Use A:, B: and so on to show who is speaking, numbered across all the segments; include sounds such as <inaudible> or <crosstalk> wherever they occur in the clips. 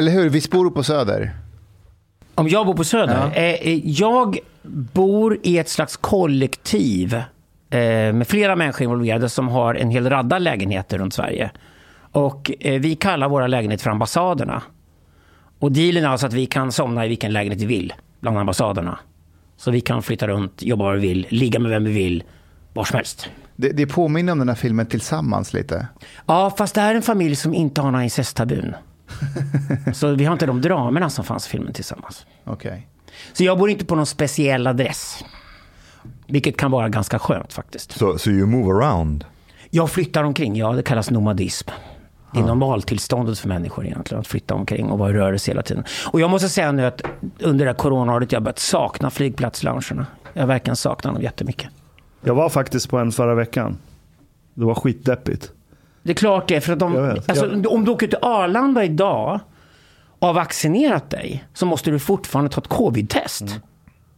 A: Eller hur? Visst bor du på Söder?
B: Om jag bor på Söder?
A: Ja.
B: Eh, jag bor i ett slags kollektiv eh, med flera människor involverade som har en hel radda lägenheter runt Sverige. Och eh, vi kallar våra lägenheter för ambassaderna. Och dealen är alltså att vi kan somna i vilken lägenhet vi vill bland ambassaderna. Så vi kan flytta runt, jobba var vi vill, ligga med vem vi vill, var som helst.
A: Det, det påminner om den här filmen Tillsammans lite.
B: Ja, fast det här är en familj som inte har några incesttabun. <laughs> Så vi har inte de dramerna som fanns i filmen tillsammans.
A: Okej.
B: Så jag bor inte på någon speciell adress. Vilket kan vara ganska skönt faktiskt.
C: So, so you move around?
B: Jag flyttar omkring, ja det kallas nomadism. Det är normaltillståndet för människor egentligen, att flytta omkring och vara i rörelse hela tiden. Och jag måste säga nu att under det här coronaåret jag har börjat sakna flygplatsloungerna. Jag verkligen saknat dem jättemycket.
D: Jag var faktiskt på en förra veckan. Det var skitdeppigt.
B: Det är klart det, för att de,
D: vet.
B: alltså,
D: Jag-
B: om du åker till Arlanda idag och har vaccinerat dig så måste du fortfarande ta ett covid-test.
D: Mm.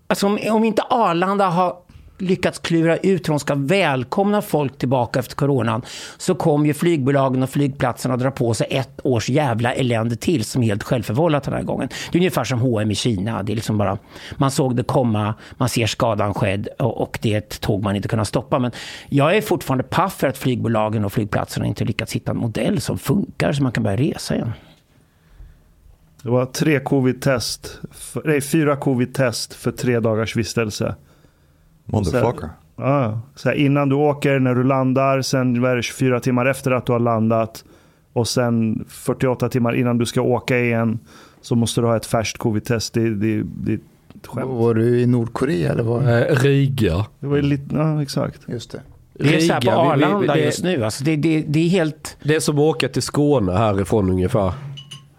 B: Alltså om, om inte Arlanda har lyckats klura ut hur de ska välkomna folk tillbaka efter coronan så kommer ju flygbolagen och flygplatserna att dra på sig ett års jävla elände till som är helt självförvållat den här gången. Det är ungefär som H&M i Kina. Det är liksom bara, man såg det komma, man ser skadan skedd och, och det är ett tåg man inte kunnat stoppa. Men jag är fortfarande paff för att flygbolagen och flygplatserna inte lyckats hitta en modell som funkar så man kan börja resa igen.
D: Det var tre covid-test. Nej, fyra covid-test för tre dagars vistelse.
C: Motherfucker.
D: Ja, så här, innan du åker, när du landar, sen vad är det, 24 timmar efter att du har landat och sen 48 timmar innan du ska åka igen så måste du ha ett färskt covid-test. Det, det, det är ett skämt.
A: Var du i Nordkorea eller vad?
E: Eh, Riga.
D: Det var lite, ja exakt.
A: Just det.
B: Det är så här på
E: Riga, vi- vi-
B: Arlanda just nu. Alltså det, det, det är helt...
E: Det är som att åka till Skåne härifrån ungefär.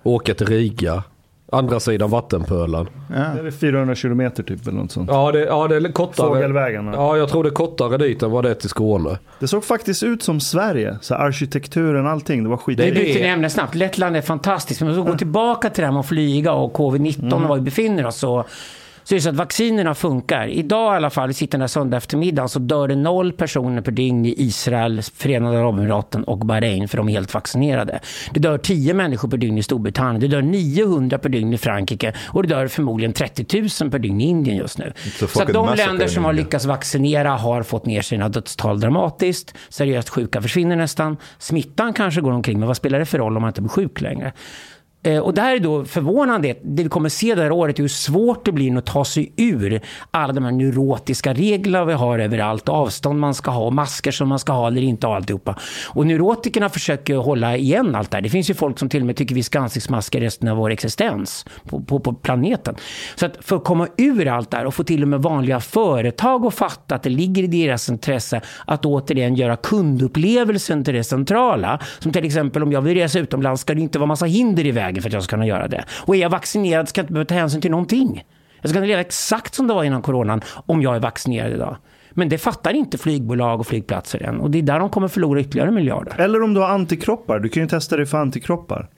E: Åka till Riga. Andra sidan vattenpölen.
D: Det är 400 kilometer typ eller något sånt.
E: Ja, det, ja, det är kortare.
D: Fågelvägen. Ja.
E: Ja, jag tror det är kortare dit än vad det är till Skåne.
D: Det såg faktiskt ut som Sverige. Så arkitekturen, allting. Det var skit.
E: Det är
B: byter
E: det.
B: ämne snabbt. Lettland är fantastiskt. Men om vi ska gå tillbaka till det här med att flyga och covid-19 och var vi befinner oss så, så är det så att vaccinerna funkar. Idag i alla fall, vi sitter den här söndag eftermiddagen, så dör det noll personer per dygn i Israel, Förenade Arabemiraten och Bahrain för de är helt vaccinerade. Det dör 10 människor per dygn i Storbritannien, det dör 900 per dygn i Frankrike och det dör förmodligen 30 000 per dygn i Indien just nu. Så att de länder som har lyckats vaccinera har fått ner sina dödstal dramatiskt. Seriöst sjuka försvinner nästan. Smittan kanske går omkring, men vad spelar det för roll om man inte blir sjuk längre? Eh, och det här är då förvånande. Det vi kommer se det här året är hur svårt det blir att ta sig ur alla de här neurotiska reglerna vi har överallt. Avstånd man ska ha, masker som man ska ha eller inte ha alltihopa. Och neurotikerna försöker hålla igen allt det här. Det finns ju folk som till och med tycker vi ska ha ansiktsmasker resten av vår existens på, på, på planeten. Så att för att komma ur allt det här och få till och med vanliga företag att fatta att det ligger i deras intresse att återigen göra kundupplevelsen till det centrala. Som till exempel om jag vill resa utomlands ska det inte vara massa hinder i vägen för att jag ska kunna göra det. Och är jag vaccinerad ska jag inte behöva ta hänsyn till någonting. Jag ska kunna leva exakt som det var innan coronan om jag är vaccinerad idag. Men det fattar inte flygbolag och flygplatser än. Och det är där de kommer förlora ytterligare miljarder.
D: Eller om du har antikroppar. Du kan ju testa dig för antikroppar.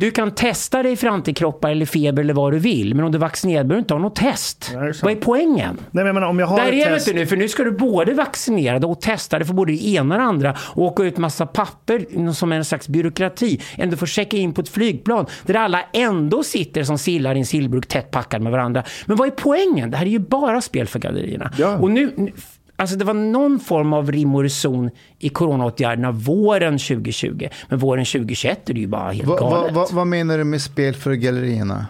B: Du kan testa dig för antikroppar eller feber eller vad du vill. Men om du är vaccinerad behöver du inte ha något test.
D: Är
B: vad är poängen?
D: Nej, men menar, om jag har
B: Där
D: ett
B: är
D: test...
B: inte nu, för nu ska du både vaccinerad och testade för både det ena och det andra och åka ut massa papper som en slags byråkrati. Ändå får checka in på ett flygplan där alla ändå sitter som sillar i en sillburk tätt packade med varandra. Men vad är poängen? Det här är ju bara spel för gallerierna.
D: Ja.
B: Och nu- alltså det var någon form av rim och reson i coronaåtgärderna våren 2020. Men våren 2021 är det ju bara helt
A: Va, va,
B: galet.
A: va, vad menar du med spel för gallerierna?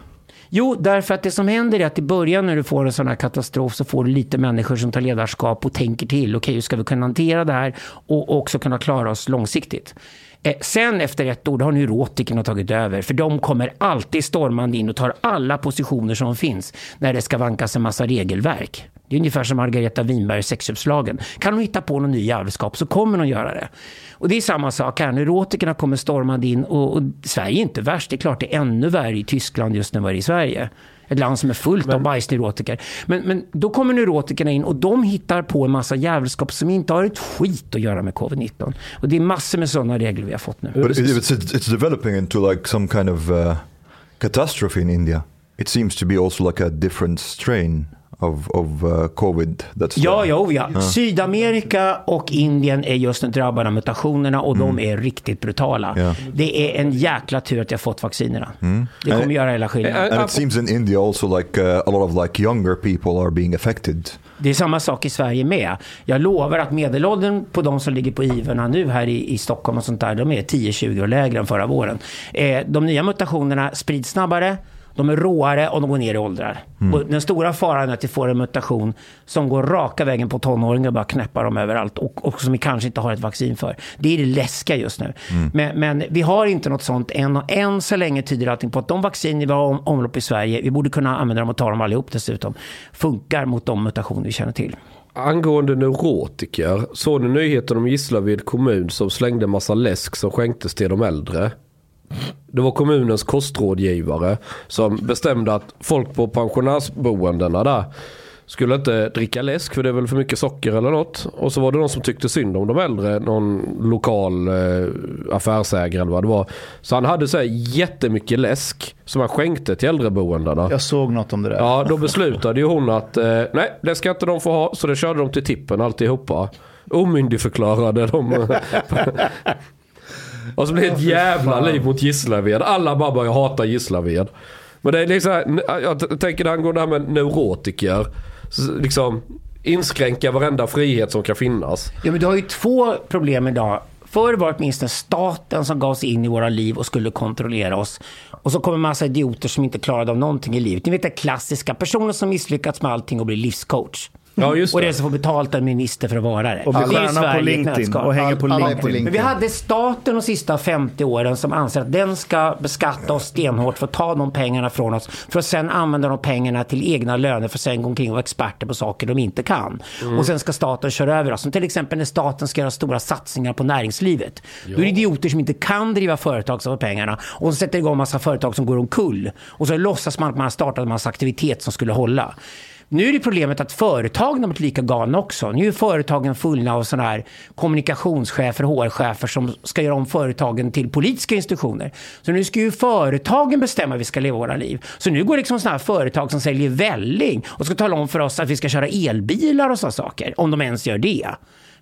B: Jo, därför att det som händer är att i början när du får en sån här katastrof så får du lite människor som tar ledarskap och tänker till. Okej, hur ska vi kunna hantera det här och också kunna klara oss långsiktigt? Eh, sen efter ett år, då har neurotikerna tagit över. För de kommer alltid stormande in och tar alla positioner som finns när det ska vankas en massa regelverk. Det är ungefär som Margareta Winbergs sexköpslagen. Kan hon hitta på någon ny jävelskap så kommer hon göra det. Och det är samma sak här. Neurotikerna kommer stormande in och, och Sverige är inte värst. Det är klart det är ännu värre i Tyskland just nu än vad det är i Sverige. Ett land som är fullt av bajsneurotiker. Men, men då kommer neurotikerna in och de hittar på en massa jävelskap som inte har ett skit att göra med covid-19. Och det är massor med sådana regler vi har fått nu.
C: But it- it's, it's, it's developing into like some kind of uh, catastrophe in India. It seems to be also like a different strain of of uh, COVID?
B: Ja, ja, oh ja. Sydamerika och Indien är just nu drabbade av mutationerna och de är riktigt brutala.
C: Ja.
B: Det är en jäkla tur att jag fått vaccinerna. Det kommer
C: Eh,
B: göra hela skillnaden.
C: And it seems in India also like uh, a lot of like younger people are being affected.
B: Det är samma sak i Sverige med. Jag lovar att medelåldern på de som ligger på IVorna nu här i, i Stockholm och sånt där, de är 10-20 år lägre än förra våren. Eh, de nya mutationerna sprids snabbare, de är råare och de går ner i åldrar. Och den stora faran är att vi får en mutation som går raka vägen på tonåringar och bara knäppar dem överallt och, och som vi kanske inte har ett vaccin för. Det är det läskiga just nu. Men, men vi har inte något sånt än och än så länge tyder allting på att de vacciner vi har om, omlopp i Sverige, vi borde kunna använda dem och ta dem allihop dessutom, funkar mot de mutationer vi känner till.
E: Angående neurotiker, såg ni nyheten om Gislaved kommun som slängde massa läsk som skänktes till de äldre? Det var kommunens kostrådgivare som bestämde att folk på pensionärsboendena där skulle inte dricka läsk för det är väl för mycket socker eller något. Och så var det någon som tyckte synd om de äldre, någon lokal eh, affärsägare eller vad det var. Så han hade så här jättemycket läsk som han skänkte till äldreboendena.
A: Jag såg något om det där.
E: Ja, då beslutade ju hon att eh, nej, det ska inte de få ha. Så det körde de till tippen alltihopa. Omyndigförklarade de. <laughs> och så blev det ett jävla liv mot Gislaved. Alla bara började hata Gislaved. Men det är liksom, jag tänker angående det här med neurotiker. Liksom inskränka varenda frihet som kan finnas.
B: Ja, men du har ju två problem idag. Förr var det åtminstone staten som gav sig in i våra liv och skulle kontrollera oss. Och så kommer en massa idioter som inte klarade av någonting i livet. Ni vet det klassiska, personer som misslyckats med allting och blir livscoach.
E: Ja, just
B: Och
E: det.
B: det som får betalt av en minister för att vara det.
D: Och blir
B: är
D: stjärna på LinkedIn och hänger på
A: är på
D: LinkedIn.
A: LinkedIn.
B: Men vi hade staten de sista 50 åren som anser att den ska beskatta oss stenhårt för att ta de pengarna från oss. För att sen använda de pengarna till egna löner för att sen gå omkring och vara experter på saker de inte kan. Och sen ska staten köra över oss. Som till exempel när staten ska göra stora satsningar på näringslivet. Då är det idioter som inte kan driva företag som har pengarna. Och så sätter igång massa företag som går omkull. Och så låtsas man att man har startat en massa aktivitet som skulle hålla. Nu är det problemet att företagen har blivit lika galna också. Nu är företagen fulla av sådana här kommunikationschefer, HR-chefer som ska göra om företagen till politiska institutioner. Så nu ska ju företagen bestämma hur vi ska leva våra liv. Så nu går liksom sådana här företag som säljer välling och ska tala om för oss att vi ska köra elbilar och sådana saker. Om de ens gör det.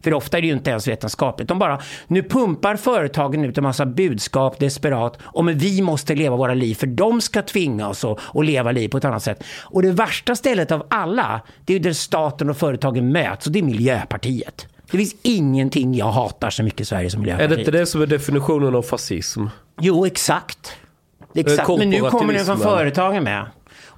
B: För ofta är det ju inte ens vetenskapligt. De bara, nu pumpar företagen ut en massa budskap desperat om att vi måste leva våra liv för de ska tvinga oss att, leva liv på ett annat sätt. Och det värsta stället av alla, det är ju där staten och företagen möts och det är Miljöpartiet. Det finns ingenting jag hatar så mycket i Sverige som
E: Är
B: Miljöpartiet.
E: det inte det som är definitionen av fascism?
B: Jo, exakt. exakt. Men nu kommer den från företagen med.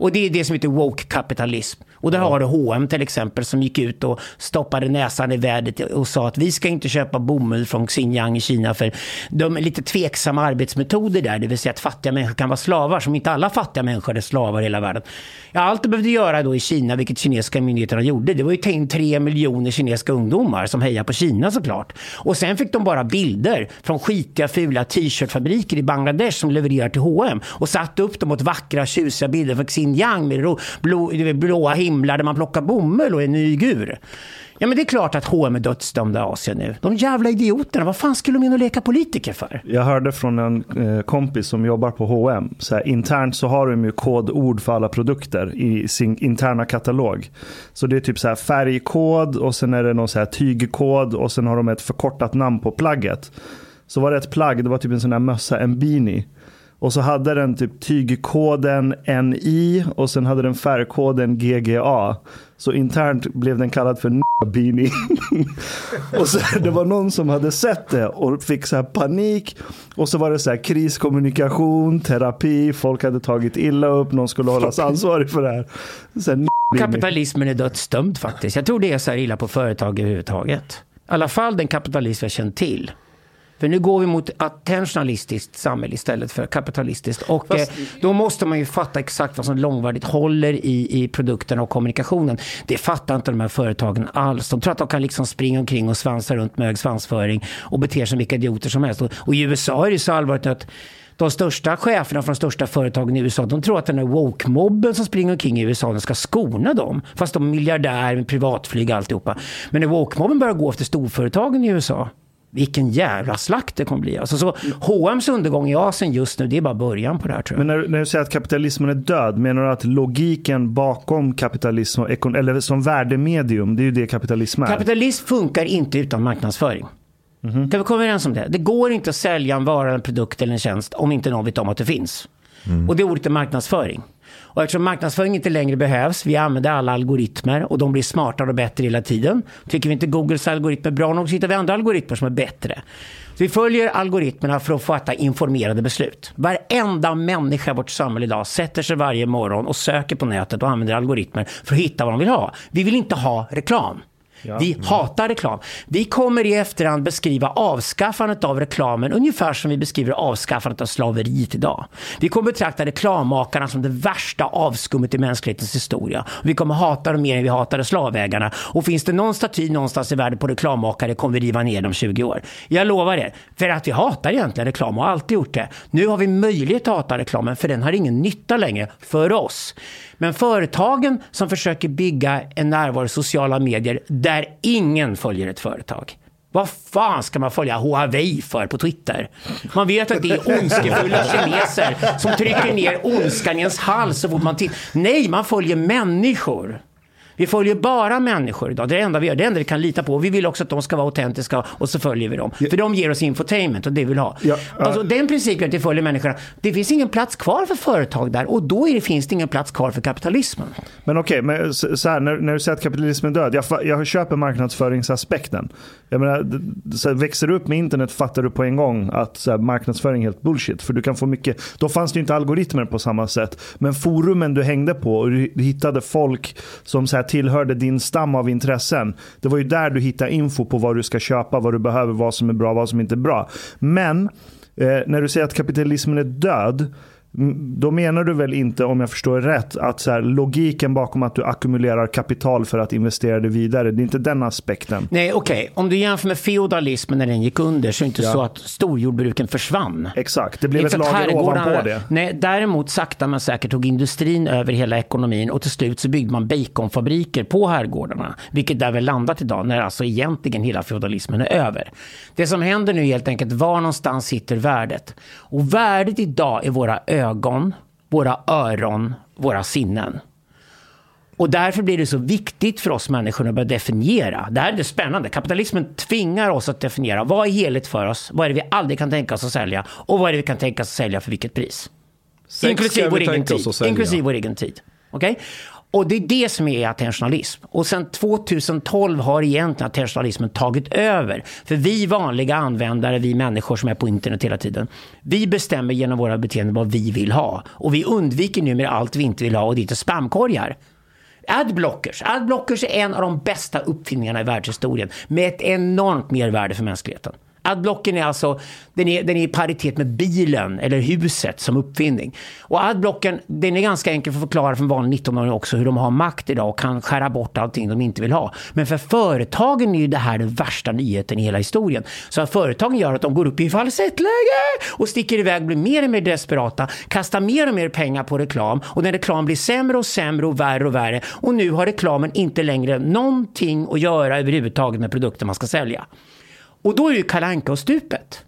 B: Och det är det som heter woke-kapitalism. Och där har du H&M till exempel som gick ut och stoppade näsan i vädret och sa att vi ska inte köpa bomull från Xinjiang i Kina för de är lite tveksamma arbetsmetoder där. Det vill säga att fattiga människor kan vara slavar som inte alla fattiga människor är slavar i hela världen. Ja, allt de behövde göra då i Kina, vilket kinesiska myndigheterna gjorde, det var ju ta in tre miljoner kinesiska ungdomar som hejar på Kina såklart. Och sen fick de bara bilder från skitiga, fula t-shirtfabriker i Bangladesh som levererar till H&M och satte upp dem mot vackra, tjusiga bilder från Xinjiang med blå, blåa himlar där man plockar bomull och en uigur. Ja men det är klart att H&M är dödsdömda i Asien nu. De jävla idioterna, vad fan skulle de in och leka politiker för?
D: Jag hörde från en eh, kompis som jobbar på H&M. Så här, internt så har de ju kodord för alla produkter i sin interna katalog. Så det är typ så här färgkod och sen är det någon så här tygkod och sen har de ett förkortat namn på plagget. Så var det ett plagg, det var typ en sån här mössa, en beanie. Och så hade den typ tygkoden NI och sen hade den färgkoden GGA. Så internt blev den kallad för beanie. <laughs> och så, det var någon som hade sett det och fick så här panik. Och så var det så här kriskommunikation, terapi, folk hade tagit illa upp, någon skulle hållas ansvarig för det här. Så här.
B: Kapitalismen är dödsdömd faktiskt. Jag tror det är så här illa på företag överhuvudtaget. I alla fall den kapitalism jag känner till. För nu går vi mot attentionalistiskt samhälle istället för kapitalistiskt. Och
E: Fast-
B: eh, då måste man ju fatta exakt vad som långvarigt håller i, i produkterna och kommunikationen. Det fattar inte de här företagen alls. De tror att de kan liksom springa omkring och svansa runt med hög svansföring och bete sig som vilka idioter som helst. Och, och i USA är det så allvarligt att de största cheferna från de största företagen i USA, de tror att den här woke-mobben som springer omkring i USA, den ska skona dem. Fast de är miljardär med privatflyg och alltihopa. Men när woke-mobben börjar gå efter storföretagen i USA, Vilken jävla slakt det kommer bli. Alltså, så H&M's undergång i Asien just nu, det är bara början på det här tror jag.
D: Men när, när du säger att kapitalismen är död, menar du att logiken bakom kapitalism, och ekon- eller som värdemedium, det är ju det kapitalism är?
B: Kapitalism funkar inte utan marknadsföring. Kan vi komma överens om det? Det går inte att sälja en vara, en produkt eller en tjänst om inte någon vet om att det finns. Och det ordet är marknadsföring. Och eftersom marknadsföring inte längre behövs, vi använder alla algoritmer och de blir smartare och bättre hela tiden. Tycker vi inte Googles algoritmer är bra nog så hittar vi andra algoritmer som är bättre. Så vi följer algoritmerna för att fatta informerade beslut. Varenda människa i vårt samhälle idag sätter sig varje morgon och söker på nätet och använder algoritmer för att hitta vad de vill ha. Vi vill inte ha reklam. Vi hatar reklam. Vi kommer i efterhand beskriva avskaffandet av reklamen ungefär som vi beskriver avskaffandet av slaveriet idag. Vi kommer betrakta reklammakarna som det värsta avskummet i mänsklighetens historia. Vi kommer hata dem mer än vi hatade slavägarna. Och finns det någon staty någonstans i världen på reklammakare kommer vi riva ner dem 20 år. Jag lovar er. För att vi hatar egentligen reklam och har alltid gjort det. Nu har vi möjlighet att hata reklamen för den har ingen nytta längre för oss. Men företagen som försöker bygga en närvaro i sociala medier där ingen följer ett företag. Vad fan ska man följa Huawei för på Twitter? Man vet att det är ondskefulla <laughs> kineser som trycker ner ondskan i ens hals så fort man tittar. Nej, man följer människor. Vi följer bara människor idag. Det är det enda vi gör. Det enda vi kan lita på. Vi vill också att de ska vara autentiska och så följer vi dem. För de ger oss infotainment och det vi vill ha.
D: Ja, ja.
B: Alltså den principen att vi följer människorna. Det finns ingen plats kvar för företag där och då det, finns det ingen plats kvar för kapitalismen.
D: Men okej, men så så här, när, när du säger att kapitalismen är död, jag, jag köper marknadsföringsaspekten. Jag menar, här, växer du upp med internet fattar du på en gång att här, marknadsföring är helt bullshit. För du kan få mycket, då fanns det inte algoritmer på samma sätt. Men forumen du hängde på och du hittade folk som så här, tillhörde din stam av intressen. Det var ju där du hittade info på vad du ska köpa, vad du behöver, vad som är bra, vad som inte är bra. Men eh, när du säger att kapitalismen är död, då menar du väl inte, om jag förstår rätt, att så här, logiken bakom att du ackumulerar kapital för att investera det vidare, det är inte den aspekten.
B: Nej, okej. Om du jämför med feodalismen när den gick under så är det inte
D: Ja.
B: så att storjordbruken försvann.
D: Exakt, det blev
B: Inte
D: ett lager ovanpå det.
B: Nej, däremot sakta men säkert tog industrin över hela ekonomin och till slut så byggde man baconfabriker på herrgårdarna. Vilket där väl landat idag när alltså egentligen hela feodalismen är över. Det som händer nu är helt enkelt var någonstans sitter värdet. Och värdet idag är våra ögon, våra öron, våra sinnen. Och därför blir det så viktigt för oss människor att börja definiera. Det här är det spännande. Kapitalismen tvingar oss att definiera. Vad är heligt för oss? Vad är det vi aldrig kan tänka oss att sälja? Och vad är det vi kan tänka oss att sälja för vilket pris?
E: Sex
B: Inklusive vår egen tid. Inklusive vår egen tid. Okej? Och det är det som är attentionalism. Och sen 2012 har egentligen attentionalismen tagit över. För vi vanliga användare, vi människor som är på internet hela tiden, vi bestämmer genom våra beteenden vad vi vill ha. Och vi undviker numera allt vi inte vill ha och det är spamkorgar. Adblockers. Adblockers är en av de bästa uppfinningarna i världshistorien med ett enormt mervärde för mänskligheten. Adblocken är alltså, den är, den är i paritet med bilen eller huset som uppfinning. Och adblocken, den är ganska enkel för att förklara för en vanlig 19-åring också hur de har makt idag och kan skära bort allting de inte vill ha. Men för företagen är ju det här den värsta nyheten i hela historien. Så att företagen gör att de går upp i falsettläge och sticker iväg, blir mer och mer desperata, kastar mer och mer pengar på reklam och den reklam blir sämre och sämre och värre och värre. Och nu har reklamen inte längre någonting att göra överhuvudtaget med produkter man ska sälja. Och då är ju Kalle Anka och stupet.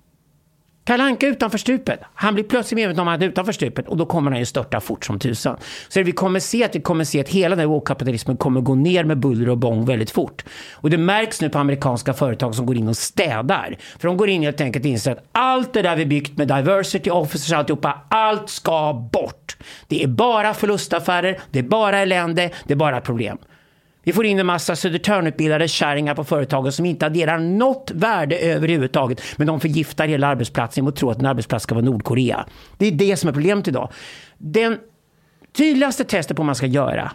B: Kalle Anka utanför stupet. Han blir plötsligt medveten om att han är utanför stupet och då kommer han ju störta fort som tusan. Så det vi kommer se att vi kommer se att hela den här woke-kapitalismen kommer gå ner med buller och bång väldigt fort. Och det märks nu på amerikanska företag som går in och städar. För de går in helt enkelt och inser att allt det där vi byggt med diversity officers och alltihopa, allt ska bort. Det är bara förlustaffärer, det är bara elände, det är bara problem. Vi får in en massa Södertörnutbildade kärringar på företagen som inte adderar något värde överhuvudtaget. Men de förgiftar hela arbetsplatsen genom att tro att en arbetsplats ska vara Nordkorea. Det är det som är problemet idag. Den tydligaste testet på vad man ska göra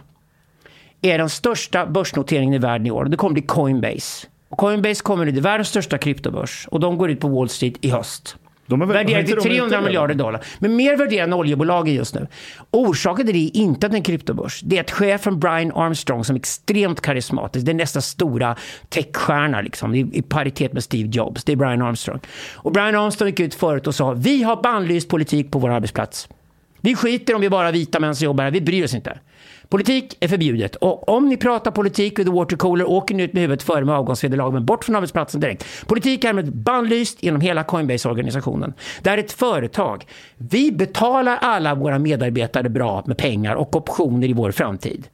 B: är den största börsnoteringen i världen i år. Det kommer bli Coinbase. Och Coinbase kommer bli världens största kryptobörs. Och de går ut på Wall Street i höst.
D: De är väl- inte
B: till
D: de
B: 300
D: ute
B: miljarder dollar. Men mer värderade än oljebolagen just nu. Orsaken till det är inte att det är en kryptobörs. Det är att chefen Brian Armstrong som är extremt karismatisk, det är nästa stora techstjärna liksom, i, i paritet med Steve Jobs. Det är Brian Armstrong. Och Brian Armstrong gick ut förut och sa vi har bannlyst politik på vår arbetsplats. Vi skiter om vi bara vita män som jobbar här, vi bryr oss inte. Politik är förbjudet och om ni pratar politik vid the watercooler åker ni ut med huvudet före med avgångsvederlag men bort från arbetsplatsen direkt. Politik är med bannlyst genom hela Coinbase-organisationen. Det här är ett företag. Vi betalar alla våra medarbetare bra med pengar och optioner i vår framtid.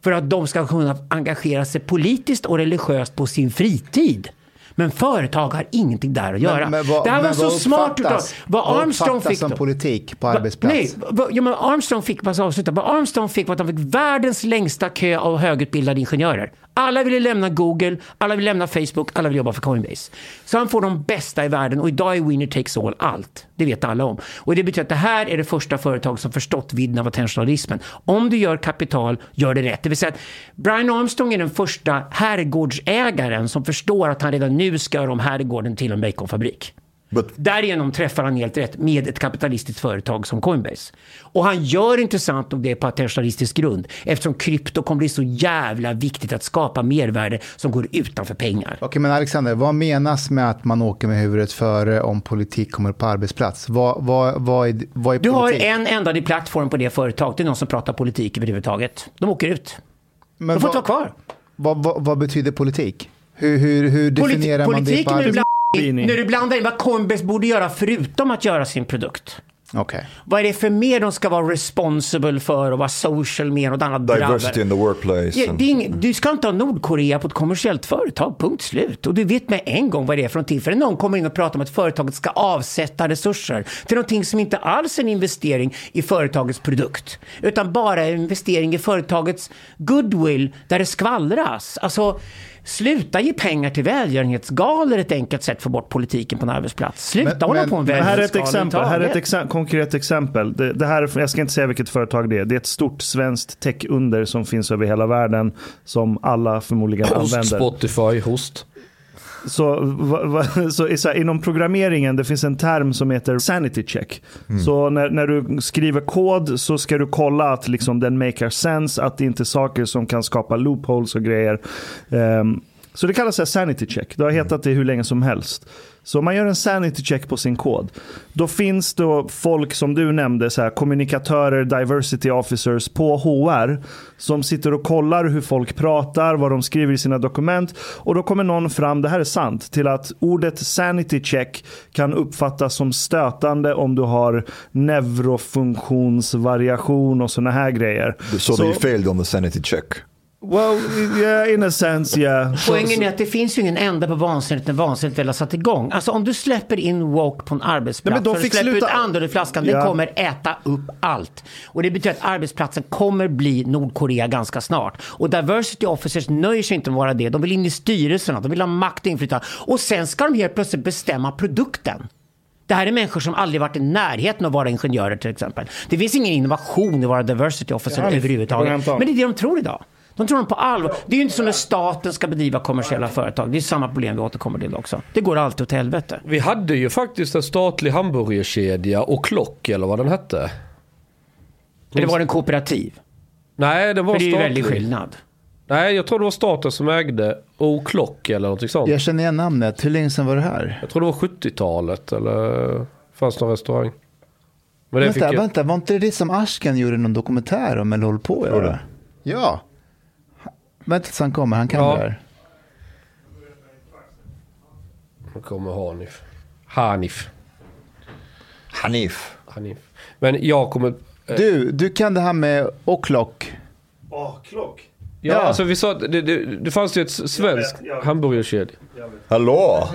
B: För att de ska kunna engagera sig politiskt och religiöst på sin fritid. Men företag har ingenting där att göra.
A: vad-
B: det här var
A: men
B: så
A: vad
B: smart utav vad
A: vad
B: Armstrong fick.
A: som
B: då-
A: politik på arbetsplats?
B: Nej, va- ja, men Armstrong fick, bara så avsluta, vad Armstrong fick var att han fick världens längsta kö av högutbildade ingenjörer. Alla ville lämna Google, alla ville lämna Facebook, alla ville jobba för Coinbase. Så han får de bästa i världen och idag är winner takes all allt. Det vet alla om. Och det betyder att det här är det första företag som förstått vidden av attentionalismen. Om du gör kapital, gör det rätt. Det vill säga att Brian Armstrong är den första herrgårdsägaren som förstår att han redan nu ska göra om herrgården till en baconfabrik.
C: But
B: Därigenom träffar han helt rätt med ett kapitalistiskt företag som Coinbase. Och han gör intressant nog det på attentionalistisk grund eftersom krypto kommer bli så jävla viktigt att skapa mervärde som går utanför pengar.
A: Okej, men Alexander, vad menas med att man åker med huvudet före om politik kommer på arbetsplats? Vad, vad, vad, är, vad är
B: Du har
A: politik?
B: en enda plattform på det företaget. Det är någon som pratar politik överhuvudtaget. De åker ut.
A: Men
B: De får inte
A: vad,
B: vara kvar.
A: vad, vad, vad betyder politik? Hur, hur, hur definierar man det på arbetsplats?
B: In, när du blandar in vad Coinbase borde göra förutom att göra sin produkt.
A: Okej.
B: Vad är det för mer de ska vara responsible för och vara social med och annat
C: diversity in the workplace.
B: Ja, ing, du ska inte ha Nordkorea på ett kommersiellt företag, punkt slut. Och du vet med en gång vad det är för någonting. För någon kommer in och pratar om att företaget ska avsätta resurser till någonting som inte alls är en investering i företagets produkt. Utan bara en investering i företagets goodwill där det skvallras. Alltså, sluta ge pengar till välgörenhetsgalor ett enkelt sätt att få bort politiken på en arbetsplats. Sluta
A: Men-
B: hålla
A: men-
B: på med
D: Men här är ett exempel. Här är ett exa- konkret exempel. Det, det här, jag ska inte säga vilket företag det är. Det är ett stort svenskt tech-under som finns över hela världen. Som alla förmodligen
E: Host,
D: använder.
E: Spotify, host.
D: Så, va, va, så, så inom programmeringen det finns en term som heter sanity check. Så när, när du skriver kod så ska du kolla att liksom, den makar sense, att det inte är saker som kan skapa loopholes och grejer. Ehm, så det kallas här sanity check. Det har hetat det hur länge som helst. Så om man gör en sanity check på sin kod, då finns det folk som du nämnde, så här, kommunikatörer, diversity officers på HR, som sitter och kollar hur folk pratar, vad de skriver i sina dokument. Och då kommer någon fram, det här är sant, till att ordet sanity check kan uppfattas som stötande om du har neurofunktionsvariation och sådana här grejer.
C: so, they failed on the sanity check.
D: Well, yeah, in a sense, yeah.
B: Poängen är att det finns ju ingen ände på vansinnigt när vansinnigt väl har satt igång. Alltså om du släpper in woke på en arbetsplats,
D: Nej, men de fick
B: släpper
D: sluta-
B: ut andra i flaskan, den
D: Ja.
B: kommer äta upp allt. Och det betyder att arbetsplatsen kommer bli Nordkorea ganska snart. Och diversity officers nöjer sig inte med att vara det. De vill in i styrelserna, de vill ha makt och inflytande. Och sen ska de helt plötsligt bestämma produkten. Det här är människor som aldrig varit i närheten av att vara ingenjörer till exempel. Det finns ingen innovation i att vara diversity officer överhuvudtaget. Men det är det de tror idag. De tror de på allvar. Det är ju inte som när staten ska bedriva kommersiella företag. Det är samma problem vi återkommer till också. Det går alltid åt helvete.
E: Vi hade ju faktiskt en statlig hamburgerkedja och Klock eller vad den hette.
B: Eller var det en kooperativ?
E: Nej, den var
B: För det är ju
E: statlig.
B: väldigt skillnad.
E: Nej, jag tror det var staten som ägde O-Klock eller någonting sånt.
A: Jag känner igen namnet. Hur länge sedan var det här?
E: Jag tror det var 70-talet eller fanns någon restaurang. Men det
A: Vänta,
E: fick jag...
A: vänta, var inte det det som Ashkan gjorde någon dokumentär om eller håller på att göra? Ja. Vänta tills han kommer, han kan
E: Ja.
A: det här.
E: Nu kommer Hanif. Hanif.
C: Hanif.
E: Hanif. Men jag kommer...
A: Du, du kan det här med o'clock.
D: Åh, klock.
E: Ja,
A: Ja.
E: alltså vi sa att det, det, det fanns ju ett svenskt hamburgerkedja.
C: Hallå!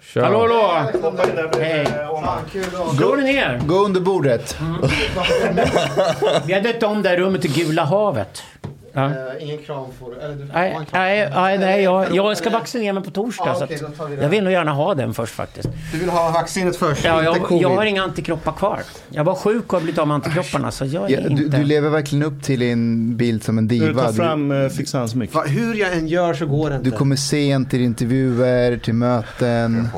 E: Kör.
B: Hallå, hallå!
D: Bredvid,
B: Hej.
D: eh,
B: ni ner?
A: Gå under bordet. <laughs>
B: Vi har döpt om det rummet till Gula havet. Ja.
F: Eh, ingen kram får. Eller du får
B: Nej, nej, nej, nej jag, jag ska vaccinera mig på torsdag.
F: Ja,
B: så
F: vi det.
B: jag vill nog gärna ha den först faktiskt.
F: Du vill ha vaccinet först,
B: Ja,
F: inte
B: jag,
F: covid.
B: jag har inga antikroppar kvar. Jag var sjuk och har blivit av med antikropparna. Så jag är
A: Ja, du,
B: inte...
A: du lever verkligen upp till din bild som en
D: Du
A: diva.
D: tar
A: Du,
D: fram, eh, fixa hans mick.
F: Va, hur jag än gör så går det inte.
A: du kommer sent till intervjuer, till möten.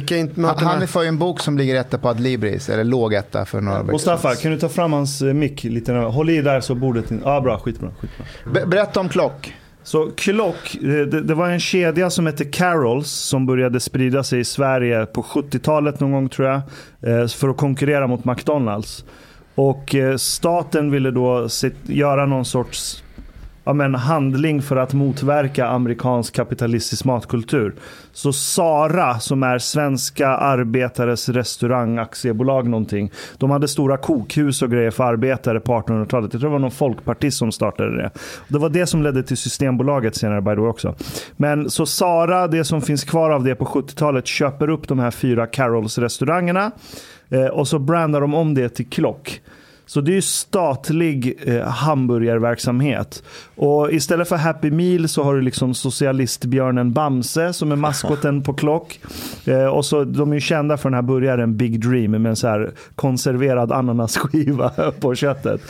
F: Vilka inte
A: Han, han får ju en bok som ligger etta på Adlibris, eller låg etta för några veckor
D: Mustafa, kan du ta fram hans eh, mick lite? nu? Håll i där så bordet. Ja, bra. Skitbra. skitbra.
A: Be- Berätta om klock.
D: Så Klock, eh, det, det var en kedja som hette Carols som började sprida sig i Sverige på 70-talet någon gång tror jag. eh, För att konkurrera mot McDonalds. Och staten ville då se, göra någon sorts ja, men handling för att motverka amerikansk kapitalistisk matkultur. Så Sara, som är Svenska Arbetares Restaurangaktiebolag någonting. De hade stora kokhus och grejer för arbetare på 1800-talet. Jag tror det var någon folkpartist som startade det. Det var det som ledde till Systembolaget senare by the way också. Men så Sara, det som finns kvar av det på 70-talet, köper upp de här fyra Carols restaurangerna. Eh, och så brandar de om det till Klock. Så det är ju statlig eh, hamburgerverksamhet. Och istället för Happy Meal så har du liksom socialistbjörnen Bamse som är maskoten på Klock. Eh, och så, de är ju kända för den här burgaren Big Dream med en så här konserverad ananasskiva <laughs> på köttet.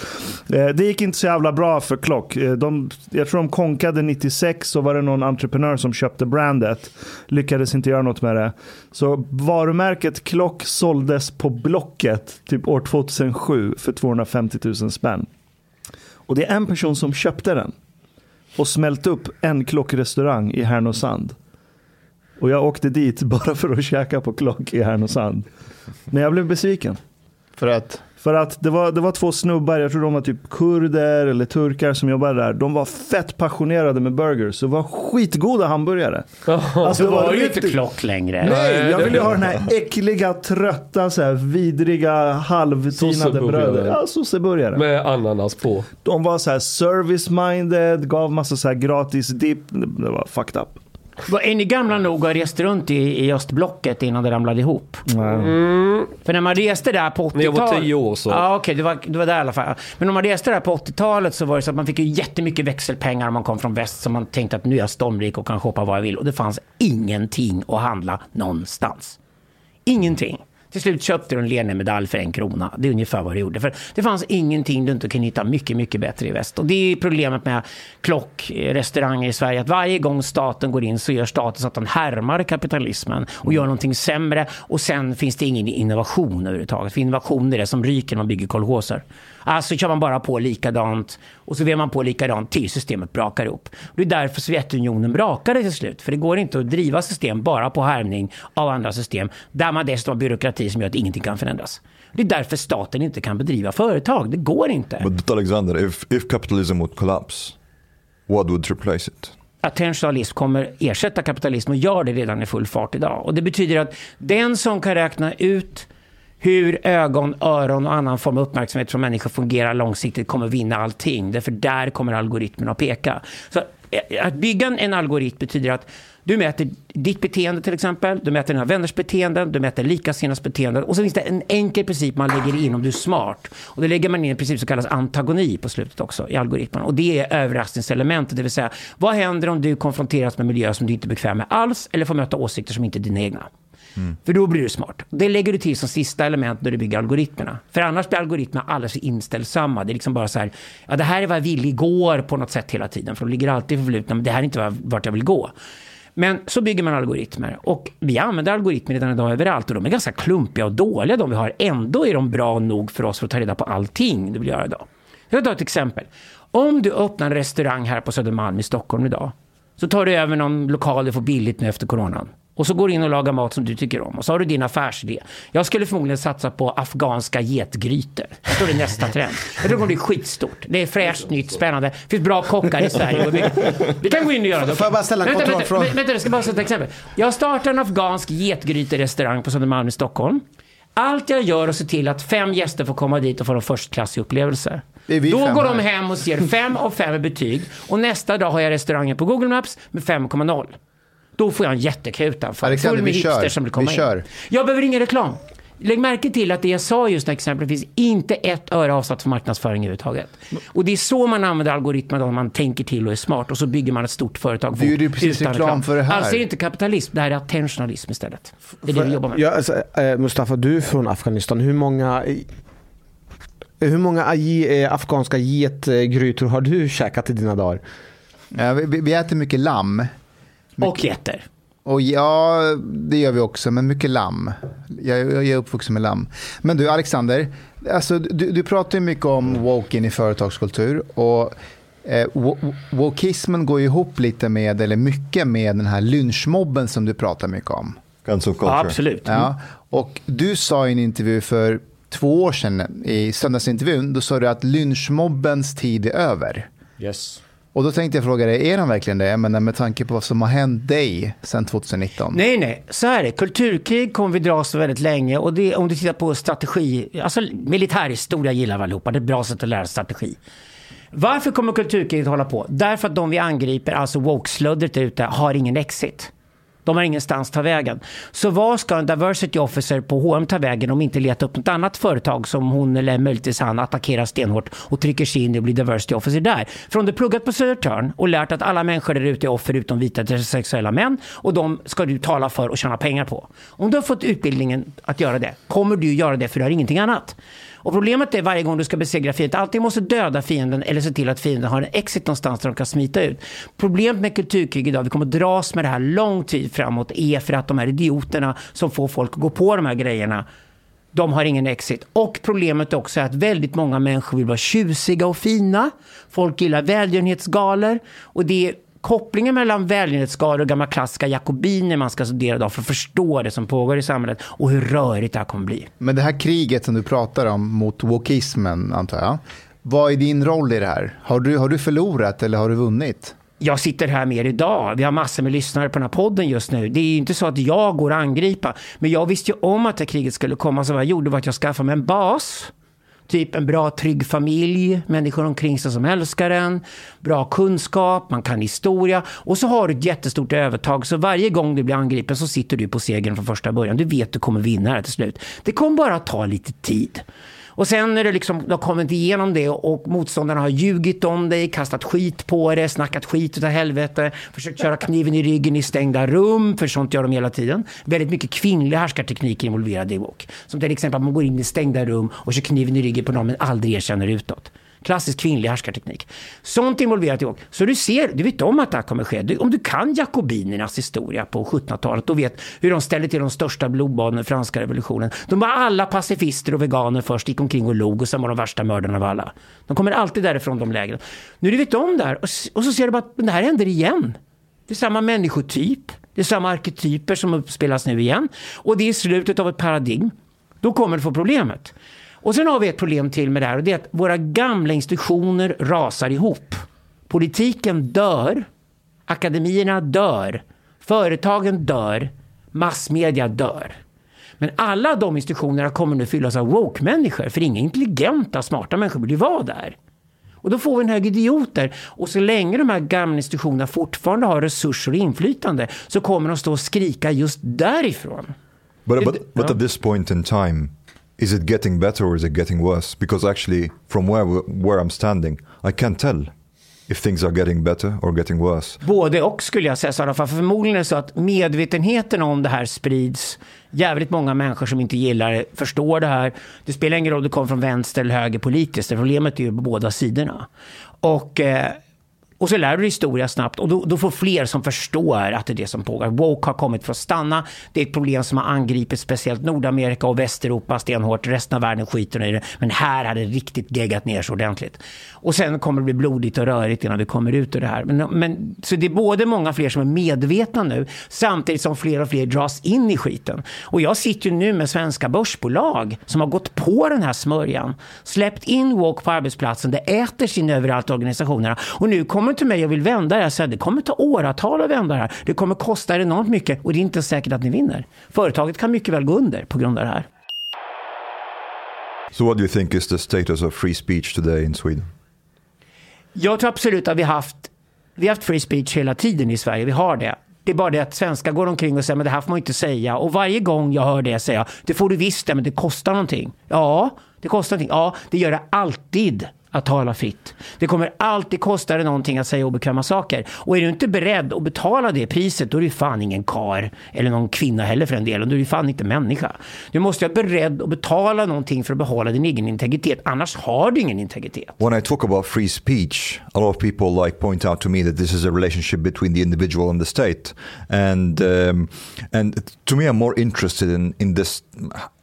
D: Eh, det gick inte så jävla bra för Klock. Eh, de, jag tror de konkade 96 så var det någon entreprenör som köpte brandet. Lyckades inte göra något med det. Så varumärket Klock såldes på Blocket typ år 2007 för 250 000 spänn. Och det är en person som köpte den och smälte upp en klockrestaurang i Härnösand. Och jag åkte dit <laughs> bara för att käka på klock i Härnösand. Men jag blev besviken.
A: För att,
D: för att det var, det var två snubbar, jag tror de var typ kurder eller turkar som jobbade där. De var fett passionerade med burgers. Det var skitgoda hamburgare. Alltså,
B: Då var det ju inte klock längre.
D: Nej, jag
E: det-
D: ville ha den här äckliga, trötta, så här, vidriga, halvtinade brödet. Ja, sosseburgare.
E: Med ananas på.
D: De var så här service-minded, gav massa så här gratis dipp. Det var fucked up.
B: Var- Är ni gamla nog att ha rest runt i, i östblocket innan det ramlade ihop? För när man reste där på 80-talet.
E: När jag var 10 år så.
B: Ja, okej, det, var, det var där i alla fall. Men om man reste där på 80-talet så var det så att man fick ju jättemycket växelpengar om man kom från väst. Så man tänkte att nu är jag stormrik och kan shoppa vad jag vill. Och det fanns ingenting att handla någonstans. Ingenting. Till slut köpte du en Lenin-medalj för en krona. Det är ungefär vad du gjorde. För det fanns ingenting du inte kunde hitta mycket, mycket bättre i väst. Och det är problemet med klockrestauranger eh, i Sverige. Att varje gång staten går in så gör staten så att den härmar kapitalismen och gör någonting sämre. Och sen finns det ingen innovation överhuvudtaget. För innovation är det som ryker när man bygger kolhoser. Alltså kör man bara på likadant och så vevar man på likadant tills systemet brakar ihop. Det är därför Sovjetunionen brakade till slut. För det går inte att driva system bara på härmning av andra system. Där man dessutom har byråkrati som gör att ingenting kan förändras. Det är därför staten inte kan bedriva företag. Det går inte.
C: But Alexander, if, if capitalism would collapse, what would replace it?
B: Attentionalism kommer ersätta kapitalism och gör det redan i full fart idag. Och det betyder att den som kan räkna ut hur ögon, öron och annan form av uppmärksamhet från människor fungerar långsiktigt kommer vinna allting. Därför där kommer algoritmen att peka. Så eh, att bygga en algoritm betyder att du mäter ditt beteende till exempel, du mäter dina vänners beteenden, du mäter likasinnades beteenden och så finns det en enkel princip man lägger in om du är smart. Och det lägger man in en princip som kallas antagoni på slutet också i algoritmen. Och det är överraskningselementet, det vill säga vad händer om du konfronteras med miljöer som du inte är bekväm med alls eller får möta åsikter som inte är dina egna. För då blir du smart. Det lägger du till som sista element när du bygger algoritmerna. För annars blir algoritmerna alldeles för inställsamma. Det är liksom bara så här, ja det här är vad jag ville igår på något sätt hela tiden. För de ligger alltid i förflutna, men det här är inte vart jag vill gå. Men så bygger man algoritmer och vi använder algoritmer redan idag överallt och de är ganska klumpiga och dåliga de vi har. Ändå är de bra nog för oss för att ta reda på allting du vill göra idag. Jag tar ett exempel. Om du öppnar en restaurang här på Södermalm i Stockholm idag så tar du över någon lokal du får billigt nu efter coronan. Och så går du in och lagar mat som du tycker om. Och så har du din affärsidé. Jag skulle förmodligen satsa på afghanska getgrytor. Jag tror det är nästa trend. Jag tror det kommer bli skitstort. Det är fräscht, nytt, spännande. Det finns bra kockar i Sverige. Vi- kan gå in och göra det.
F: Får jag bara ställa en
B: vänta, vänta, vänta, vänta, jag ska bara sätta ett exempel. Jag startar en afghansk getgryterestaurang på Södermalm i Stockholm. Allt jag gör är att se till att fem gäster får komma dit och få en förstklassig upplevelse. Då går de hem och ser fem av fem betyg. Och nästa dag har jag restaurangen på Google Maps med 5,0. Då får jag en jättekuta. Full
A: Alexander,
B: med
A: vi kör.
B: som vill komma
A: Vi kör.
B: Jag behöver ingen reklam. Lägg märke till att det jag sa just när exemplet finns inte ett öre avsatt för marknadsföring överhuvudtaget. Och det är så man använder algoritmer då man tänker till och är smart och så bygger man ett stort företag.
A: Vi gjorde ju precis
B: utan
A: reklam för det här.
B: Alltså är det inte kapitalism, det här är attentionalism istället. Det är det vi jobbar med.
G: Ja, alltså, eh, Mustafa, du är från Afghanistan. Hur många, hur många eh, afghanska getgrytor har du käkat i dina dagar?
A: Ja, vi- vi, vi äter mycket lamm.
B: Och getter.
A: Och ja, det gör vi också, men mycket lamm. Jag, jag är uppvuxen med lamm. Men du, Alexander, alltså, du, du pratar ju mycket om woken i företagskultur. Och Eh, wo- Wokismen går ju ihop lite med, eller mycket med den här lynchmobben som du pratar mycket om.
C: Cancel culture.
B: Ja, absolut.
A: Ja, och du sa i en intervju för två år sedan, i söndagsintervjun, då sa du att lynchmobbens tid är över.
B: Yes.
A: Och då tänkte jag fråga dig, är han verkligen det? Jag menar, med tanke på vad som har hänt dig sedan 2019.
B: Nej, nej, så är det. Kulturkrig kommer vi dras med väldigt länge. Och det, om du tittar på strategi, alltså militärhistoria gillar vi allihopa. Det är ett bra sätt att lära strategi. Varför kommer kulturkriget hålla på? Därför att de vi angriper, alltså woke-sluddret där ute, har ingen exit. De har ingenstans ta vägen. Så vad ska en diversity officer på H&M ta vägen om inte leta upp något annat företag som hon eller möjligtvis han attackerar stenhårt och trycker sig in och blir diversity officer där. För om du pluggat på Södertörn och lärt att alla människor där ute är offer utom vita heterosexuella män och de ska du tala för och tjäna pengar på. Om du har fått utbildningen att göra det kommer du göra det för du har ingenting annat. Och problemet är varje gång du ska besegra fienden, alltid måste döda fienden eller se till att fienden har en exit någonstans där de kan smita ut. Problemet med kulturkrig idag, vi kommer dras med det här lång tid framåt, är för att de här idioterna som får folk att gå på de här grejerna, de har ingen exit. Och problemet också är att väldigt många människor vill vara tjusiga och fina. Folk gillar välgörenhetsgalor. Och det är kopplingen mellan välgörenhetsgalor och gamla klassiska jakobiner man ska studera idag för att förstå det som pågår i samhället och hur rörigt det här kommer bli.
A: Men det här kriget som du pratar om mot wokismen, antar jag. Vad är din roll i det här? Har du, har du förlorat eller har du vunnit?
B: jag sitter här med er idag. Vi har massor med lyssnare på den här podden just nu. Det är ju inte så att jag går att angripa. Men jag visste ju om att det här kriget skulle komma. Så vad jag gjorde var att jag skaffade mig en bas. Typ en bra trygg familj, människor omkring sig som älskar en, bra kunskap, man kan historia och så har du ett jättestort övertag. Så varje gång du blir angripen så sitter du på segern från första början. Du vet att du kommer vinna här till slut. Det kommer bara att ta lite tid. Och sen när du liksom, du har kommit igenom det och motståndarna har ljugit om dig, kastat skit på dig, snackat skit utav helvete, försökt köra kniven i ryggen i stängda rum, för sånt gör de hela tiden. Väldigt mycket kvinnlig härskarteknik är involverad i bok. Som till exempel att man går in i stängda rum och kör kniven i ryggen på någon men aldrig erkänner utåt. Klassisk kvinnlig härskarteknik. Sånt är involverat i åk. Så du ser, du vet om att det här kommer ske. Du, om du kan jakobinernas historia på 1700-talet och vet hur de ställde till de största blodbaden i franska revolutionen. De var alla pacifister och veganer först, gick omkring och log och sen var de värsta mördarna av alla. De kommer alltid därifrån de lägren. Nu du vet om det här och, och så ser du bara att det här händer igen. Det är samma människotyp. Det är samma arketyper som uppspelas nu igen. Och det är slutet av ett paradigm. Då kommer du få problemet. Och sen har vi ett problem till med det här och det är att våra gamla institutioner rasar ihop. Politiken dör. Akademierna dör. Företagen dör. Massmedia dör. Men alla de institutionerna kommer nu fyllas av woke-människor. För inga intelligenta, smarta människor vill ju vara där. Och då får vi en hög idioter. Och så länge de här gamla institutionerna fortfarande har resurser och inflytande så kommer de stå och skrika just därifrån.
C: But, but, but at this point in time, is it getting better or is it getting worse? Because actually, from where, where I'm standing, I can't tell if things are getting better or getting worse.
B: Både och skulle jag säga Sara, för förmodligen är det så att medvetenheten om det här sprids. Jävligt många människor som inte gillar det förstår det här. Det spelar ingen roll om det kommer från vänster eller höger politiskt. Problemet är ju på båda sidorna. Och, eh, och så lär du dig historia snabbt och då, då får fler som förstår att det är det som pågår. Woke har kommit för att stanna. Det är ett problem som har angripit speciellt Nordamerika och Västeuropa stenhårt. Resten av världen skiter i det. Men här har det riktigt geggat ner så ordentligt. Och sen kommer det bli blodigt och rörigt innan vi kommer ut ur det här. Men, men, så det är både många fler som är medvetna nu samtidigt som fler och fler dras in i skiten. Och jag sitter ju nu med svenska börsbolag som har gått på den här smörjan. Släppt in Woke på arbetsplatsen. Det äter sin överallt i organisationerna. Och nu kommer till mig och vill vända det här. Så det kommer ta åratal att vända det här. Det kommer kosta er enormt mycket och det är inte säkert att ni vinner. Företaget kan mycket väl gå under på grund av det här.
C: Do you think is the status of free speech today in Sweden?
B: Jag tror absolut att vi har haft, vi har haft free speech hela tiden i Sverige. Vi har det. Det är bara det att svenskar går omkring och säger men det här får man inte säga. Och varje gång jag hör det säga det får du visst det, men det kostar någonting. Ja, det kostar någonting. Ja, det gör det alltid att tala fritt. Det kommer alltid kosta dig någonting att säga obekväma saker. Och är du inte beredd att betala det priset, då är du fan ingen kar eller någon kvinna heller för den delen. Då är du fan inte människa. Du måste vara beredd att betala någonting för att behålla din egen integritet. Annars har du ingen integritet.
C: When I talk about free speech, a lot of people like point out to me that this is a relationship between the individual and the state, and um, and to me, I'm more interested in in this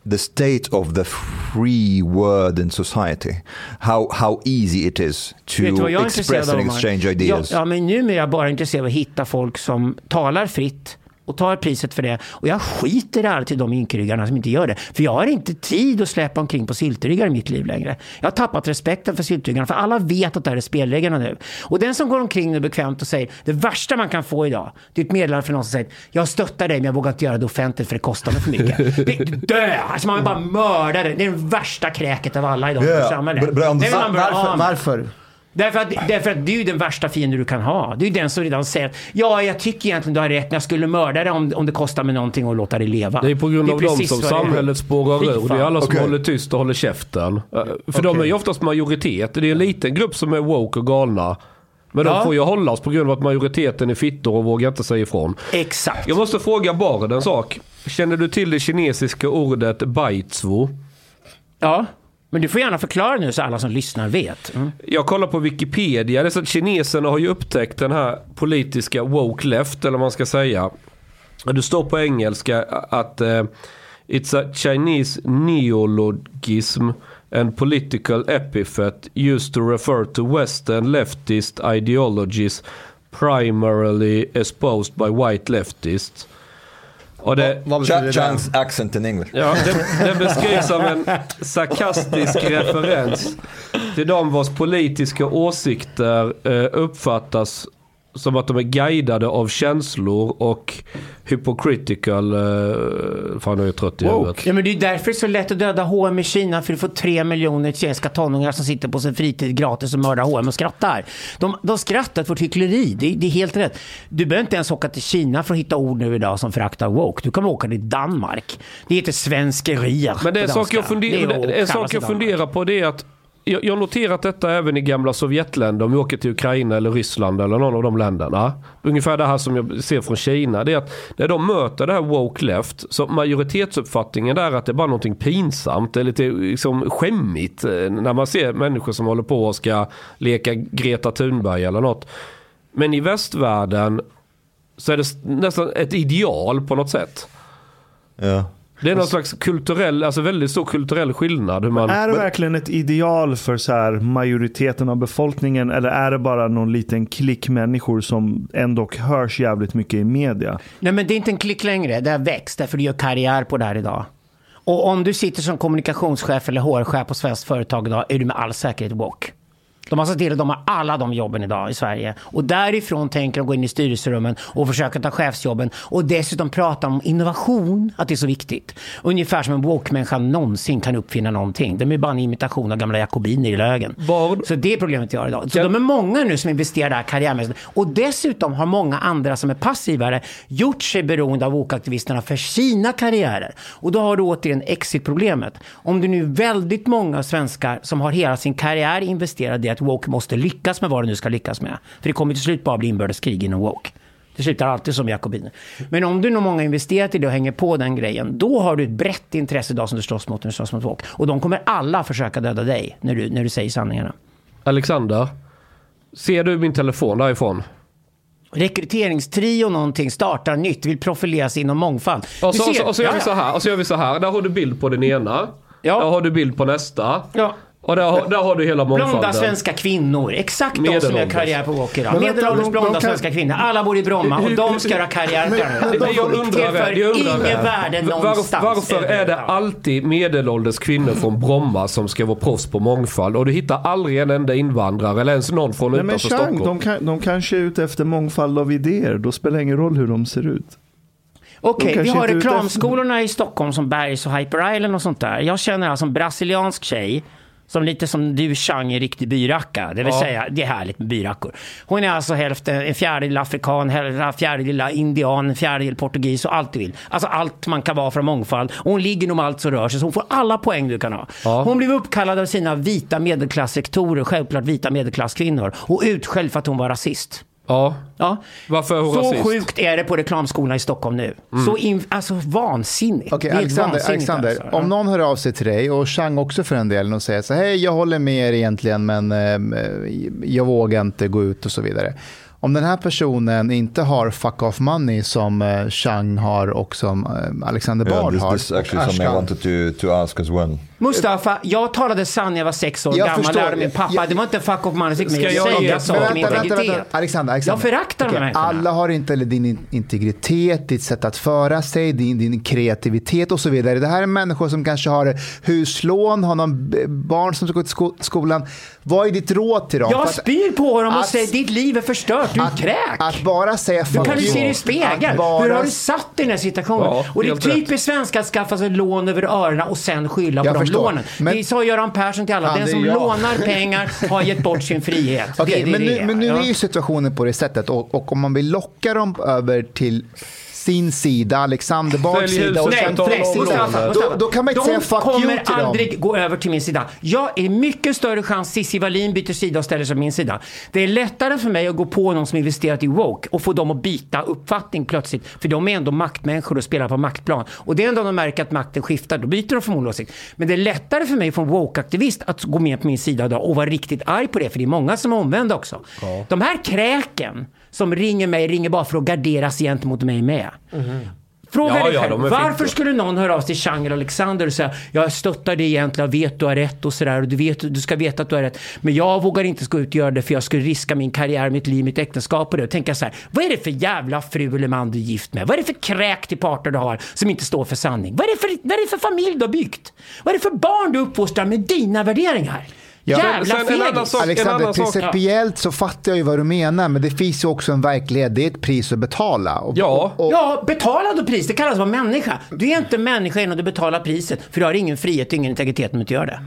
C: the state of the free word in society. How how easy it is to
B: jag
C: express and exchange ideas.
B: Ja, ja, men numera är jag bara intresserad av att hitta folk som talar fritt och tar priset för det. Och jag skiter alltid de inkryggarna som inte gör det. För jag har inte tid att släppa omkring på syltryggar i mitt liv längre. Jag har tappat respekten för syltryggarna, för alla vet att det här är spelreglerna nu. Och den som går omkring nu bekvämt och säger det värsta man kan få idag, det är ett meddelande från någon som säger jag stöttar dig men jag vågar inte göra det offentligt för det kostar mig för mycket. <laughs> Det, dö! Alltså man vill bara mörda det. Det är det värsta kräket av alla idag i
C: Yeah,
B: samhället.
A: Varför? varför?
B: Därför att, därför att det är ju den värsta fienden du kan ha. Det är ju den som redan säger att ja, jag tycker egentligen du har rätt, men jag skulle mörda dig om, om det kostar mig någonting att låta dig leva.
E: Det är på grund av dem som samhället spårar ur. Det är alla som
C: Okej.
E: håller tyst och håller käften. Eh, För de är ju oftast majoritet. Det är en liten grupp som är woke och galna. Men
B: Ja.
E: de får ju hållas på grund av att majoriteten är fittor och vågar inte säga ifrån.
B: Exakt.
E: Jag måste fråga Bard en sak. Känner du till det kinesiska ordet baitswo?
B: Ja, men du får gärna förklara nu så alla som lyssnar vet. Mm.
E: Jag kollar på Wikipedia. Det är så att kineserna har ju upptäckt den här politiska woke left, eller vad man ska säga. Det står på engelska att uh, it's a Chinese neologism and political epithet used to refer to western leftist ideologies primarily espoused by white leftists. Och det,
F: Vad betyder
C: Ch-? Chang's accent in English.
E: Ja, det, det <laughs> beskrivs som en sarkastisk referens till de vars politiska åsikter eh, uppfattas som att de är guidade av känslor och hypocritical... Eh, fan, nu är jag trött i huvudet.
B: Ja, men det är därför det är så lätt att döda H&M i Kina, för du får tre miljoner kinesiska tonåringar som sitter på sin fritid gratis och mördar H&M och skrattar. De, de skrattar för hyckleri, det, det är helt rätt. Du behöver inte ens åka till Kina för att hitta ord nu idag som föraktar woke. Du kan åka till Danmark. Det heter svenskerier
E: Men det är en
B: på
E: sak jag,
B: danska.
E: funder,
B: Det är
E: en sak jag funderar på det är att jag, jag har noterat detta även i gamla Sovjetländer, om vi åker till Ukraina eller Ryssland eller någon av de länderna. Ungefär det här som jag ser från Kina, det är att när de möter det här woke left, så majoritetsuppfattningen där är att det är bara någonting pinsamt, det är lite liksom skämmigt eh, när man ser människor som håller på och ska leka Greta Thunberg eller något. Men i västvärlden så är det nästan ett ideal på något sätt.
C: Ja.
E: Det är någon slags kulturell, alltså väldigt stor kulturell skillnad. Hur man,
D: Är det verkligen ett ideal för så här majoriteten av befolkningen eller är det bara någon liten klick människor som ändå hörs jävligt mycket i media?
B: Nej, men det är inte en klick längre. Det har växt därför du gör karriär på det här idag. Och om du sitter som kommunikationschef eller HR-chef på svenskt företag idag är du med all säkerhet woke. De har sett till att de har alla de jobben idag i Sverige. Och därifrån tänker de gå in i styrelserummen och försöka ta chefsjobben. Och dessutom prata om innovation, att det är så viktigt. Ungefär som en woke-människa någonsin kan uppfinna någonting. De är bara en imitation av gamla jakobiner i lögen.
E: Bard.
B: Så det är problemet jag har idag. Så
E: Ja.
B: de är många nu som investerar där karriärmässigt. Och dessutom har många andra som är passivare gjort sig beroende av woke-aktivisterna för sina karriärer. Och då har du återigen exit-problemet. Om det nu är väldigt många svenskar som har hela sin karriär investerad i att woke måste lyckas med vad det nu ska lyckas med. För det kommer till slut bara bli inbördeskrig inom woke. Det slutar alltid som jakobiner. Men om du nog många investerat i det och hänger på den grejen, då har du ett brett intresse idag som du slåss mot när du slåss mot woke. Och de kommer alla försöka döda dig när du, när du säger sanningarna.
E: Alexander, ser du min telefon därifrån?
B: rekryteringstrio någonting startar nytt, vill profilera sig inom mångfald.
E: Och så, och så, och så gör vi så här, och så gör vi så här. Där har du bild på den ena.
B: Ja.
E: Där har du bild på nästa.
B: Ja.
E: Och där, har- där har du hela mångfalden.
B: Blonda svenska kvinnor, exakt de som gör karriär på Walker idag. Medelålders
D: de-
B: blonda svenska kvinnor. Alla bor i Bromma och de ska göra karriär på
E: Det- jag undrar jag undrar
B: inget
E: är,
B: värde någonstans.
E: Varför är det alltid medelålders kvinnor från Bromma som ska vara proffs på mångfald? Och du hittar aldrig en enda invandrare eller ens någon från
D: Nej,
E: utanför
D: Chang,
E: Stockholm.
D: de, kan, de kanske är ute efter mångfald av idéer. Då spelar det ingen roll hur de ser ut.
B: Okej,
D: De
B: vi har reklamskolorna i Stockholm som Bergs och Hyper Island och sånt där. Jag känner alltså en brasiliansk tjej som lite som du Chang är riktig byracka. Det vill
E: Ja.
B: säga, det är härligt med byrackor. Hon är alltså hälften, en fjärdedel afrikan, en fjärdedel indian, en fjärdedel portugis och allt du vill. Alltså allt man kan vara för mångfald. Och hon ligger nog med allt som rör sig, så hon får alla poäng du kan ha.
E: Ja.
B: Hon blev uppkallad av sina vita medelklassrektorer, självklart vita medelklasskvinnor, och utskälld för att hon var rasist.
E: Ja.
B: Ja.
E: Varför är hon
B: Så
E: rasist? Mm.
B: sjukt är det på reklamskolorna i Stockholm nu. Så in, alltså vansinnigt.
A: Okej,
B: Det helt
A: Alexander,
B: vansinnigt
A: Alexander
B: alltså.
A: om någon hör av sig till dig och Chang också för en del och säger så här, hej jag håller med er egentligen men eh, jag vågar inte gå ut och så vidare. Om den här personen inte har fuck off money som eh, Chang har och som eh, Alexander
C: Yeah,
A: Bard
C: this,
A: har.
C: this is actually
A: och
C: something I wanted to, to ask as well.
B: Mustafa, jag talade sanning när jag var sex år
A: Jag
B: gammal.
A: förstår.
B: Lärde min pappa.
A: Jag-
B: det var inte fuck off money. Men jag
E: jag
B: säger
E: ge-
B: saker med integritet.
A: Alexander, Alexander.
B: Jag föraktar de
A: Okej,
B: här.
A: Alla har inte eller din in- integritet, ditt sätt att föra sig, din, din kreativitet och så vidare. Det här är människor som kanske har huslån, har någon barn som ska gå till sko- skolan. Vad är ditt råd till dem?
B: Jag
A: att-
B: spyr på dem och
A: att-
B: säger ditt liv är förstört, du är
A: att,
B: kräk.
A: att bara säga fuck
B: kan du se dig i
A: att
B: spegeln?
A: bara-
B: Hur har du satt dig i den här situationen?
E: Ja,
B: och det är typiskt svenska att skaffa sig lån över öronen och sen skylla på de
A: förstår.
B: Lånen.
A: Men-
B: det sa Göran Persson till alla.
A: Ja,
B: Den som
A: jag.
B: lånar pengar har gett bort sin frihet. <laughs>
A: Okej,
B: det det
A: men, nu,
B: är.
A: men nu är ju situationen på det sättet och, och om man vill locka dem över till sin sida, Alexander Bards sida och sen
E: lån.
B: Mustafa,
A: Då- då kan man inte
B: de
A: säga fuck you
B: kommer
A: till dem.
B: aldrig gå över till min sida. Jag är mycket större chans Cissi Wallin byter sida och ställer sig på min sida. Det är lättare för mig att gå på någon som investerat i woke och få dem att byta uppfattning plötsligt. För de är ändå maktmänniskor och spelar på maktplan. Och det är ändå de märker att makten skiftar, då byter de förmodligen åsikt. Men det är lättare för mig som woke-aktivist att gå med på min sida idag och vara riktigt arg på det. För det är många som är omvända också. De här kräken som ringer mig, ringer bara för att gardera sig gentemot mig med. Fråga
E: Ja,
B: dig
E: ja,
B: själv,
E: är
B: varför skulle någon höra av sig till Chang eller Alexander och säga jag stöttar dig egentligen, jag vet du har rätt och sådär och du, vet, du ska veta att du har rätt. Men jag vågar inte gå ut och göra det för jag skulle riska min karriär, mitt liv, mitt äktenskap och det. Och tänka så här, vad är det för jävla fru eller man du är gift med? Vad är det för kräk till parter du har som inte står för sanning? Vad är det för, vad är det för familj du har byggt? Vad är det för barn du uppfostrar med dina värderingar?
A: Ja.
B: Jävla
E: Sen- sen en annan
B: fegis!
E: sak- en
A: Alexander,
E: annan sak-
A: principiellt så fattar jag ju vad du menar, men det finns ju också en verklighet. Det är ett pris att betala. Och,
E: Ja.
A: och, och,
B: Ja, betala då pris. Det kallas vara människa. Du är inte människa innan du betalar priset. För du har ingen frihet och ingen integritet om du inte gör det.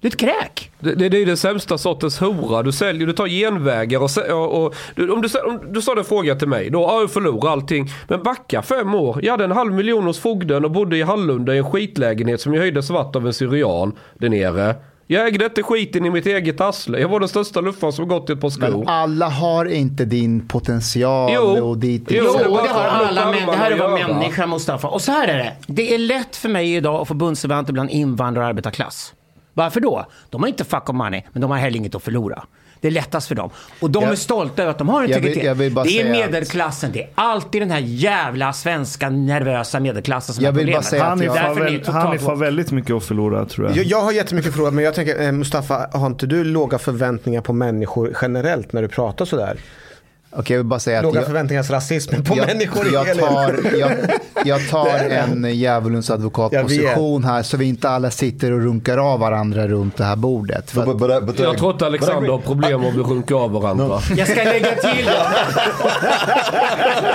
B: Du är ett kräk.
E: Det, det, det är den sämsta sortens hora. Du säljer, du tar genvägar och, och, och du, om, du, om du sa en fråga till mig, då ja, jag förlorar allting. Men backa fem år. Jag hade en halv miljon hos fogden och bodde i Hallunda i en skitlägenhet som jag höjde svart av en syrian där nere. Jag ägde inte skiten i mitt eget arsle. Jag var den största luffaren som gått i ett par skor.
A: men alla har inte din potential
E: Jo.
A: och dit.
E: Jo,
B: Jo,
E: det
B: det har alla män. Det här är
E: göra.
B: människa, Mustafa. Och så här är det. Det är lätt för mig idag att få bundsförvanter bland invandrare och arbetarklass. Varför då? De har inte fuck of money, men de har heller inget att förlora. Det är lättast för dem. Och de
A: Jag-
B: är stolta över att de har
A: jag vill-
B: integritet.
A: jag vill bara
B: det är
A: säga att-
B: medelklassen. Det är alltid den här jävla svenska nervösa medelklassen som
A: Jag
B: är
A: vill bara
B: problemet.
A: säga att jag-
D: har,
B: Därför är
D: väl,
B: totalt
D: Hanif har
B: woke.
D: väldigt mycket att förlora tror jag.
G: Jag, jag har jättemycket frågor, men jag tänker eh, Mustafa, har inte du låga förväntningar på människor generellt när du pratar sådär?
A: Okej, jag vill bara säga att
G: Låga
A: jag,
G: förväntningars rasism på
A: jag,
G: människor i
A: jag tar, jag, jag <laughs> tar en djävulens advokatposition här så vi inte alla sitter och runkar av varandra runt det här bordet.
C: No,
A: att,
C: but, but, but I-
E: Jag tror inte
C: but
E: Alexander har problem om vi runkar av varandra.
B: Jag ska lägga till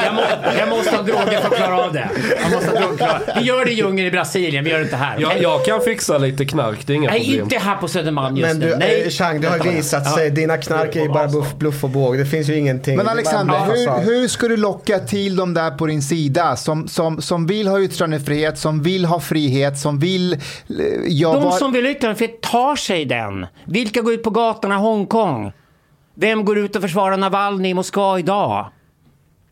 B: jag, må, jag måste ha droger för att klara av det. Jag måste ha att klara. Vi gör det i djungeln i Brasilien, vi gör det inte här.
E: Jag, jag kan fixa lite knark, det är inga
B: Nej,
E: problem.
B: inte här på Södermalm just
G: Men du,
B: nu. Nej.
G: eh, Chang, det har visat sig, dina knark är ju bara bluff, bluff och båg. Det finns ju ingenting.
A: men Alexander, hur, hur ska du locka till dem där på din sida som, som, som vill ha yttrandefrihet, som vill ha frihet, som vill... eh, Ja,
B: De
A: var-
B: som vill ha yttrandefrihet tar sig den. Vilka går ut på gatorna i Hongkong? Vem går ut och försvarar Navalny i Moskva idag?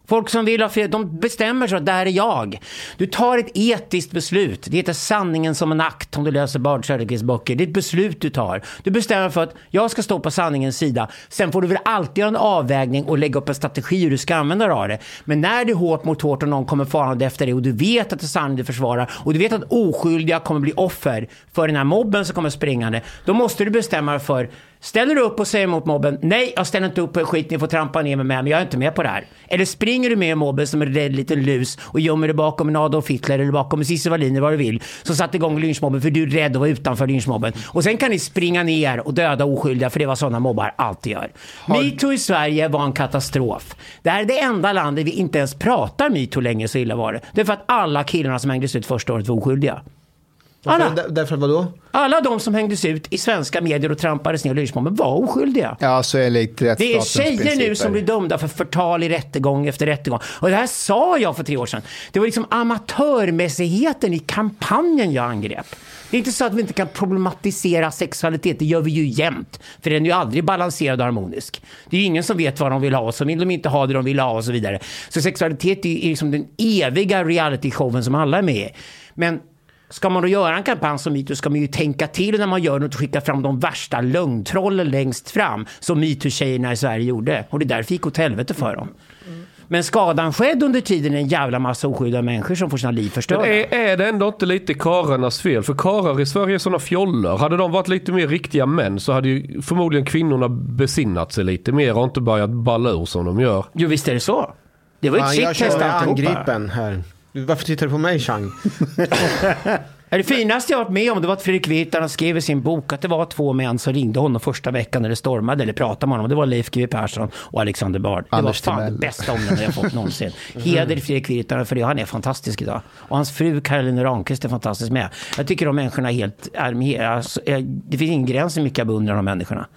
B: Folk som vill ha frihet, de bestämmer sig att där är jag. Du tar ett etiskt beslut. Det heter sanningen som en akt om du läser Bard Söderqvists böcker. Det är ett beslut du tar. Du bestämmer för att jag ska stå på sanningens sida. Sen får du väl alltid göra en avvägning och lägga upp en strategi hur du ska använda dig av det. Men när det är hårt mot hårt och någon kommer farande efter dig och du vet att det är sanning du försvarar och du vet att oskyldiga kommer bli offer för den här mobben som kommer springande. Då måste du bestämma dig för Ställer du upp och säger mot mobben, nej jag ställer inte upp på skit, ni får trampa ner mig med, men jag är inte med på det här. Eller springer du med mobben som en rädd liten lus och gömmer dig bakom en Adolf Hitler eller bakom en Cissi Wallin eller vad du vill, som satte igång lynchmobben för du är rädd att vara utanför lynchmobben. Och sen kan ni springa ner och döda oskyldiga, för det vad sådana mobbar alltid gör. Metoo i Sverige var en katastrof. Det här är det enda landet vi inte ens pratar metoo längre, så illa var det. Det är för att alla killarna som hängdes ut första året var oskyldiga. Alla.
G: Där- Därför vadå?
B: Alla de som hängdes ut i svenska medier och trampades ner och lynchmobben var oskyldiga.
A: Ja, så enligt
B: Det är tjejer nu
A: principer.
B: som blir dömda för förtal i rättegång efter rättegång. Och det här sa jag för tre år sedan. Det var liksom amatörmässigheten i kampanjen jag angrep. Det är inte så att vi inte kan problematisera sexualitet, det gör vi ju jämt. För den är ju aldrig balanserad och harmonisk. Det är ju ingen som vet vad de vill ha och så vill de inte ha det de vill ha och så vidare. Så sexualitet är är liksom den eviga reality-showen som alla är med i. Men Ska man då göra en kampanj som metoo ska man ju tänka till när man gör det och skicka fram de värsta lögntrollen längst fram som metoo-tjejerna i Sverige gjorde. Och det är därför det gick åt helvete för dem. Men skadan skedde under tiden en jävla massa oskyddade människor som får sina liv
E: Men
B: förstörda.
E: är, är det ändå inte lite karlarnas fel? För karlar i Sverige är sådana fjollor. Hade de varit lite mer riktiga män så hade ju förmodligen kvinnorna besinnat sig lite mer och inte börjat balla ur som de gör.
B: Jo visst är det så. Det var ett
G: jag
B: shit-test
G: känner mig
B: alltihopa.
G: angripen här. Varför tittar du på mig Chang? <laughs>
B: Det finaste jag varit med om det var att Fredrik Virtanen skrev i sin bok att det var två män som ringde honom första veckan när det stormade eller pratade med honom. Det var Leif GW Persson och Alexander Bard. Det
A: Anders
B: var fan
A: Timell.
B: det bästa omnämnande jag fått någonsin. Heder till Fredrik Virtanen för det. Han är fantastisk idag. Och hans fru Caroline Ramqvist är fantastisk med. Jag tycker de människorna är helt... Är, alltså, det finns ingen gräns hur mycket jag beundrar de människorna.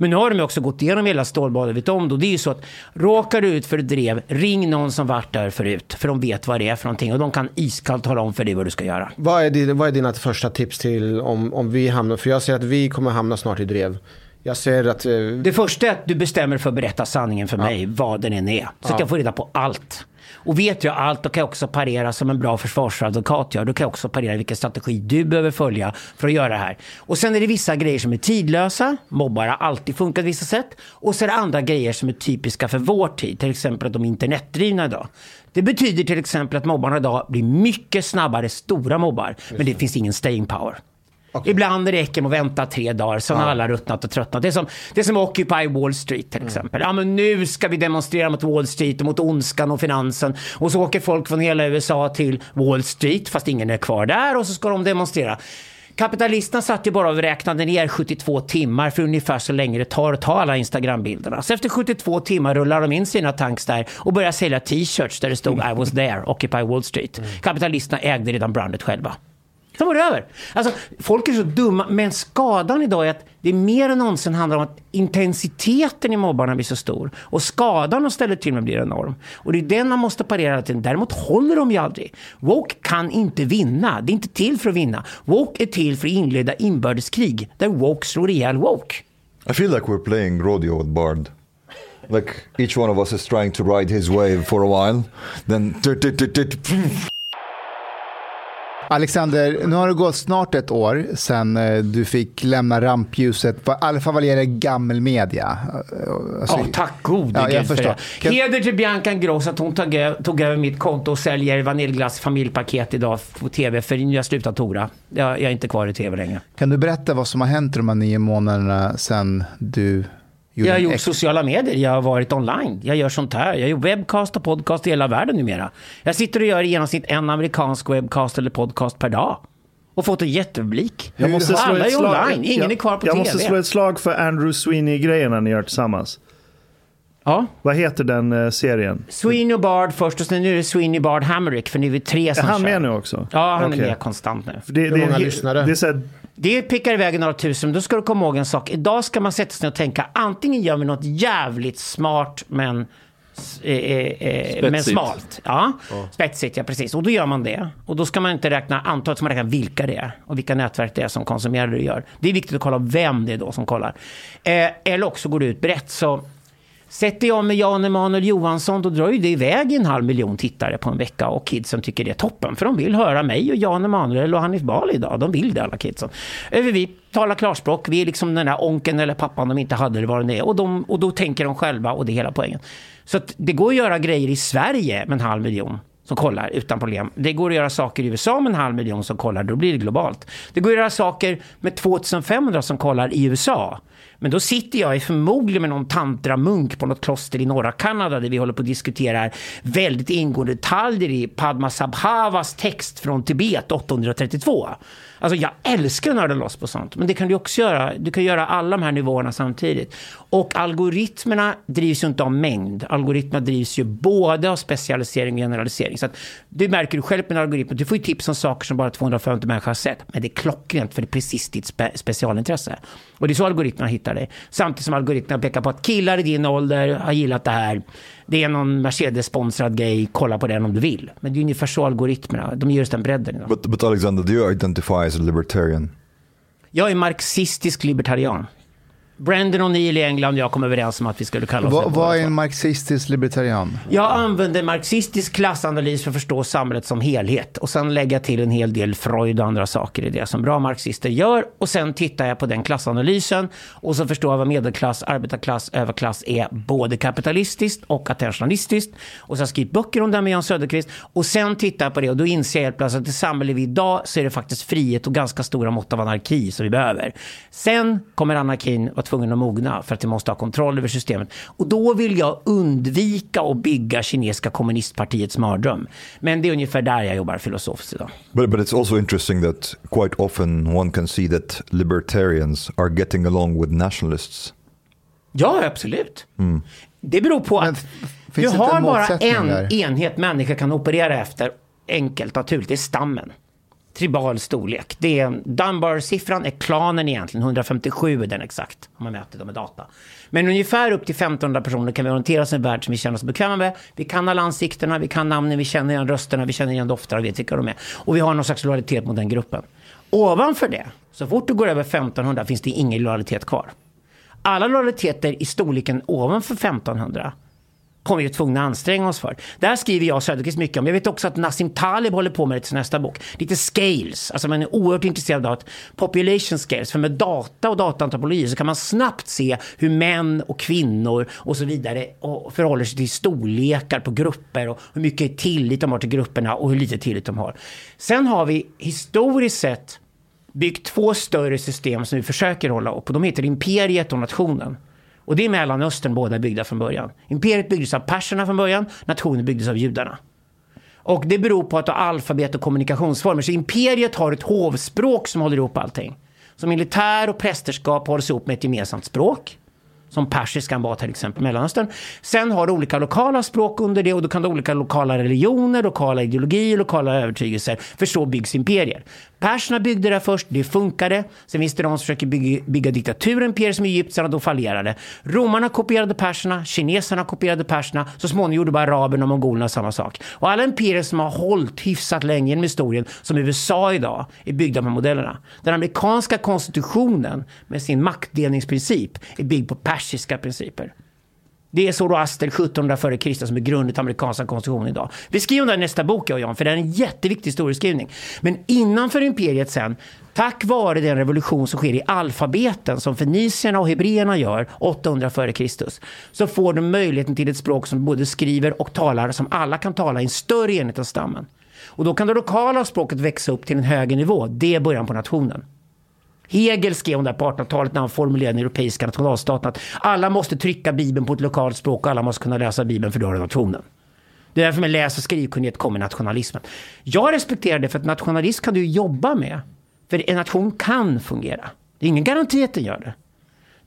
B: Men nu har de också gått igenom hela stålbadet, vet om det. Och det är ju så att råkar du ut för ett drev, ring någon som varit där förut. För de vet vad det är för någonting och de kan iskallt tala om för dig vad du ska göra.
G: Vad är, din, vad är dina första tips till om, om vi hamnar, för jag ser att vi kommer hamna snart i drev. Jag ser att, eh,
B: Det första är att du bestämmer för att berätta sanningen för mig, vad den än är. Så att jag får reda på allt. Och vet jag allt, då kan jag också parera som en bra försvarsadvokat gör. Då kan jag också parera vilken strategi du behöver följa för att göra det här. Och sen är det vissa grejer som är tidlösa. Mobbar har alltid funkat på vissa sätt. Och så är det andra grejer som är typiska för vår tid. Till exempel att de är internetdrivna idag. Det betyder till exempel att mobbarna idag blir mycket snabbare stora mobbar. Men det finns ingen staying power. Ibland räcker det att vänta tre dagar, så har alla ruttnat och tröttnat. Det är som, det är som Occupy Wall Street till exempel. Ja, men nu ska vi demonstrera mot Wall Street och mot ondskan och finansen. Och så åker folk från hela USA till Wall Street, fast ingen är kvar där, och så ska de demonstrera. Kapitalisterna satt ju bara och räknade ner 72 timmar för ungefär så länge det tar att ta alla Instagram-bilderna. Så efter 72 timmar rullar de in sina tanks där och börjar sälja t-shirts där det stod I was there, Occupy Wall Street. Kapitalisterna ägde redan brandet själva. Sen var det över. Alltså, folk är så dumma, men skadan idag är att det mer än någonsin handlar om att intensiteten i mobbarna blir så stor. Och skadan de ställer till med blir enorm. Och det är den man måste parera hela tiden. Däremot håller de ju aldrig. Woke kan inte vinna. Det är inte till för att vinna. Woke är till för att inleda inbördeskrig där woke slår ihjäl woke.
C: I feel like we're playing rodeo with Bard. Like each one of us is trying to ride his wave for a while. Then
A: Alexander, nu har det gått snart ett år sedan eh, du fick lämna rampljuset, vad- i alla fall vad gäller gammelmedia. Alltså,
B: Ja, tack gode
A: Ja, jag
B: gud för det.
A: Kan-
B: Heder till Bianca Ingrosso att hon tog, tog över mitt konto och säljer vaniljglass familjepaket idag på tv. För jag har slutat tora. Jag, jag är inte kvar i tv längre.
A: Kan du berätta vad som har hänt de här nio månaderna sedan du
B: Jag har gjort
A: ex-
B: sociala medier, jag har varit online, jag gör sånt här. Jag gör webcast och podcast i hela världen numera. Jag sitter och gör i genomsnitt en amerikansk webcast eller podcast per dag. Och fått en jättepublik.
D: Jag måste slå
B: Alla
D: ett
B: är
D: slag-
B: online, ingen
D: jag,
B: är kvar på
D: Jag
B: tv.
D: måste slå ett slag för Andrew Sweeney-grejerna ni gör tillsammans.
B: Ja.
D: Vad heter den eh, serien?
B: Sweeney och Bard först och sen nu är det Sweeney Bard Hamrick för nu är vi tre
D: Är
B: som
D: han
B: kör.
D: med nu också?
B: Ja, han
D: Okej.
B: är med konstant nu.
D: Det,
G: Hur
D: det är
G: många
D: he-
G: lyssnare?
D: Det är så här,
B: Det pickar iväg några tusen, men då ska du komma ihåg en sak. Idag ska man sätta sig ner och tänka, antingen gör vi något jävligt smart men, eh, eh, men
E: Spetsigt.
B: smalt. Ja, spetsigt, ja precis. Och då gör man det. Och då ska man inte räkna antalet, man räknar vilka det är och vilka nätverk det är som konsumerar det du gör. Det är viktigt att kolla vem det är då som kollar. Eh, eller också går det ut brett. Så Sätter jag med Jan Emanuel Johansson då drar ju det iväg en halv miljon tittare på en vecka och kidsen tycker det är toppen. För de vill höra mig och Jan Emanuel och Hanif Bali idag. De vill det alla kidsen. Vi talar klarspråk, vi är liksom den där onken eller pappan de inte hade eller vad det är. Och, de, och då tänker de själva och det är hela poängen. Så att det går att göra grejer i Sverige med en halv miljon som kollar utan problem. Det går att göra saker i USA med en halv miljon som kollar, då blir det globalt. Det går att göra saker med 2500 som kollar i USA. Men då sitter jag förmodligen med någon tantramunk på något kloster i norra Kanada där vi håller på att diskutera väldigt ingående detaljer i Padmasambhavas text från Tibet 832. Alltså jag älskar att nörda loss på sånt, men det kan du också göra. Du kan göra alla de här nivåerna samtidigt. Och algoritmerna drivs ju inte av mängd. Algoritmerna drivs ju både av specialisering och generalisering. Så att du märker du själv med en algoritm, du får ju tips om saker som bara 250 människor har sett. Men det är klockrent för det är precis ditt spe specialintresse. Och det är så algoritmerna hittar dig. Samtidigt som algoritmerna pekar på att killar i din ålder har gillat det här. Det är någon Mercedes-sponsrad grej, kolla på den om du vill. Men det är ungefär så algoritmerna, de ger oss den bredden. idag.
C: But, but Alexander, do you identify as a libertarian?
B: Jag är marxistisk libertarian. Brandon O'Neill i England och jag kom överens om att vi skulle kalla oss
A: Vad,
B: det
A: vad är en marxistisk libertarian?
B: Jag använder marxistisk klassanalys för att förstå samhället som helhet och sen lägga till en hel del Freud och andra saker i det som bra marxister gör och sen tittar jag på den klassanalysen och så förstår jag vad medelklass, arbetarklass, överklass är både kapitalistiskt och attentionalistiskt och så har jag skrivit böcker om det med Jan Söderqvist och sen tittar jag på det och då inser jag helt plötsligt att i samhället vi idag så är det faktiskt frihet och ganska stora mått av anarki som vi behöver. Sen kommer anarkin vara tvungen att mogna för att vi måste ha kontroll över systemet. Och då vill jag undvika att bygga kinesiska kommunistpartiets mardröm. Men det är ungefär där jag jobbar filosofiskt idag.
C: But, but it's also interesting that quite often one can see that libertarians are getting along with nationalists.
B: Ja, absolut. Det beror på
A: Men
B: att du
A: det
B: har
A: en
B: bara en
A: där?
B: enhet människor kan operera efter. Enkelt, naturligt. Det är stammen. Tribal storlek. Det är, Dunbar-siffran är klanen egentligen. 157 är den exakt. Om man mäter dem med data. Men ungefär upp till 1500 personer kan vi orientera oss i en värld som vi känner oss bekväma med. Vi kan alla ansiktena, vi kan namnen, vi känner igen rösterna, vi känner igen dofterna och vet vilka de är. Och vi har någon slags lojalitet mot den gruppen. Ovanför det, så fort du går över 1500 finns det ingen lojalitet kvar. Alla lojaliteter i storleken ovanför 1500 kommer vi tvungna att anstränga oss för. Där skriver jag och Söderqvist mycket om. Jag vet också att Nassim Taleb håller på med det till nästa bok. Lite scales, alltså man är oerhört intresserad av att population scales. För med data och dataantropologi så kan man snabbt se hur män och kvinnor och så vidare och förhåller sig till storlekar på grupper och hur mycket tillit de har till grupperna och hur lite tillit de har. Sen har vi historiskt sett byggt två större system som vi försöker hålla upp. Och de heter imperiet och nationen. Och det är Mellanöstern båda är byggda från början. Imperiet byggdes av perserna från början, nationen byggdes av judarna. Och det beror på att du har alfabet och kommunikationsformer. Så imperiet har ett hovspråk som håller ihop allting. Så militär och prästerskap hålls ihop med ett gemensamt språk. Som persiskan var till exempel i Mellanöstern. Sen har du olika lokala språk under det och då kan du ha olika lokala religioner, lokala ideologier, lokala övertygelser. För så byggs imperier. Perserna byggde det först, det funkade. Sen finns det de som försöker bygga, bygga diktaturimper som egyptierna, då fallerade. Romarna kopierade perserna, kineserna kopierade perserna, så småningom gjorde bara araberna och mongolerna samma sak. Och alla imperier som har hållit hyfsat länge genom historien, som USA idag, är byggda på modellerna. Den amerikanska konstitutionen med sin maktdelningsprincip är byggd på persiska principer. Det är Zoroaster 1700 f.Kr. som är grunden till amerikanska konstitutionen idag. Vi skriver om det i nästa bok jag och Jan, för det är en jätteviktig historieskrivning. Men innanför imperiet sen, tack vare den revolution som sker i alfabeten som fenicierna och hebreerna gör 800 f.Kr. så får de möjligheten till ett språk som både skriver och talar som alla kan tala i en större enhet av stammen. Och då kan det lokala språket växa upp till en högre nivå. Det är början på nationen. Hegel skrev om det här på 1800-talet när han formulerade den europeiska nationalstaten att alla måste trycka Bibeln på ett lokalt språk och alla måste kunna läsa Bibeln för då har du nationen. Det är därför med läs och skrivkunnighet kommer nationalismen. Jag respekterar det för att nationalism kan du jobba med. För en nation kan fungera. Det är ingen garanti att den gör det.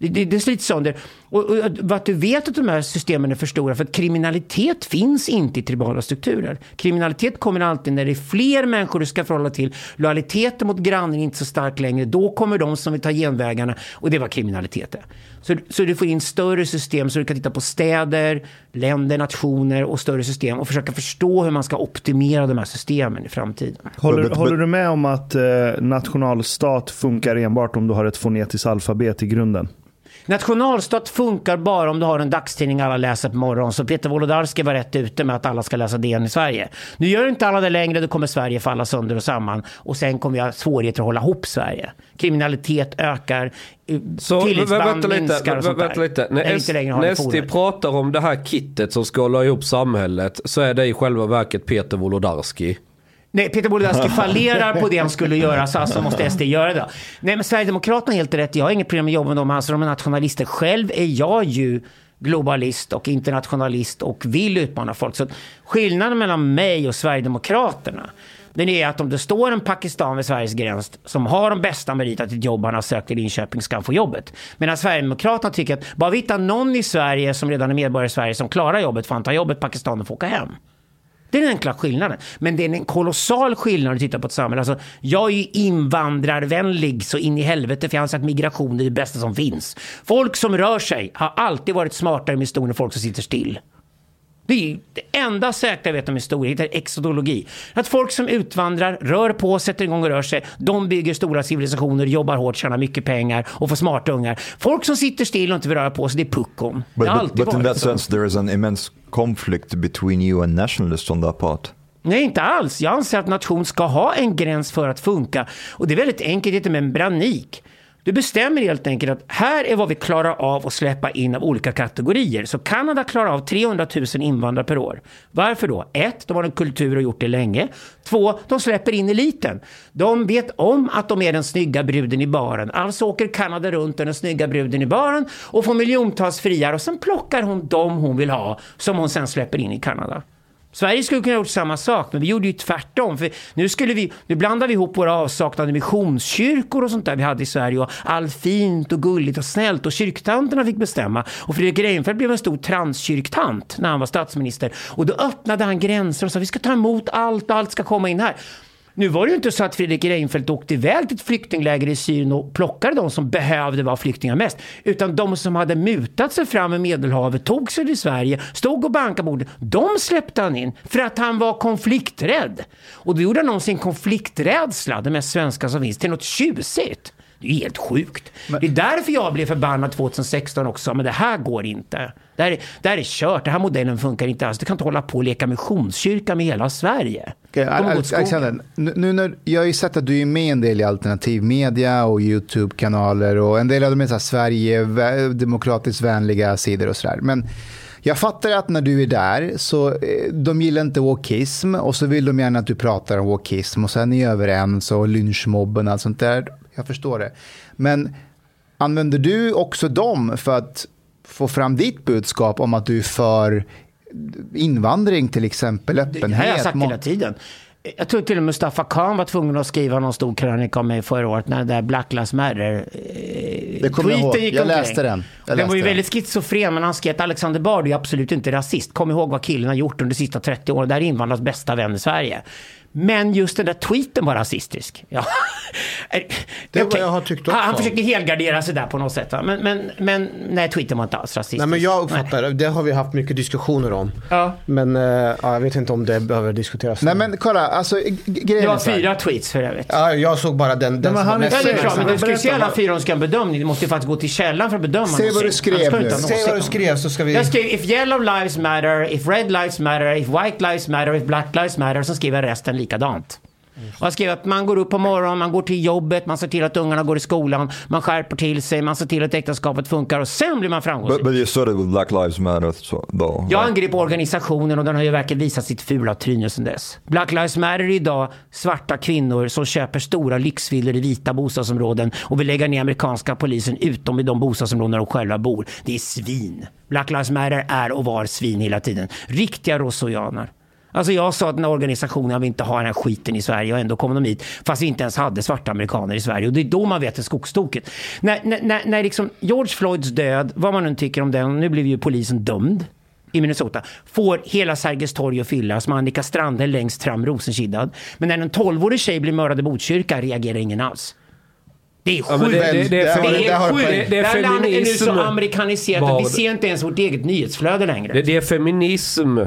B: Det, det, slits sönder. Och, och, och att du vet att de här systemen är för stora, för att kriminalitet finns inte i tribala strukturer. Kriminalitet kommer alltid när det är fler människor du ska förhålla till. Lojaliteten mot grannen är inte så stark längre. Då kommer de som vill ta genvägarna och det var kriminalitet är. Så, så du får in större system så du kan titta på städer, länder, nationer och större system och försöka förstå hur man ska optimera de här systemen i framtiden.
D: Håller,
C: But- but-
D: håller du med om att eh, nationalstat funkar enbart om du har ett fonetiskt alfabet i grunden?
B: Nationalstat funkar bara om du har en dagstidning alla läser på morgonen. Så Peter Wolodarski var rätt ute med att alla ska läsa DN i Sverige. Nu gör inte alla det längre, då kommer Sverige falla sönder och samman. Och sen kommer vi ha svårigheter att hålla ihop Sverige. Kriminalitet ökar, eh,
E: Så
B: tillitsband
E: vänta
B: minskar och sånt där.
E: vänta lite. När,
B: vi
E: S, när SD pratar om det här kittet som ska hålla ihop samhället så är det i själva verket Peter Wolodarski.
B: Nej, Peter Wolodarski <laughs> fallerar på det han skulle göra, så alltså måste SD göra det. Nej, men Sverigedemokraterna har helt rätt. Jag har inget problem med jobba med dem, alltså de är nationalister. Själv är jag ju globalist och internationalist och vill utmana folk. Så skillnaden mellan mig och Sverigedemokraterna den är att om det står en Pakistan vid Sveriges gräns som har de bästa meriterna till ett jobb han har sökt till Linköping ska han få jobbet. Medan Sverigedemokraterna tycker att bara vi hittar någon i Sverige som redan är medborgare i Sverige som klarar jobbet får han ta jobbet Pakistan och få åka hem. Det är den enkla skillnaden. Men det är en kolossal skillnad att titta på ett samhälle. Alltså, jag är ju invandrarvänlig så in i helvete för jag anser att migration är det bästa som finns. Folk som rör sig har alltid varit smartare med historien än folk som sitter still. Det är det enda säkra jag vet om historia, det är exodologi. Att folk som utvandrar, rör på, sätter igång och rör sig, de bygger stora civilisationer, jobbar hårt, tjänar mycket pengar och får smarta ungar. Folk som sitter still och inte vill röra på sig, det är puckon. Det
C: But,
B: har
C: but,
B: alltid
C: but in
B: varit
C: that
B: så.
C: sense, there is an immense conflict between you and nationalists on that part.
B: Nej, inte alls. Jag anser att nation ska ha en gräns för att funka. Och det är väldigt enkelt, det är inte membranik. Du bestämmer helt enkelt att här är vad vi klarar av att släppa in av olika kategorier. Så Kanada klarar av 300 000 invandrare per år. Varför då? Ett, de har en kultur och gjort det länge. Två, de släpper in eliten. De vet om att de är den snygga bruden i baren. Alltså åker Kanada runt den snygga bruden i baren och får miljontals friar och sen plockar hon dem hon vill ha som hon sen släpper in i Kanada. Sverige skulle kunna ha gjort samma sak, men vi gjorde ju tvärtom. För nu, skulle vi, nu blandar vi ihop våra avsaknade missionskyrkor och sånt där vi hade i Sverige och allt fint och gulligt och snällt och kyrktanterna fick bestämma. Och Fredrik Reinfeldt blev en stor transkyrktant när han var statsminister. Och då öppnade han gränser och sa vi ska ta emot allt och allt ska komma in här. Nu var det ju inte så att Fredrik Reinfeldt åkte iväg till ett flyktingläger i Syrien och plockade de som behövde vara flyktingar mest. Utan de som hade mutat sig fram i Medelhavet, tog sig till Sverige, stod och bankade bordet. De släppte han in för att han var konflikträdd. Och då gjorde han om sin konflikträdsla, det mest svenska som finns, till något tjusigt. Det är helt sjukt. Det är därför jag blev förbannad 2016 också. Men det här går inte. Det här, är, det här är kört. Den här modellen funkar inte alls. Du kan inte hålla på och leka missionskyrka med hela Sverige. Skogen.
A: Alexander, nu, när, jag har ju sett att du är med en del i alternativ media och YouTube-kanaler och en del av dem är så här Sverige, demokratiskt vänliga sidor och sådär. Men jag fattar att när du är där så eh, de gillar inte wokism och så vill de gärna att du pratar om wokism och sen är ni överens och lynchmobben och allt sånt där. Jag förstår det. Men använder du också dem för att få fram ditt budskap om att du är för invandring till exempel,
B: Det
A: öppenhet?
B: här har jag sagt hela tiden. Jag tror till och med Mustafa Khan var tvungen att skriva någon stor krönika om mig förra året när det där Black Lives Matter
A: Det kommer jag ihåg.
B: gick
A: Jag läste den. Jag
B: den var ju
A: läste
B: väldigt schizofren men han skrev att Alexander Bard är absolut inte rasist. Kom ihåg vad killen har gjort under de sista 30 åren. Det här är invandrarnas bästa vän i Sverige. Men just den där tweeten var rasistisk. Ja. <laughs>
G: Det är vad
B: Okej.
G: jag har tyckt
B: Han, han
G: också.
B: försökte helgardera sig där på något sätt. Va? Men, men, men nej, tweeten var inte alls rasistisk.
G: Nej men jag uppfattar, det har vi haft mycket diskussioner om.
B: Ja.
G: Men ja, jag vet inte om det behöver diskuteras.
A: Nej men kolla, alltså
B: Det
A: grejen är
B: var fyra tweets för övrigt.
G: Ja, jag såg bara den, den
D: men
G: som
D: han
G: var
B: det är klart, men du ska ju se alla
D: vad-
B: fyra om du ska ha en bedömning. Du måste ju faktiskt gå till källan för att bedöma
A: Säg vad du skrev nu.
G: Säg vad du
B: det.
G: skrev så ska vi...
B: Jag skrev if yellow lives matter, if red lives matter, if white lives matter, if black lives matter. Så skrev jag resten likadant. Jag skrev att man går upp på morgonen, man går till jobbet, man ser till att ungarna går i skolan, man skärper till sig, man ser till att äktenskapet funkar och sen blir man framgångsrik.
C: you started with Black Lives Matter, though.
B: Jag angrep organisationen och den har ju verkligen visat sitt fula tryne sedan dess. Black Lives Matter är idag svarta kvinnor som köper stora lyxvillor i vita bostadsområden och vill lägga ner amerikanska polisen utom i de bostadsområden där de själva bor. Det är svin. Black Lives Matter är och var svin hela tiden. Riktiga rosojaner. Alltså jag sa att den här organisationen vill inte ha den här skiten i Sverige och ändå kom de hit fast vi inte ens hade svarta amerikaner i Sverige. Och det är då man vet att det är skogstokigt. När, när, när, när liksom George Floyds död, vad man nu tycker om den, nu blev ju polisen dömd i Minnesota får hela Sergels torg att fyllas med Annika Strandhäll längst fram rosenkiddad. Men när en 12-årig tjej blir mördad i Botkyrka reagerar ingen alls. Det är
E: Ja,
B: sjukt.
E: det, det, det,
G: Det
E: är
G: har-
B: Det är sjukt.
E: Det- det är
B: det här landet är nu så
E: feminism.
B: amerikaniserat att vi ser inte ens vårt eget nyhetsflöde längre.
E: Det, det är feminism,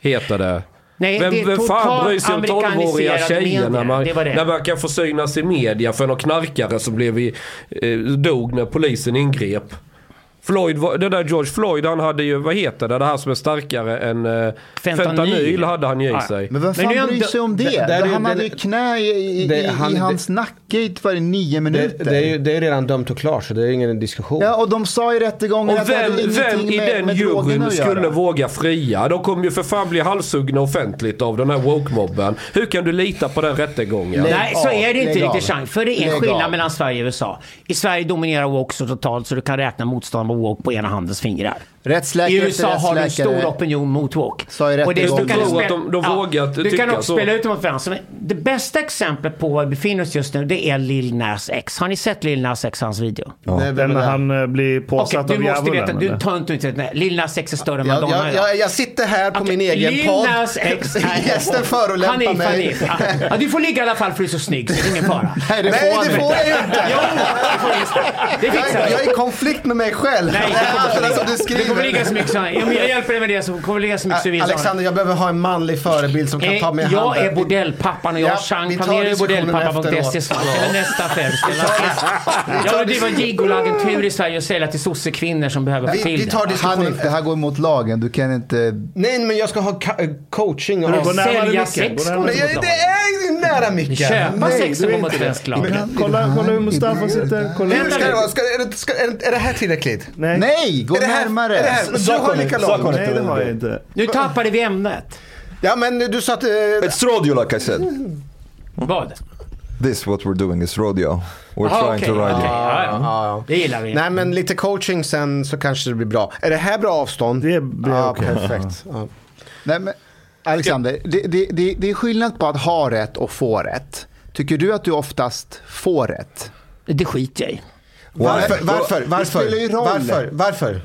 E: heter det.
B: Nej,
E: vem
B: det är
E: vem fan bryr sig om 12-åriga
B: amerikaniserade
E: tjejer när man,
B: Det det.
E: när man kan få synas i media för någon knarkare som blev i, eh, dog när polisen ingrep? Floyd, det där George Floyd, han hade ju, vad heter det, det här som är starkare än eh,
B: Fentanyl.
E: fentanyl hade han ju i sig.
A: Men vem fan
B: Men det
A: bryr sig om det?
G: det- det ju-
A: han hade
G: det-
A: ju knä i, i,
G: det-
A: i,
G: han-
A: i hans nacke i varje nio minuter.
G: Det, det, är ju, det är redan dömt och klart så det är ingen diskussion.
A: Ja, och de sa i rättegången
E: Och
A: att det
E: vem,
A: hade
E: vem i
A: med,
E: den
A: med
E: juryn
A: att
E: skulle våga fria? De kommer ju för fan bli halshuggna offentligt av den här woke-mobben. Hur kan du lita på den rättegången?
A: Lägg
B: Nej, så
A: av,
B: är det inte riktigt. För det är en skillnad mellan Sverige och USA. I Sverige dominerar woke så totalt så du kan räkna motstånd och på ena handens fingrar.
A: Rättsläkare
B: I USA har du en
A: rättsläkare.
B: stor opinion mot woke.
A: Sa i
B: Och det, du kan
E: Jag tror
B: spela-
E: att de- de vågar
B: Du
E: tycka
B: kan också
E: så.
B: spela ut dem mot varandra. Så Det bästa exemplet på var vi befinner oss just nu, det är Lil Nas X. Har ni sett Lil Nas X, hans video?
G: Nej, vem är det?
D: han eh, blir påsatt
B: du
D: av
B: måste
D: djävulen.
B: veta, du tar inte ut det. Lil Nas X är större än
G: jag,
B: Madonna
G: jag,
B: idag.
G: jag, jag sitter här på
B: Okej,
G: min egen
B: Lil
G: podd.
B: Nas X är- <laughs>
G: Gästen förolämpar mig.
B: Hanif. Ja. Ja, du får ligga i alla fall för du är så snygg, så det är ingen fara. <laughs>
A: Nej, det
G: Nej,
A: får
G: det
A: han
G: får
A: inte.
G: jag ju inte.
B: Jo, det får visst det. Det fixar
G: Jag, jag är i konflikt med mig själv.
B: Nej, det kommer,
F: Alltså, du
B: det kommer ligga så mycket så. <laughs> Om jag hjälper dig med det så kommer ligga så mycket så vi
F: Alexander, jag behöver ha en manlig förebild som kan ta mig i
B: Eh, jag
F: handen.
B: är bordellpappan och jag
F: Ja,
B: och Chang planerar bordellpappa.se. Eller nästa läsa. Jag vill driva en gigolagentur i Sverige och sälja till sossekvinnor som behöver få till
F: vi tar
B: det.
F: diskussionen.
A: Hanif, det här går emot lagen. Du kan inte...
F: Nej, men jag ska ha eh, coaching och...
B: Sälja sex
F: det är nära micken.
B: Köpa sex
F: du är
B: som mot svensk lag.
D: Kolla, kolla hur Mustafa sitter.
F: Är, det, här tillräckligt?
D: Nej.
A: Nej, gå närmare.
F: Här, men du har lika lång.
D: Nej, det har jag inte.
B: Nu tappade vi ämnet.
F: Ja, men du sa att... Eh,
C: It's rodeo like I said.
B: Vad?
C: This what we're doing is rodeo. We're
B: Aha,
C: trying
B: okej,
C: to ride
B: okej,
C: you.
B: ja,
F: ja.
B: Det gillar vi.
F: Nej, men lite coaching sen så kanske det blir bra. Är det här bra avstånd?
D: Det blir
F: ja,
D: okej.
F: perfekt. Ja.
A: Nej, men, Alexander, det, det, det, det är skillnad på att ha rätt och få rätt. Tycker du att du oftast får rätt?
B: Det skiter jag i.
F: Varför? Varför?
A: Det spelar ju
F: Varför?
A: roll.
F: Varför? Varför?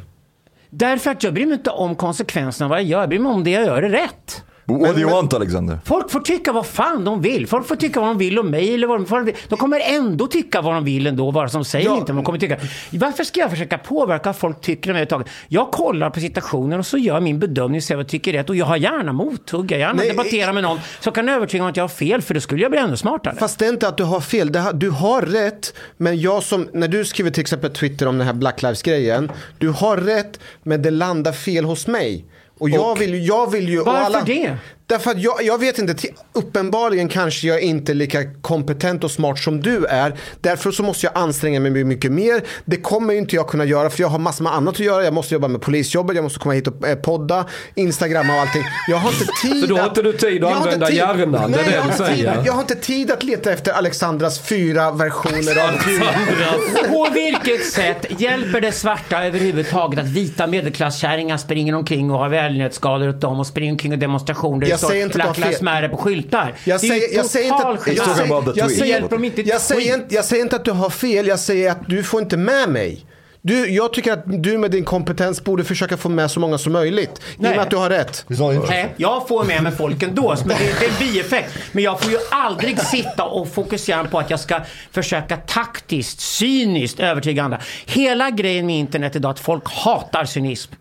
B: Därför att jag bryr mig inte om konsekvenserna av vad jag gör. Jag bryr mig om det jag gör är rätt.
C: What do you want Alexander?
B: Folk får tycka vad fan de vill. Folk får tycka vad de vill om mig eller vad de, vad de vill. De kommer ändå tycka vad de vill ändå, vare som säger
F: Ja.
B: inte. De kommer tycka. Varför ska jag försöka påverka vad folk tycker om mig överhuvudtaget? Jag kollar på situationen och så gör jag min bedömning och ser vad jag tycker är rätt. Och jag har gärna mothugg. Jag gärna
F: Nej,
B: debatterar med någon som kan övertyga om att jag har fel, för då skulle jag bli ännu smartare.
F: Fast det är inte att du har fel. Har, du har rätt. Men jag som, när du skriver till exempel Twitter om den här Black Lives-grejen. Du har rätt, men det landar fel hos mig. Och jag vill, jag vill ju...
B: Varför det?
F: Därför att jag, jag vet inte, uppenbarligen kanske jag inte är lika kompetent och smart som du är. Därför så måste jag anstränga mig mycket mer. Det kommer ju inte jag kunna göra för jag har massor med annat att göra. Jag måste jobba med polisjobbet, jag måste komma hit och eh, podda, Instagramma och allting. Jag har inte tid <laughs>
E: Så då har inte du tid att
F: Jag har inte
E: använda
F: tid-
E: hjärnan, det är
F: Nej,
E: det
F: jag har inte
E: säger.
F: tid- Jag har inte tid att leta efter Alexandras fyra versioner av
B: På vilket sätt hjälper det svarta överhuvudtaget att vita medelklasskärringar springer omkring och har välnötsskador åt dem och springer omkring och demonstrationer
F: säger inte att
B: Black
F: du har
B: Lives
F: fel.
B: Matter på skyltar.
F: Jag
B: det är ju
F: säger, jag säger inte
B: total
F: att, jag säger, jag, säger,
B: inte
F: jag, säger,
B: skit.
F: inte- jag säger inte att du har fel, jag säger att du får inte med mig. Du, jag tycker att du med din kompetens borde försöka få med så många som möjligt. I och
B: Nej.
F: med att du har rätt.
B: Nej, jag får med mig folk ändå, men det, det är en bieffekt. Men jag får ju aldrig sitta och fokusera på att jag ska försöka taktiskt, cyniskt övertyga andra. Hela grejen med internet idag är att folk hatar cynism.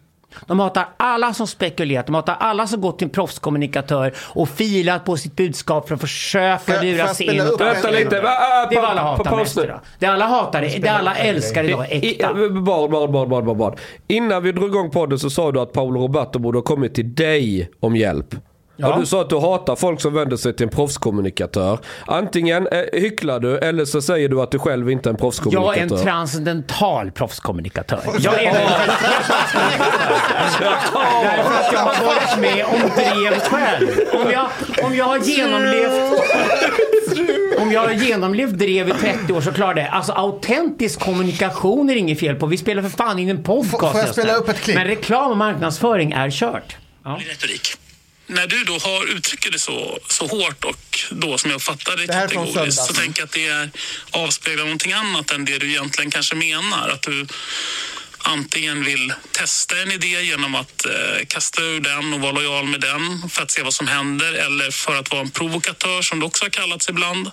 B: De hatar alla som spekulerat, de hatar alla som gått till en proffskommunikatör och filat på sitt budskap för att försöka lura sig in.
E: Vänta lite. Va- ah,
B: Det är vad alla hatar mest idag. Det alla hatar, det, alla älskar idag är äkta.
E: Bad, bad, bad, bad, Innan vi drog igång podden så sa du att Paolo Roberto borde ha kommit till dig om hjälp.
B: Ja.
E: Och du sa att du hatar folk som vänder sig till en proffskommunikatör. Antingen eh, hycklar du eller så säger du att du själv inte är en
B: Jag
E: proffskommunikatör.
B: är en transcendental proffskommunikatör. Jag är en Därför att jag har varit med om drev själv. Om jag, om jag har genomlevt om jag har genomlevt drev i 30 år så klarar det. Alltså autentisk kommunikation är det inget fel på. Vi spelar för fan in en podcast.
F: Får- får jag spela upp ett klipp?
B: Men reklam och marknadsföring är kört. Ja.
H: retorik. När du då har uttrycker det så, så hårt och då som jag uppfattar det
F: Det
H: kategoriskt så tänker jag att det är, avspeglar någonting annat än det du egentligen kanske menar. Att du antingen vill testa en idé genom att eh, kasta ur den och vara lojal med den för att se vad som händer eller för att vara en provokatör som det också har kallats ibland.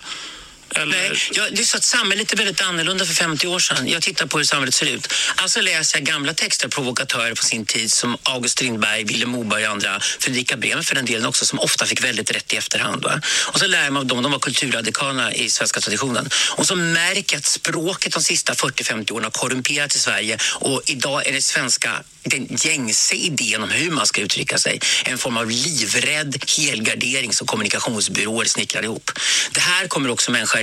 H: Eller...
I: Nej, jag, det är så att samhället är väldigt annorlunda för 50 år sedan. Jag tittar på hur samhället ser ut. Alltså läser jag gamla texter, provokatörer på sin tid som August Strindberg, Vilhelm Moberg och andra, Fredrika Bremer för den delen också, som ofta fick väldigt rätt i efterhand. Va? Och så lär man av dem, de var kulturradikalerna i svenska traditionen. Och så märker jag att språket de sista 40-50 åren har korrumperats i Sverige och idag är det svenska den gängse idén om hur man ska uttrycka sig en form av livrädd helgardering som kommunikationsbyråer snickrar ihop. Det här kommer också människor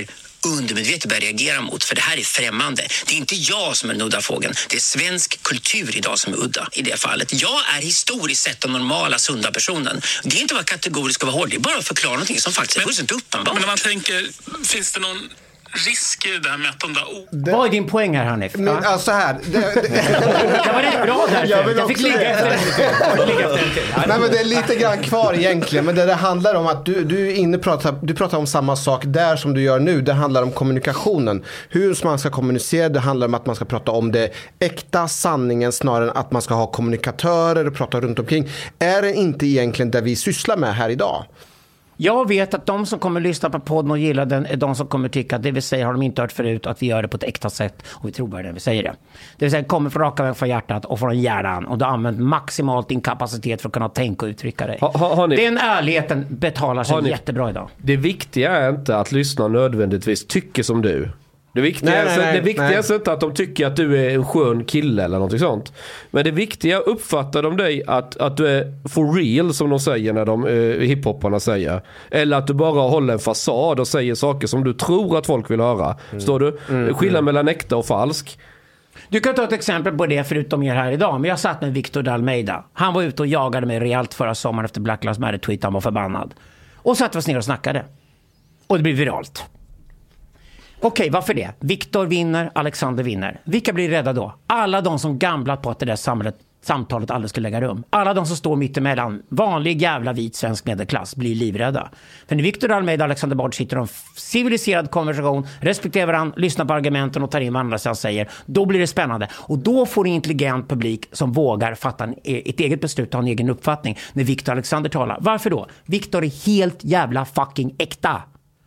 I: undermedvetet börja reagera mot för det här är främmande. Det är inte jag som är den udda fågeln. Det är svensk kultur idag som är udda i det fallet. Jag är historiskt sett den normala sunda personen. Det är inte att vara kategorisk och vara hård. Det är bara att förklara någonting som faktiskt är fullständigt uppenbart.
H: Men när man tänker, finns det någon risk i det där med att de där orden
B: Vad är din poäng här Hanif?
F: Men,
B: Va?
F: alltså här. Det, det, <laughs>
B: Jag var rätt bra där.
F: Jag
B: Jag,
F: vill
B: jag fick
F: också
B: ligga
F: det.
B: efter en till. Ja,
F: Nej men det är lite grann kvar egentligen. Men det, det handlar om att du, du är inne pratar, du pratar om samma sak där som du gör nu. Det handlar om kommunikationen. Hur man ska kommunicera. Det handlar om att man ska prata om det äkta, sanningen snarare än att man ska ha kommunikatörer och prata runt omkring. Är det inte egentligen det vi sysslar med här idag?
B: Jag vet att de som kommer lyssna på podden och gilla den är de som kommer tycka det vi säger har de inte hört förut, att vi gör det på ett äkta sätt och vi tror bara när vi säger det. Det vill säga kommer från raka vägen från hjärtat och från hjärnan och du har använt maximalt din kapacitet för att kunna tänka och uttrycka dig.
E: Ha, ha, har ni,
B: Den ärligheten betalar sig
E: ni-
B: jättebra idag.
E: Det viktiga är inte att lyssna nödvändigtvis tycker som du. Det viktiga,
G: Nej, nej,
E: är,
G: nej,
E: det viktiga
G: nej.
E: är inte att de tycker att du är en skön kille eller någonting sånt. Men det viktiga uppfattar de dig att, att du är for real som de säger när de eh, hiphopparna säger. Eller att du bara håller en fasad och säger saker som du tror att folk vill höra. Står du? Skillnad mellan äkta och falsk.
B: Du kan ta ett exempel på det förutom er här idag. Men jag satt med Victor Dalmeida. Han var ute och jagade mig rejält förra sommaren efter Black Lives Matter-tweet. Han var förbannad. Och satt vi oss ner och snackade. Och det blev viralt. Okej, varför det? Viktor vinner, Alexander vinner. Vilka blir rädda då? Alla de som gamblat på att det där samhället, samtalet aldrig skulle lägga rum. Alla de som står mittemellan, vanlig jävla vit svensk medelklass, blir livrädda. För när Viktor Almeida och Alexander Bard sitter i en civiliserad konversation, respekterar varandra, lyssnar på argumenten och tar in vad andra sidan säger, då blir det spännande. Och då får en intelligent publik som vågar fatta en, e- ett eget beslut och ha en egen uppfattning när Viktor och Alexander talar. Varför då? Viktor är helt jävla fucking äkta.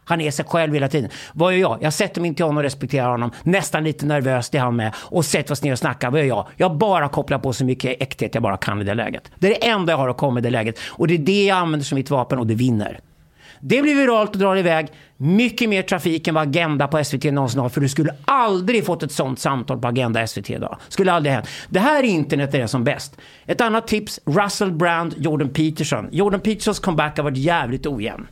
B: Han är sig själv hela tiden. Vad gör jag? Jag sätter mig till honom och respekterar honom. Nästan lite nervös, det är han med. Och sätter oss ner och snackar. Vad gör jag? Jag bara kopplar på så mycket äkthet jag bara kan i det läget. Det är det enda jag har att komma i det läget. Och det är det jag använder som mitt vapen och det vinner. Det blir viralt och drar iväg. Mycket mer trafik än vad Agenda på SVT någonsin har. För du skulle aldrig fått ett sånt samtal på Agenda SVT idag. Skulle aldrig hänt. Det här internet är det som bäst. Ett annat tips. Russell Brand, Jordan Peterson. Jordan Petersons comeback har varit jävligt ojämn.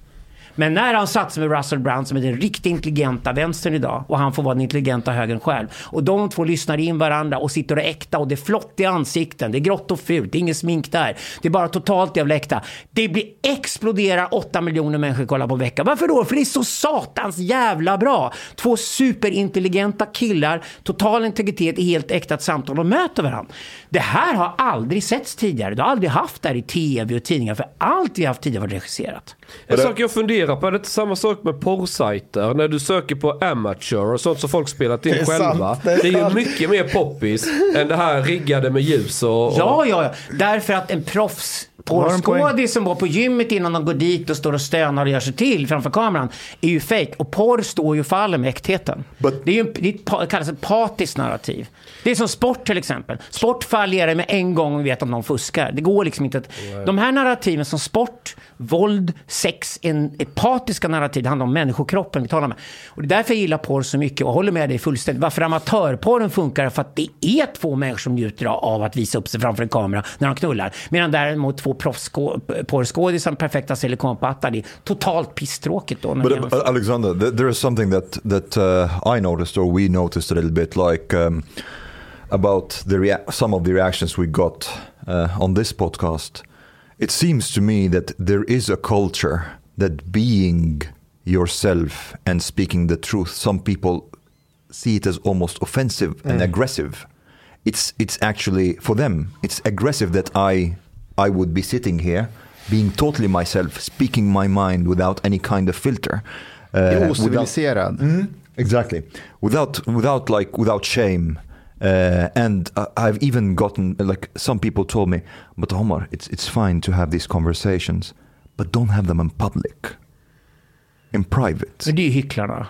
B: Men när han satsar med Russell Brand som är den riktigt intelligenta vänstern idag och han får vara den intelligenta högern själv. Och de två lyssnar in varandra och sitter och är äkta och det är flott i ansikten. Det är grått och fult, det är inget smink där. Det är bara totalt jävla äkta. Det blir exploderar 8 miljoner människor kollar på en vecka. Varför då? För det är så satans jävla bra. Två superintelligenta killar, total integritet i helt äkta samtal och möter varandra. Det här har aldrig setts tidigare. Du har aldrig haft det här i tv och tidningar för allt vi har haft tidigare var regisserat.
E: En sak jag funderar på, är det inte samma sak med porrsajter? När du söker på amateur och sånt som folk spelat in
G: Det
E: själva.
G: sant, det är
E: det är ju mycket mer poppis än det här riggade med ljus och... och
B: Ja, ja, ja. Därför att en proffs. Porrskådis som var på gymmet innan de går dit och står och stönar och gör sig till framför kameran är ju fake. Och porr står ju och faller med äktheten.
C: But-
B: Det, är ju, en- det är det kallas ett patiskt narrativ. Det är som sport till exempel. Sport fallerar med en gång och vi vet att någon fuskar. Det går liksom inte att... De här narrativen som sport, våld, sex, en, ett patiska narrativ, det handlar om människokroppen vi talar med. Och det är därför jag gillar porr så mycket och håller med dig fullständigt. Varför amatörporren funkar för att det är två människor som njuter av att visa upp sig framför en kamera när de knullar. Medan däremot två proffsporrskådisar med perfekta silikonpattar, det är totalt pisstråkigt då.
C: But uh. Alexander, th- there is something that that uh, I noticed, or we noticed a little bit, like um, about the some of the reactions we got uh, on this podcast. It seems to me that there is a culture that being yourself and speaking the truth, some people see it as almost offensive and aggressive. It's it's actually for them. It's aggressive that I I would be sitting here, being totally myself, speaking my mind without any kind of filter. Uh,
A: Det är
C: without-
A: ociviliserad.
C: Exactly. Without without like without shame. Uh, and uh, I've even gotten like some people told me, but Omar, it's it's fine to have these conversations, but don't have them in public. In private.
B: Men det är ju hycklarna.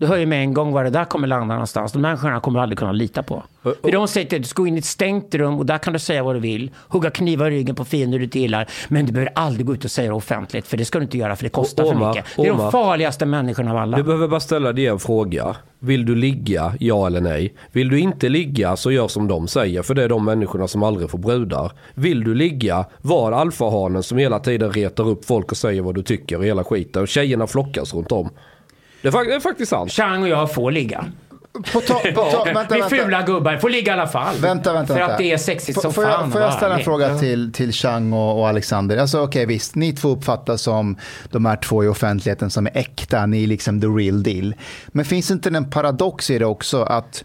B: Du hör ju med en gång var det där kommer landa någonstans. De människorna kommer du aldrig kunna lita på. För de säger dig, du ska gå in i ett stängt rum och där kan du säga vad du vill. Hugga knivar i ryggen på fiender du inte gillar. Men du behöver aldrig gå ut och säga det offentligt. För det ska du inte göra för det kostar för
E: Omar,
B: mycket. Det är de
E: Omar.
B: farligaste människorna av alla.
E: Du behöver bara ställa dig en fråga. Vill du ligga? Ja eller nej? Vill du inte ligga så gör som de säger. För det är de människorna som aldrig får brudar. Vill du ligga? Var alfahanen som hela tiden retar upp folk och säger vad du tycker och hela skiten. Tjejerna flockas runt om. Det är, fak- det är faktiskt sant.
B: Chang och jag får ligga.
A: På ta, <laughs> på ta, vänta, vänta.
B: fula gubbar. Får ligga i alla fall.
A: Vänta, vänta,
B: För att det är sexigt
A: Får-
B: som
A: får
B: fan.
A: Jag, får jag ställa en fråga till, till Chang och, och Alexander? Alltså okej visst, ni två uppfattas som de här två i offentligheten som är äkta, ni är liksom the real deal. Men finns inte en paradox i det också att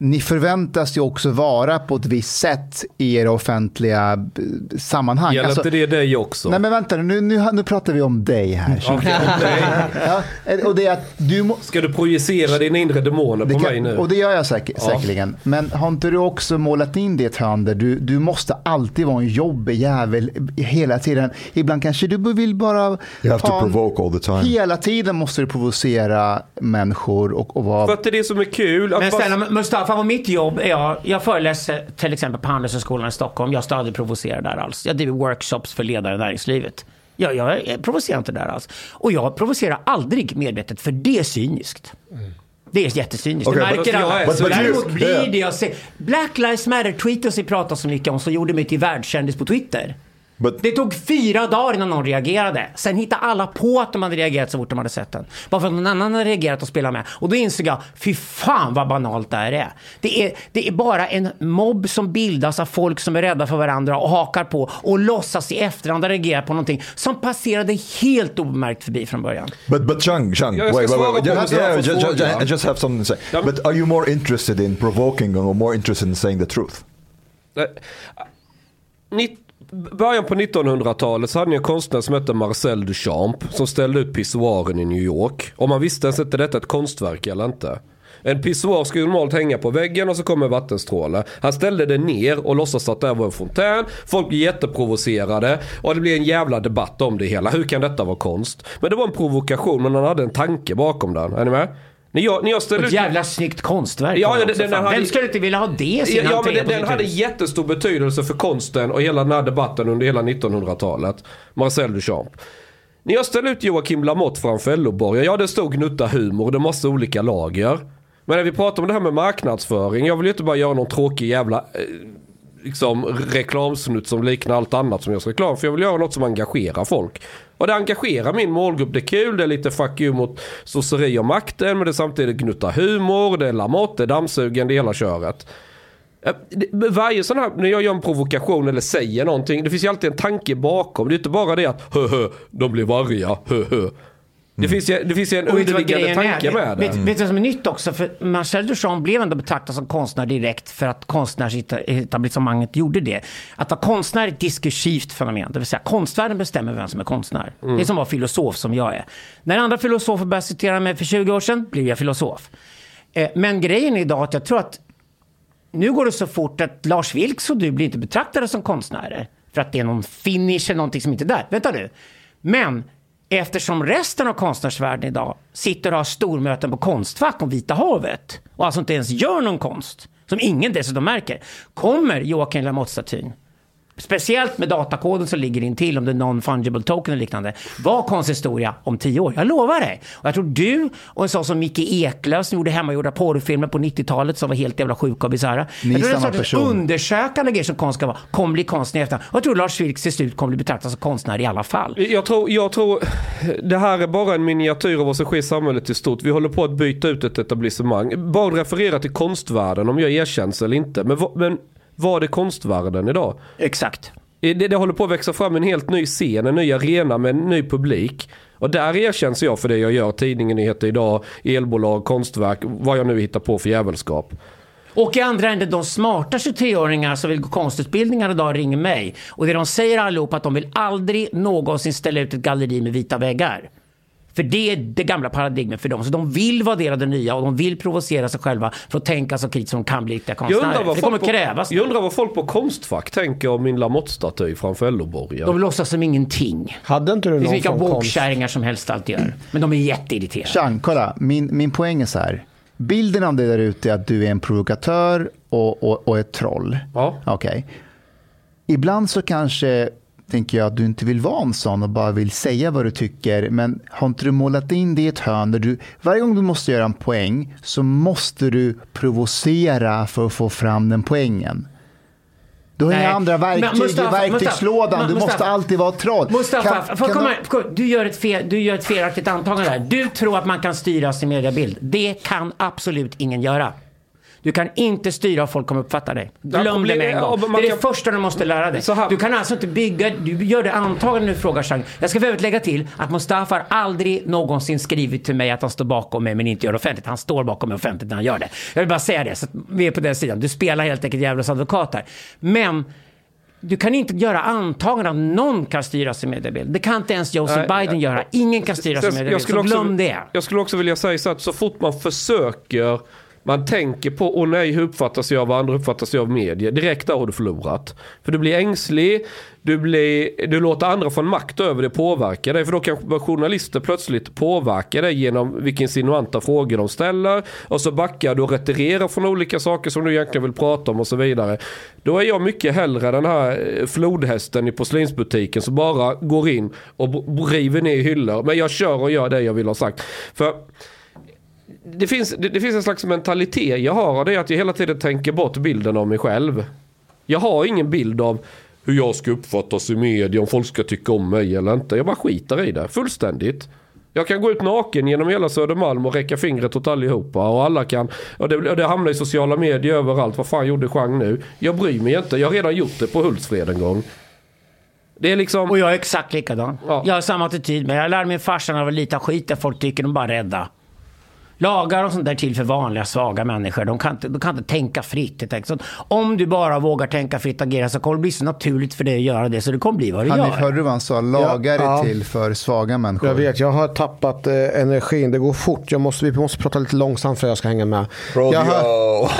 A: ni förväntas ju också vara på ett visst sätt i era offentliga eh, sammanhang.
E: Gäller
A: Alltså-
E: inte det dig också?
A: Nej men vänta nu, nu, nu pratar vi om dig här. ja, och det är att du må,
E: Ska du projicera dina inre demoner på
A: kan-
E: mig nu?
A: Och det gör jag säker,
E: Ja.
A: säkerligen. Men har inte du också målat in det hörn där du, du måste alltid vara en jobbig jävel hela tiden. Ibland kanske du vill bara...
C: You have to provoke all the time.
A: Hela tiden måste du provocera människor och, och vara...
E: För att det är det som är kul. Att
B: Men
E: bara-
B: snälla Mustafa, vad mitt jobb är jag, jag föreläser till exempel på Handelshögskolan i Stockholm. Jag står aldrig provocera där alls. Jag driver workshops för ledare i näringslivet. Jag, jag provocerar inte där alls. Och jag provocerar aldrig medvetet, för det är cyniskt. Det är jättecyniskt.
C: Okej,
B: det märker alla. Däremot
C: you-
B: blir det jag. Black Lives Matter-tweeten som vi pratar så mycket om, som gjorde mig till världskändis på Twitter.
C: But-
B: Det tog fyra dagar innan någon reagerade. Sen hittade alla på att de hade reagerat så fort de hade sett den. Bara för att någon annan hade reagerat och spelat med. Och då insåg jag, fy fan vad banalt det här är. Det är, det är bara en mobb som bildas av folk som är rädda för varandra och hakar på och låtsas i efterhand ha reagerat på någonting som passerade helt obemärkt förbi från början.
C: But but Chang, Chang,
E: Jag
C: wait, wait, wait, Just,
E: Mustafas
C: yeah, just, just, just have something to say.
E: Men-
C: But are you more interested in provoking or more interested in saying the truth?
E: Nej. Nitt- början på 1900-talet så hade ni en konstnär som hette Marcel Duchamp som ställde ut pissoaren i New York. Och man visste ens inte detta är ett konstverk eller inte. En pissoar ska ju normalt hänga på väggen och så kommer vattenstråle. Han ställde det ner och låtsas att det här var en fontän. Folk blev jätteprovocerade och det blev en jävla debatt om det hela. Hur kan detta vara konst? Men det var en provokation men han hade en tanke bakom den. Är ni med? När jag, när jag ställde
B: Ett
E: ut...
B: jävla snyggt konstverk.
E: Ja, den-
B: också,
E: den
B: fan.
E: hade-
B: Vem skulle inte vilja ha det i sin
E: Ja, men den, den hade jättestor betydelse för konsten och hela den här debatten under hela 1900-talet. Marcel Duchamp. När jag ställde ut Joakim Lamotte framför LO-borgen, ja det stod gnutta humor det massa olika lager. Men när vi pratar om det här med marknadsföring, jag vill ju inte bara göra någon tråkig jävla eh, liksom reklamsnutt som liknar allt annat som görs reklam. För jag vill göra något som engagerar folk. Och det engagerar min målgrupp. Det är kul, det är lite fuck you mot sosseri och makten. Men det är samtidigt gnutta humor, det är Lamotte, det är dammsugen, det är hela köret. Varje sån här, när jag gör en provokation eller säger någonting, det finns ju alltid en tanke bakom. Det är inte bara det att hö hö, de blev arga, hö hö. Det, finns ju, det finns ju en
B: Och
E: underliggande tanke
B: är?
E: med det.
B: Vet, vet du vad som är nytt också? För Marcel Duchamp blev ändå betraktad som konstnär direkt för att konstnärsetablissemanget gjorde det. Att vara konstnär är ett diskursivt fenomen. Det vill säga konstvärlden bestämmer vem som är konstnär.
E: Mm.
B: Det är som att vara filosof som jag är. När andra filosofer började citera mig för 20 år sedan blev jag filosof. Eh, Men grejen är idag att jag tror att nu går det så fort att Lars Vilks och du blir inte betraktade som konstnärer. För att det är någon finish eller någonting som inte är där. Vänta nu. Men eftersom resten av konstnärsvärlden idag sitter och har stormöten på Konstfack om Vita havet och alltså inte ens gör någon konst, som ingen dessutom märker, kommer Joakim Lamotte-statyn Speciellt med datakoden som ligger in till om det är non-fungible token eller liknande. Var konsthistoria om tio år. Jag lovar dig. Och jag tror du och en sån som Micke Eklöf som gjorde hemmagjorda porrfilmer på 90-talet som var helt jävla sjuka och bisarra.
A: Ni
B: Jag tror det är en
A: samma
B: sorts
A: person.
B: undersökande grej som konst ska vara. Kommer bli konstnär. Och jag tror Lars Vilks till slut kommer bli betraktad som konstnär i alla fall.
E: Jag tror, jag tror det här är bara en miniatyr av vad som sker i samhället i stort. Vi håller på att byta ut ett etablissemang. Bara referera till konstvärlden om jag erkänns eller inte. Men, men vad är konstvärlden idag?
B: Exakt.
E: Det, det håller på att växa fram en helt ny scen, en ny arena med en ny publik. Och där erkänns jag för det jag gör. Tidningen, nyheter idag, elbolag, konstverk, vad jag nu hittar på för jävelskap.
B: Och i andra änden, de smarta 23-åringar som vill gå konstutbildningar idag ringer mig. Och det de säger allihop att de vill aldrig någonsin ställa ut ett galleri med vita väggar. För det är det gamla paradigmet för dem. Så de vill vara del av det nya och de vill provocera sig själva för att tänka så kritiskt som de kan bli riktiga
E: Jag undrar,
B: konstnärer.
E: vad
B: Det kommer
E: folk på,
B: krävas.
E: jag undrar vad folk på Konstfack tänker om min Lamotte-staty framför LO-borgen.
B: De låtsas som ingenting.
G: Hade inte du
B: Det finns
G: någon
B: vilka woke-kärringar som helst alltid gör. Men de är jätteirriterade.
A: Chang, kolla. Min, min poäng är så här. Bilden av dig där ute är att du är en provokatör och, och, och ett troll.
E: Ja.
A: Okej. Ibland så kanske tänker jag att du inte vill vara en sån och bara vill säga vad du tycker. Men har inte du målat in det i ett hörn där du, varje gång du måste göra en poäng så måste du provocera för att få fram den poängen. Du har
B: Nej.
A: inga andra
B: Men
A: verktyg
B: Mustafa,
A: i verktygslådan.
B: Mustafa,
A: Du måste alltid vara troll.
B: Mustafa,
A: Kan- kan
B: komma,
A: du-
B: du, gör ett fel, du gör ett felaktigt antagande där. Du tror att man kan styra sin mediebild. Det kan absolut ingen göra. Du kan inte styra hur folk kommer uppfatta dig. Glöm det med en gång. Det är det första du måste lära dig. Du kan alltså inte bygga, du gör det antagande du frågar Chang. Jag ska för övrigt lägga till att Mustafa har aldrig någonsin skrivit till mig att han står bakom mig men inte gör det offentligt. Han står bakom mig offentligt när han gör det. Jag vill bara säga det, så att vi är på den sidan. Du spelar helt enkelt djävulens advokat här. Men du kan inte göra antaganden att någon kan styra sin mediebild. Det kan inte ens Joseph Biden
E: nej.
B: göra. Ingen kan styra sin mediebild. Så
E: också-
B: glöm det.
E: Jag skulle också vilja säga så att så fort man försöker man tänker på, åh nej, hur uppfattas jag av andra, hur uppfattas jag av media? Direkt där har du förlorat. För du blir ängslig, du, blir, du låter andra få en makt över det påverka dig. För då kan journalister plötsligt påverka dig genom vilka insinuanta frågor de ställer. Och så backar du och retirerar från olika saker som du egentligen vill prata om och så vidare. Då är jag mycket hellre den här eh, flodhästen i porslinsbutiken som bara går in och river ner hyllor. Men jag kör och gör det jag vill ha sagt. För det finns, det, det finns en slags mentalitet jag har och det är att jag hela tiden tänker bort bilden av mig själv. Jag har ingen bild av hur jag ska uppfattas i media, om folk ska tycka om mig eller inte. Jag bara skiter i det, fullständigt. Jag kan gå ut naken genom hela Södermalm och räcka fingret åt allihopa och alla kan, och det, och det hamnar i sociala medier överallt. Vad fan gjorde Chang nu? Jag bryr mig inte, jag har redan gjort det på Hultsfred en gång. Det är liksom...
B: Och jag är exakt likadan.
E: Ja.
B: Jag har samma attityd. Men jag lärde min farsan av att lita skit där folk tycker de bara rädda. Lagar och sånt där till för vanliga svaga människor. De kan inte, de kan inte tänka fritt. Så om du bara vågar tänka fritt och agera så kommer det bli så naturligt för dig att göra det. Så det kommer bli vad du
A: Hanif,
B: gör.
A: hörde du vad han sa? Lagar är
G: Ja.
A: till för svaga människor.
G: Jag vet, jag har tappat eh, energin. Det går fort. Jag måste, vi måste prata lite långsamt för att jag ska hänga med. Jag har,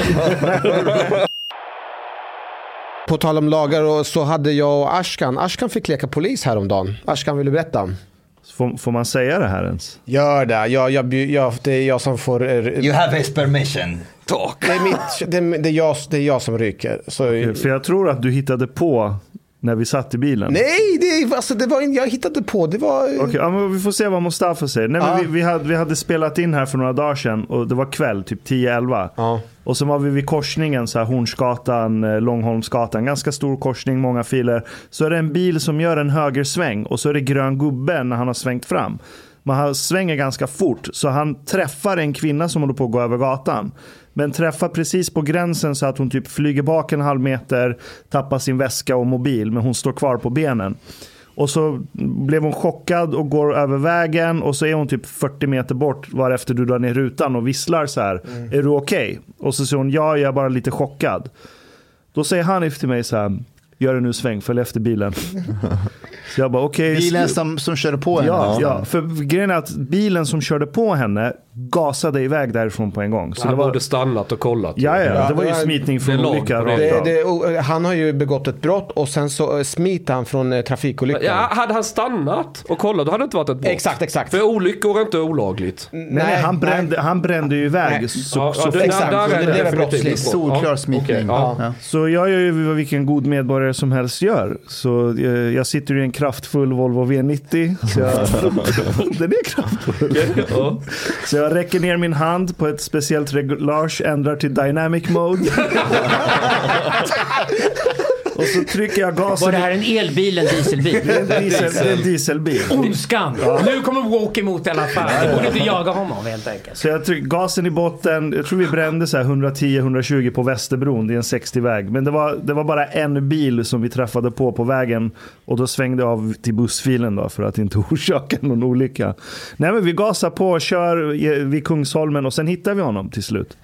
G: på tal om lagar och så hade jag och Ashkan. Ashkan fick leka polis häromdagen. Ashkan, vill du berätta?
D: Får, får man säga det här ens?
G: Gör det. Jag, jag, jag, det är jag som får... eh,
C: You have his permission. Talk.
G: Det är, mitt, det, är- det, är jag, det är jag som ryker. Så,
D: För jag tror att du hittade på när vi satt i bilen.
G: nej, det, alltså, det var, jag hittade på. Det var...
D: Okej, ja, men vi får se vad Mustafa säger. Nej,
G: Ja.
D: vi, vi, hade, vi hade spelat in här för några dagar sedan och det var kväll, typ 10-11.
G: Ja.
D: Och så var vi vid korsningen, så här, Hornsgatan, eh, Långholmsgatan. Ganska stor korsning, många filer. Så är det en bil som gör en högersväng och så är det grön gubbe när han har svängt fram. Men han svänger ganska fort, så han träffar en kvinna som håller på att gå över gatan. Men träffar precis på gränsen så att hon typ flyger bak en halv meter, tappar sin väska och mobil, men hon står kvar på benen. Och så blev hon chockad och går över vägen och så är hon typ 40 meter bort varefter du drar ner rutan och visslar så här. Är du okej? Och så säger hon ja, jag är bara lite chockad. Då säger Hanif till mig så här. Gör en nu sväng, följ efter bilen. <laughs> så jag bara okej.
A: Bilen som, som körde på henne.
D: Ja, ja, för grejen är att bilen som körde på henne gasade iväg därifrån på en gång. Så
E: han
D: det var,
E: borde stannat och kollat.
D: ja, ja, det var ju smitning från olycka.
E: det.
G: Det, han har ju begått ett brott och sen så eh, smiter han från eh, trafikolyckan.
E: Ja, hade han stannat och kollat då hade det inte varit ett brott.
G: Exakt, exakt.
E: För olyckor är inte olagligt.
D: Nej, nej, han, brände, han brände ju iväg.
G: Nej.
D: Så,
E: Ja,
D: så,
E: ja,
G: exakt,
E: där
G: så
E: är
G: det blev brottsligt.
A: Solklar
E: Ja,
A: smitning.
E: okej, ja.
A: Ja.
D: så jag gör ju vad vilken god medborgare som helst gör. Så eh, jag sitter i en kraftfull Volvo V90. Så jag, <laughs> <laughs> den är kraftfull.
E: Ja.
D: Så jag jag räcker ner min hand på ett speciellt reglage, ändrar till dynamic mode. <laughs> Och så trycker jag gasen.
B: Var det här en elbil eller en dieselbil?
D: Det är en diesel, det är en dieselbil.
B: Ondskan! Nu kommer Walk emot i alla fall. Det borde inte jaga honom helt enkelt.
D: Så jag tryckte gasen i botten. Jag tror vi brände så här 110-120 på Västerbron. Det är en 60-väg. Men det var, det var bara en bil som vi träffade på på vägen. Och då svängde jag av till bussfilen då för att inte <laughs> orsaka någon olycka. Nej men vi gasar på, kör i- vid Kungsholmen och sen hittar vi honom till slut.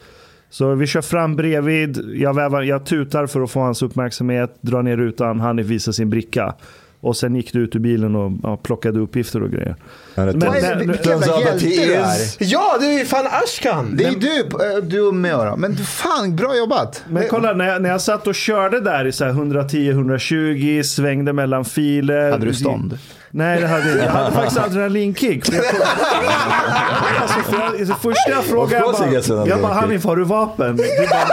D: Så vi kör fram bredvid, jag, vävar, jag tutar för att få hans uppmärksamhet, drar ner rutan, han visar sin bricka. Och sen gick du ut ur bilen och ja, plockade uppgifter och grejer. Men-
A: det,
D: men-
A: vilken jävla.
G: Ja, det är ju fan Ashkan!
A: Det är du, eh, du och då. Men fan, bra jobbat.
D: Men kolla, när jag, när jag satt och körde där i så här 110-120, svängde mellan filer.
A: Hade du stånd?
D: Nej, det hade jag inte. Jag hade faktiskt adrenalinkick. För jag kom- alltså, för jag, det första jag frågade,
C: Of course he
D: jag
C: gets
D: bara, jag bara. Hanif, har du vapen? Du bara,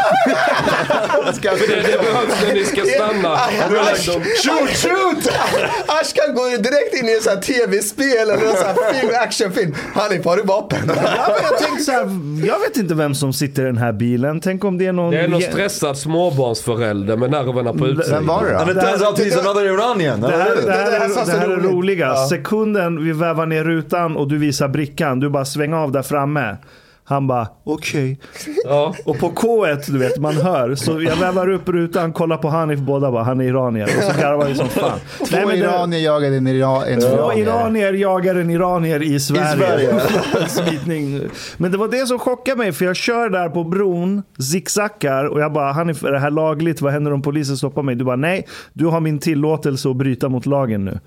E: För det, det behövs när ni ska stanna.
G: Shoot, shoot! Ashkan går ju direkt in i en sån här tv-spel eller en sån här film, actionfilm. Hanif, har du vapen?
D: ja, men jag tänkte så här, jag vet inte vem som sitter i den här bilen. Tänk om det är någon...
E: Det är någon stressad småbarnsförälder med nerverna på utsidan.
A: Vem var det
C: And
A: då?
C: it turns out he's another Iranian.
D: Det här, det här,
G: Det här
D: är,
G: sa så
D: det här är
G: roligt.
D: Roliga.
G: Ja.
D: Sekunden vi vävar ner rutan och du visar brickan, du bara svänger av där framme. Han bara, okej.
E: Ja.
D: Och på K1, du vet, man hör. Så jag vävar upp rutan, kollar på Hanif, båda bara, han är iranier. Och så garvar vi som <laughs> fan.
A: Två
D: Nej, men det-
A: iranier jagade en, ira en
D: Två
A: iranier.
D: iranier jagar en iranier i Sverige.
C: Sverige. <laughs>
D: Smitning. Men det var det som chockade mig, för jag kör där på bron, zigzaggar och jag bara, Hanif, är det här lagligt? Vad händer om polisen stoppar mig? Du bara, nej, du har min tillåtelse att bryta mot lagen nu.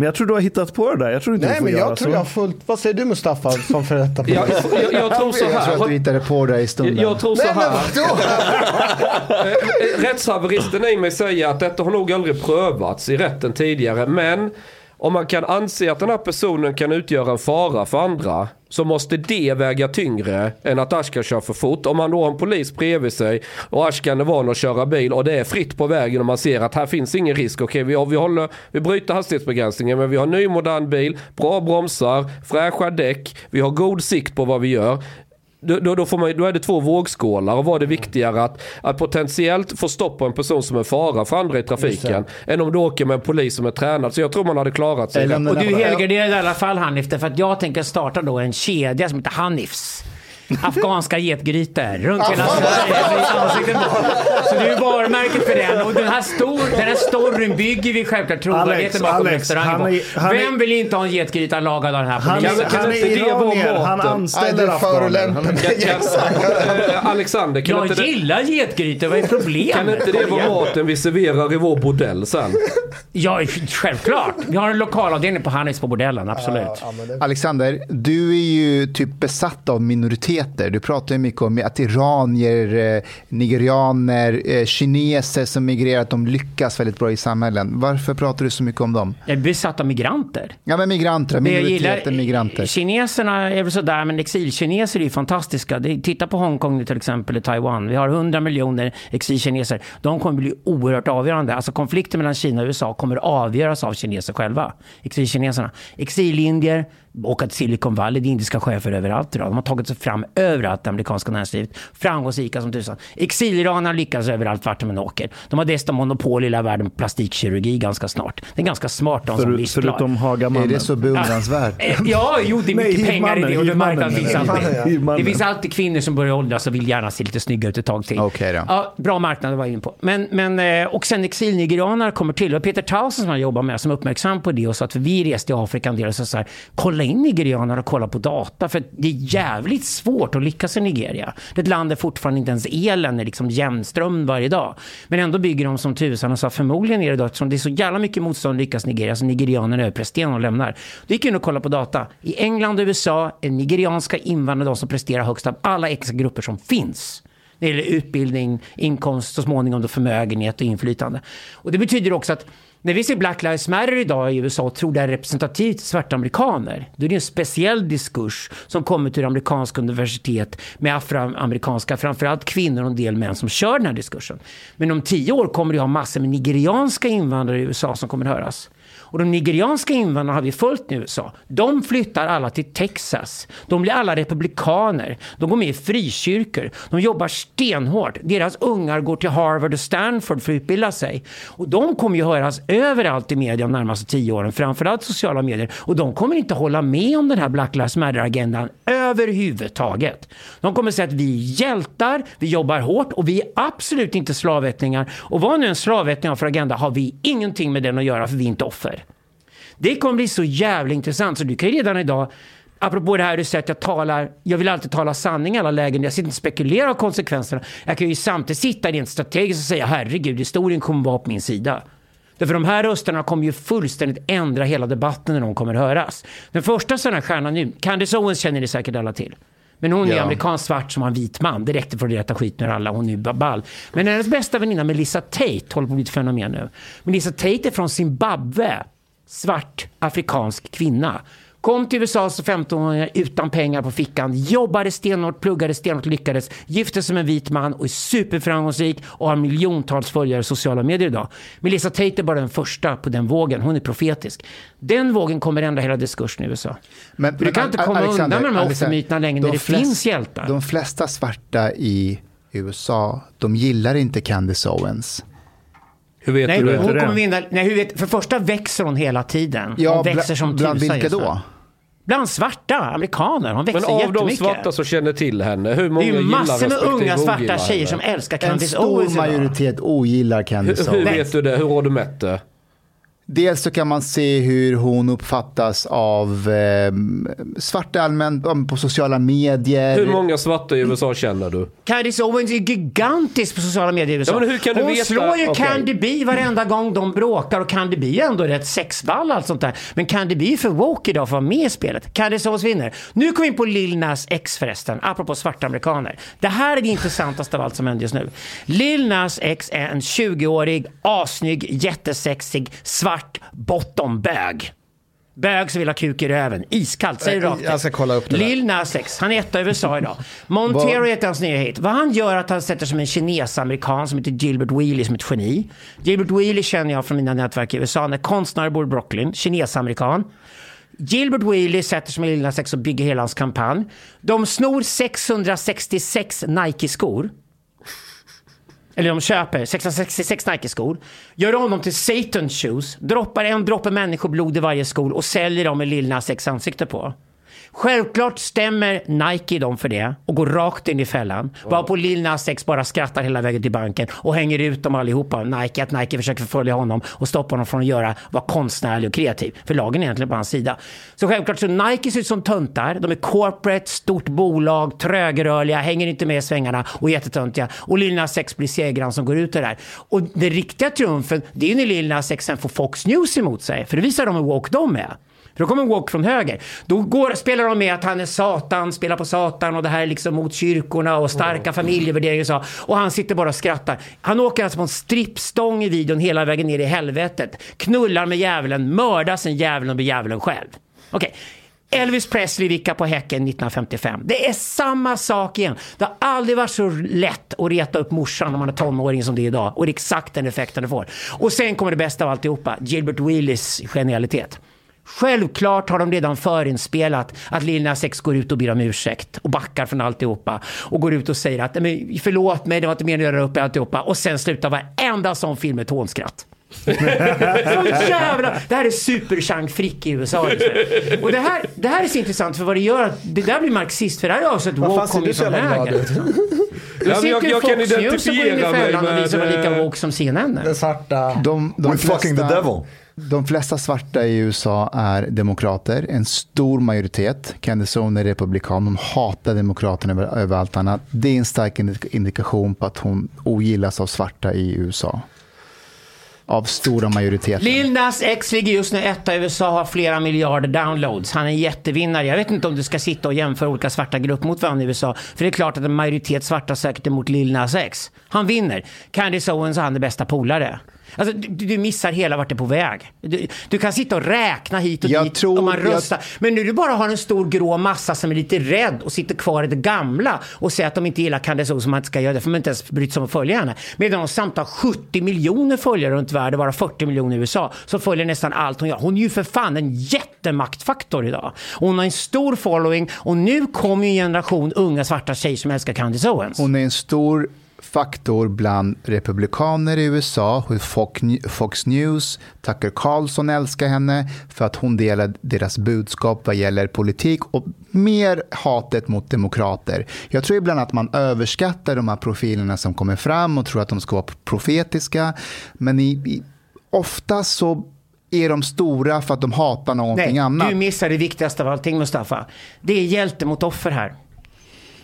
D: Men jag tror du har hittat på det där. Jag tror inte
G: Nej,
D: du får
G: men
D: göra
G: jag tror
D: så.
G: jag har fullt... Vad säger du Mustafa som för detta?
E: Jag, jag, jag tror så
A: Jag tror att
E: här.
A: du hittade på det här i
E: Jag,
A: stunden.
E: jag tror så
G: Nej,
E: här. Eh, eh, Rättshaveristen i mig säger att detta har nog aldrig prövats i rätten tidigare. Men om man kan anse att den här personen kan utgöra en fara för andra så måste det väga tyngre än att Ashkan kör för fort. Om man då har en polis bredvid sig och Ashkan är van att köra bil och det är fritt på vägen och man ser att här finns ingen risk. Okej, vi, vi, håller, vi bryter hastighetsbegränsningen men vi har ny modern bil, bra bromsar, fräscha däck, vi har god sikt på vad vi gör. Då, då, får man, då är det två vågskålar och vad är det viktigare att, att potentiellt få stopp på en person som är fara för andra i trafiken än om du åker med en polis som är tränad. Så jag tror man hade klarat sig.
A: Eller
B: Och du är helgarderad i alla fall Hanif, därför att jag tänker starta då en kedja som heter Hanifs. Afghanska getgrytor runt hela Sverige. med ansiktet på. Så det är ju varumärket för den. Och den här, stor, den här storyn bygger vi självklart trovärdigheten bakom
D: Alex,
B: restaurangen
D: han
B: på.
D: är- han är-
B: Vem vill inte ha en getgryta lagad av den här
D: Han,
B: polisen?
D: är,
E: Kan
D: han
E: inte
D: är
E: det vara
D: iranier, han
E: maten?
D: anställer
F: förolämpar
D: afghaner.
F: mig.
E: Eh, Alexander, kan
B: Jag
E: inte, det,
B: gillar getgrytor, vad är problemet?
E: kan inte det vara maten vi serverar i vår bordell sen?
B: Ja, självklart. Vi har en lokalavdelning på Hanifs på bordellen, absolut.
A: Alexander, du är ju typ besatt av minoriteter. Du pratar ju mycket om att iranier, eh, nigerianer, eh, kineser som migrerar, att de lyckas väldigt bra i samhällen. Varför pratar du så mycket om dem?
B: Jag är besatt av migranter.
A: Ja, men migranter, minoriteter, migranter.
B: Kineserna är väl sådär, men exilkineser är ju fantastiska. Titta på Hongkong till exempel, i Taiwan. Vi har 100 miljoner exilkineser. De kommer bli oerhört avgörande. Alltså konflikten mellan Kina och USA kommer avgöras av kineser själva. Exilkineserna. Exilindier, åka till Silicon Valley, det är indiska chefer överallt idag. De har tagit sig fram överallt, det amerikanska näringslivet. Framgångsrika som tusan. Exiliranerna lyckas överallt vart de än åker. De har dessutom monopol i hela världen på plastikkirurgi ganska snart. Det är ganska smart de som
D: Förut,
B: visslar.
D: förutom
A: Är
D: Hagamannen.
A: det så beundransvärt?
B: Eh, Ja, jo, det är mycket
D: Nej,
B: pengar i det och det att finns alltid. Det finns alltid kvinnor som börjar åldras och vill gärna se lite snygga ut ett tag till.
A: Okej då.
B: Ja, bra marknad var jag inne på. Men, men, eh, och sen exilnigerianer kommer till. Och Peter Townsend som jag jobbar med som är uppmärksam på det och så att vi reste i Afrika en del och så, så här, kolla in nigerianer och kolla på data för det är jävligt svårt att lyckas i Nigeria. Det är ett land där fortfarande inte ens elen är liksom jämnström varje dag. Men ändå bygger de som tusan och sa förmodligen är det då eftersom det är så jävla mycket motstånd lyckas i Nigeria så nigerianerna överpresterar och lämnar. Då gick jag in och kollade på data. I England och USA är nigerianska invandrare de som presterar högst av alla etniska grupper som finns. När det gäller utbildning, inkomst, så småningom då förmögenhet och inflytande. Och det betyder också att när vi ser Black Lives Matter idag i USA och tror det är representativt för svarta amerikaner, då är det en speciell diskurs som kommer till amerikanska universitet med afroamerikanska, framförallt kvinnor och en del män som kör den här diskursen. Men om tio år kommer det ha massor med nigerianska invandrare i USA som kommer höras. Och de nigerianska invandrarna har vi följt i USA. De flyttar alla till Texas. De blir alla republikaner. De går med i frikyrkor. De jobbar stenhårt. Deras ungar går till Harvard och Stanford för att utbilda sig. Och de kommer ju höras överallt i media de närmaste tio åren. Framförallt sociala medier. Och de kommer inte hålla med om den här Black Lives Matter-agendan överhuvudtaget. De kommer säga att vi är hjältar, vi jobbar hårt och vi är absolut inte slavättlingar. Och vad nu en slavättling har för agenda har vi ingenting med den att göra för vi är inte offer. Det kommer bli så jävla intressant så du kan ju redan idag Apropå det här du säger att jag talar, jag vill alltid tala sanning i alla lägen. Jag sitter inte och spekulerar av konsekvenserna. Jag kan ju samtidigt sitta rent strategiskt och säga herregud, historien kommer vara på min sida. Därför de här rösterna kommer ju fullständigt ändra hela debatten när de kommer höras. Den första sådana här stjärnan nu, Candace Owens känner ni säkert alla till. Men hon är
A: Ja.
B: amerikansk svart som har en vit man. Det räckte för att rätta skit med alla. Hon är ball. Men hennes bästa väninna Melissa Tate håller på att bli ett fenomen nu. Melissa Tate är från Zimbabwe. Svart afrikansk kvinna. Kom till USA som 15-åring utan pengar på fickan, jobbade stenhårt, pluggade stenhårt, lyckades, gifte sig med en vit man och är superframgångsrik och har miljontals följare i sociala medier idag. Melissa Tate är bara den första på den vågen, hon är profetisk. Den vågen kommer ändra hela diskursen i USA.
A: Men,
B: du kan inte komma
A: Alexander,
B: undan med de här offermyterna längre när
A: de
B: det finns hjältar.
A: De flesta svarta i USA, de gillar inte Candace Owens.
E: Hur vet
B: Nej,
E: du det?
B: hon
D: det?
B: kommer vinna. Nej, hur vet, för första växer hon hela tiden.
A: Ja,
B: hon växer som
A: bland
B: tusan
A: vilka
B: just nu.
A: då?
B: Bland svarta amerikaner. Hon växer
E: Men av de
B: jättemycket.
E: svarta som känner till henne, hur många
B: det är ju
E: gillar
B: massor med unga svarta tjejer
E: henne?
B: som älskar
A: En
B: Candice
A: stor
B: Owens idag.
A: majoritet ogillar Candice
E: Hur, hur
A: Owens.
E: vet du det? Hur har du mätt det?
A: Dels så kan man se hur hon uppfattas av eh, svarta allmänt på sociala medier.
E: Hur många svarta i USA känner du?
B: Candice Owens är gigantisk på sociala medier i USA.
E: Ja, men hur kan du
B: Hon
E: veta-
B: slår ju
E: Okej.
B: Candy B varenda gång de bråkar och Candy B är ändå rätt sexball allt sånt där. Men Candy B är för woke idag för att vara med i spelet. Candice Owens vinner. Nu kommer vi in på Lil Nas X förresten, apropå svarta amerikaner. Det här är det intressantaste av allt som händer just nu. Lil Nas X är en 20-årig, assnygg, jättesexig, svart bottombög. Bög som vill ha kuk i röven. Iskallt, säger rakt.
F: Jag ska kolla upp det.
B: Lil Nas X, han är etta i USA idag. <laughs> Montero heter hans nya hit. Vad han gör är att han sätter som en kines-amerikan som heter Gilbert Wheely som ett geni. Gilbert Wheely känner jag från mina nätverk i USA. Han är konstnär, bor i Brooklyn, kines-amerikan. Gilbert Wheely sätter sig med Lil Nas X och bygger hela hans kampanj. De snor 666 Nike-skor. Eller de köper 666 Nike-skor, gör om dem till Satan shoes, droppar en droppe människoblod i varje sko och säljer dem med Lil Nas ansikte på. Självklart stämmer Nike dem för det och går rakt in i fällan. Varpå Lil Nas X bara skrattar hela vägen till banken och hänger ut dem allihopa. Nike, att Nike försöker förfölja honom och stoppa honom från att göra, vara konstnärlig och kreativ. För lagen är egentligen på hans sida. Så självklart så Nike ser ut som töntar. De är corporate, stort bolag, trögrörliga, hänger inte med i svängarna och jättetöntiga. Och Lil Nas X blir segraren som går ut det där. Och den riktiga triumfen, det är när Lil Nas X sen får Fox News emot sig. För det visar de hur woke de är. För då kommer walk från höger. Då går, spelar de med att han är Satan, spelar på Satan och det här är liksom mot kyrkorna och starka familjevärderingar och så. Och han sitter bara och skrattar. Han åker alltså på en strippstång i videon hela vägen ner i helvetet. Knullar med djävulen, mördar sen djävulen och blir djävulen själv. Okej. Elvis Presley vickar på häcken 1955. Det är samma sak igen. Det har aldrig varit så lätt att reta upp morsan när man är tonåring som det är idag. Och det är exakt den effekten det får. Och sen kommer det bästa av alltihopa. Gilbert Willys genialitet. Självklart har de redan förinspelat att Lil Nas X går ut och ber om ursäkt och backar från alltihopa och går ut och säger att "Nej, men förlåt mig, det var inte meningen att göra upp i alltihopa och sen slutar varenda sån film med ett hånskratt. <laughs> så jävla... Det här är super Frick i USA. nu. Och det här, det här är så intressant för vad det gör, att det där blir marxist för det här är alltså ett woke kommer från höger. <laughs>
E: Ja, jag-
B: sitter
E: jag kan
B: Fox News och går in i
E: identifiera mig
B: fällan och
E: med,
B: visar lika woke som CNN är.
F: Den svarta...
A: De, de,
C: We're fucking the devil
A: de flesta svarta i USA är demokrater, en stor majoritet. Candice Owens är republikan, de hatar demokraterna över, över allt annat. Det är en stark indikation på att hon ogillas av svarta i USA. Av stora majoriteten.
B: Lil Nas X ligger just nu etta i USA och har flera miljarder downloads. Han är en jättevinnare. Jag vet inte om du ska sitta och jämföra olika svarta grupper mot varandra i USA. För det är klart att en majoritet svarta säkert är emot Lil Nas X. Han vinner. Candice Owens och han är bästa polare. Alltså, du, du missar hela vart det är på väg. Du, du kan sitta och räkna hit och
A: Jag
B: dit
A: tror-
B: om man
A: jag-
B: röstar. Men nu du bara har en stor grå massa som är lite rädd och sitter kvar i det gamla och säger att de inte gillar Candice Owens som man inte ska göra det för man inte ens brytt sig om att följa henne. Medan de samt har 70 miljoner följare runt världen, bara 40 miljoner i USA, som följer nästan allt hon gör. Hon är ju för fan en jättemaktfaktor idag. Hon har en stor following och nu kommer ju en generation unga svarta tjejer som älskar Candice Owens.
A: Hon är en stor faktor bland republikaner i USA. Fox- Fox News, Tucker Carlson älskar henne för att hon delar deras budskap vad gäller politik och mer hatet mot demokrater. Jag tror ibland att man överskattar de här profilerna som kommer fram och tror att de ska vara profetiska. Men i, i, ofta så är de stora för att de hatar någonting
B: Nej,
A: annat.
B: du missar det viktigaste av allting Mustafa. Det är hjälte mot offer här.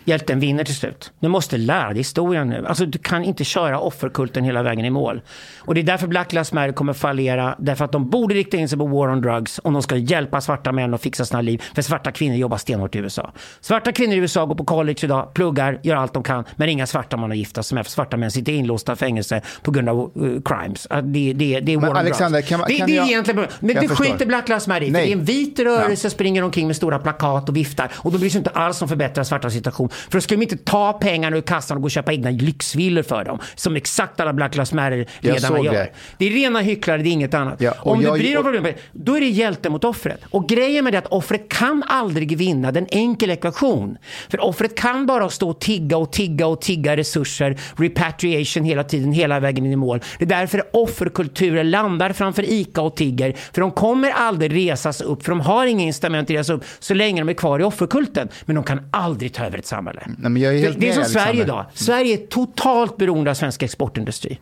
B: Hjälten vinner till slut. Du måste lära dig historien nu. Alltså, du kan inte köra offerkulten hela vägen i mål. Och det är därför Black Lives Matter kommer fallera. Därför att de borde rikta in sig på war on drugs om de ska hjälpa svarta män att fixa sina liv. För svarta kvinnor jobbar stenhårt i USA. Svarta kvinnor i USA går på college idag, pluggar, gör allt de kan. Men inga svarta man har gifta sig med. För svarta män sitter inlåsta i fängelse på grund av uh, crimes. Uh, Det, det, det är war on
A: Alexander,
B: drugs.
A: kan man-
B: det,
A: kan
B: det är
A: jag-
B: egentligen... Men
A: förstår.
B: skiter Black Lives Matter i. Det är en vit rörelse springer omkring med stora plakat och viftar. Och de bryr sig inte alls om förbättra svarta situation. För då skulle de inte ta pengarna ur kassan och gå och köpa egna lyxvillor för dem. Som exakt alla Black Lives Matter-ledarna gör.
A: det.
B: Det är rena hycklare, det är inget annat.
A: Ja,
B: Om
A: jag-
B: det blir
A: och-
B: problem, då är det hjälte mot offret. Och grejen med det är att offret kan aldrig vinna den enkel ekvation. För offret kan bara stå och tigga och tigga och tigga resurser, repatriation hela tiden, hela vägen in i mål. Det är därför offerkulturer landar framför ICA och tigger. För de kommer aldrig resas upp, för de har inga incitament att resa upp så länge de är kvar i offerkulten. Men de kan aldrig ta över ett samhälle.
A: Nej, är helt
B: det, det är som Sverige idag. Sverige är totalt beroende av svensk exportindustri.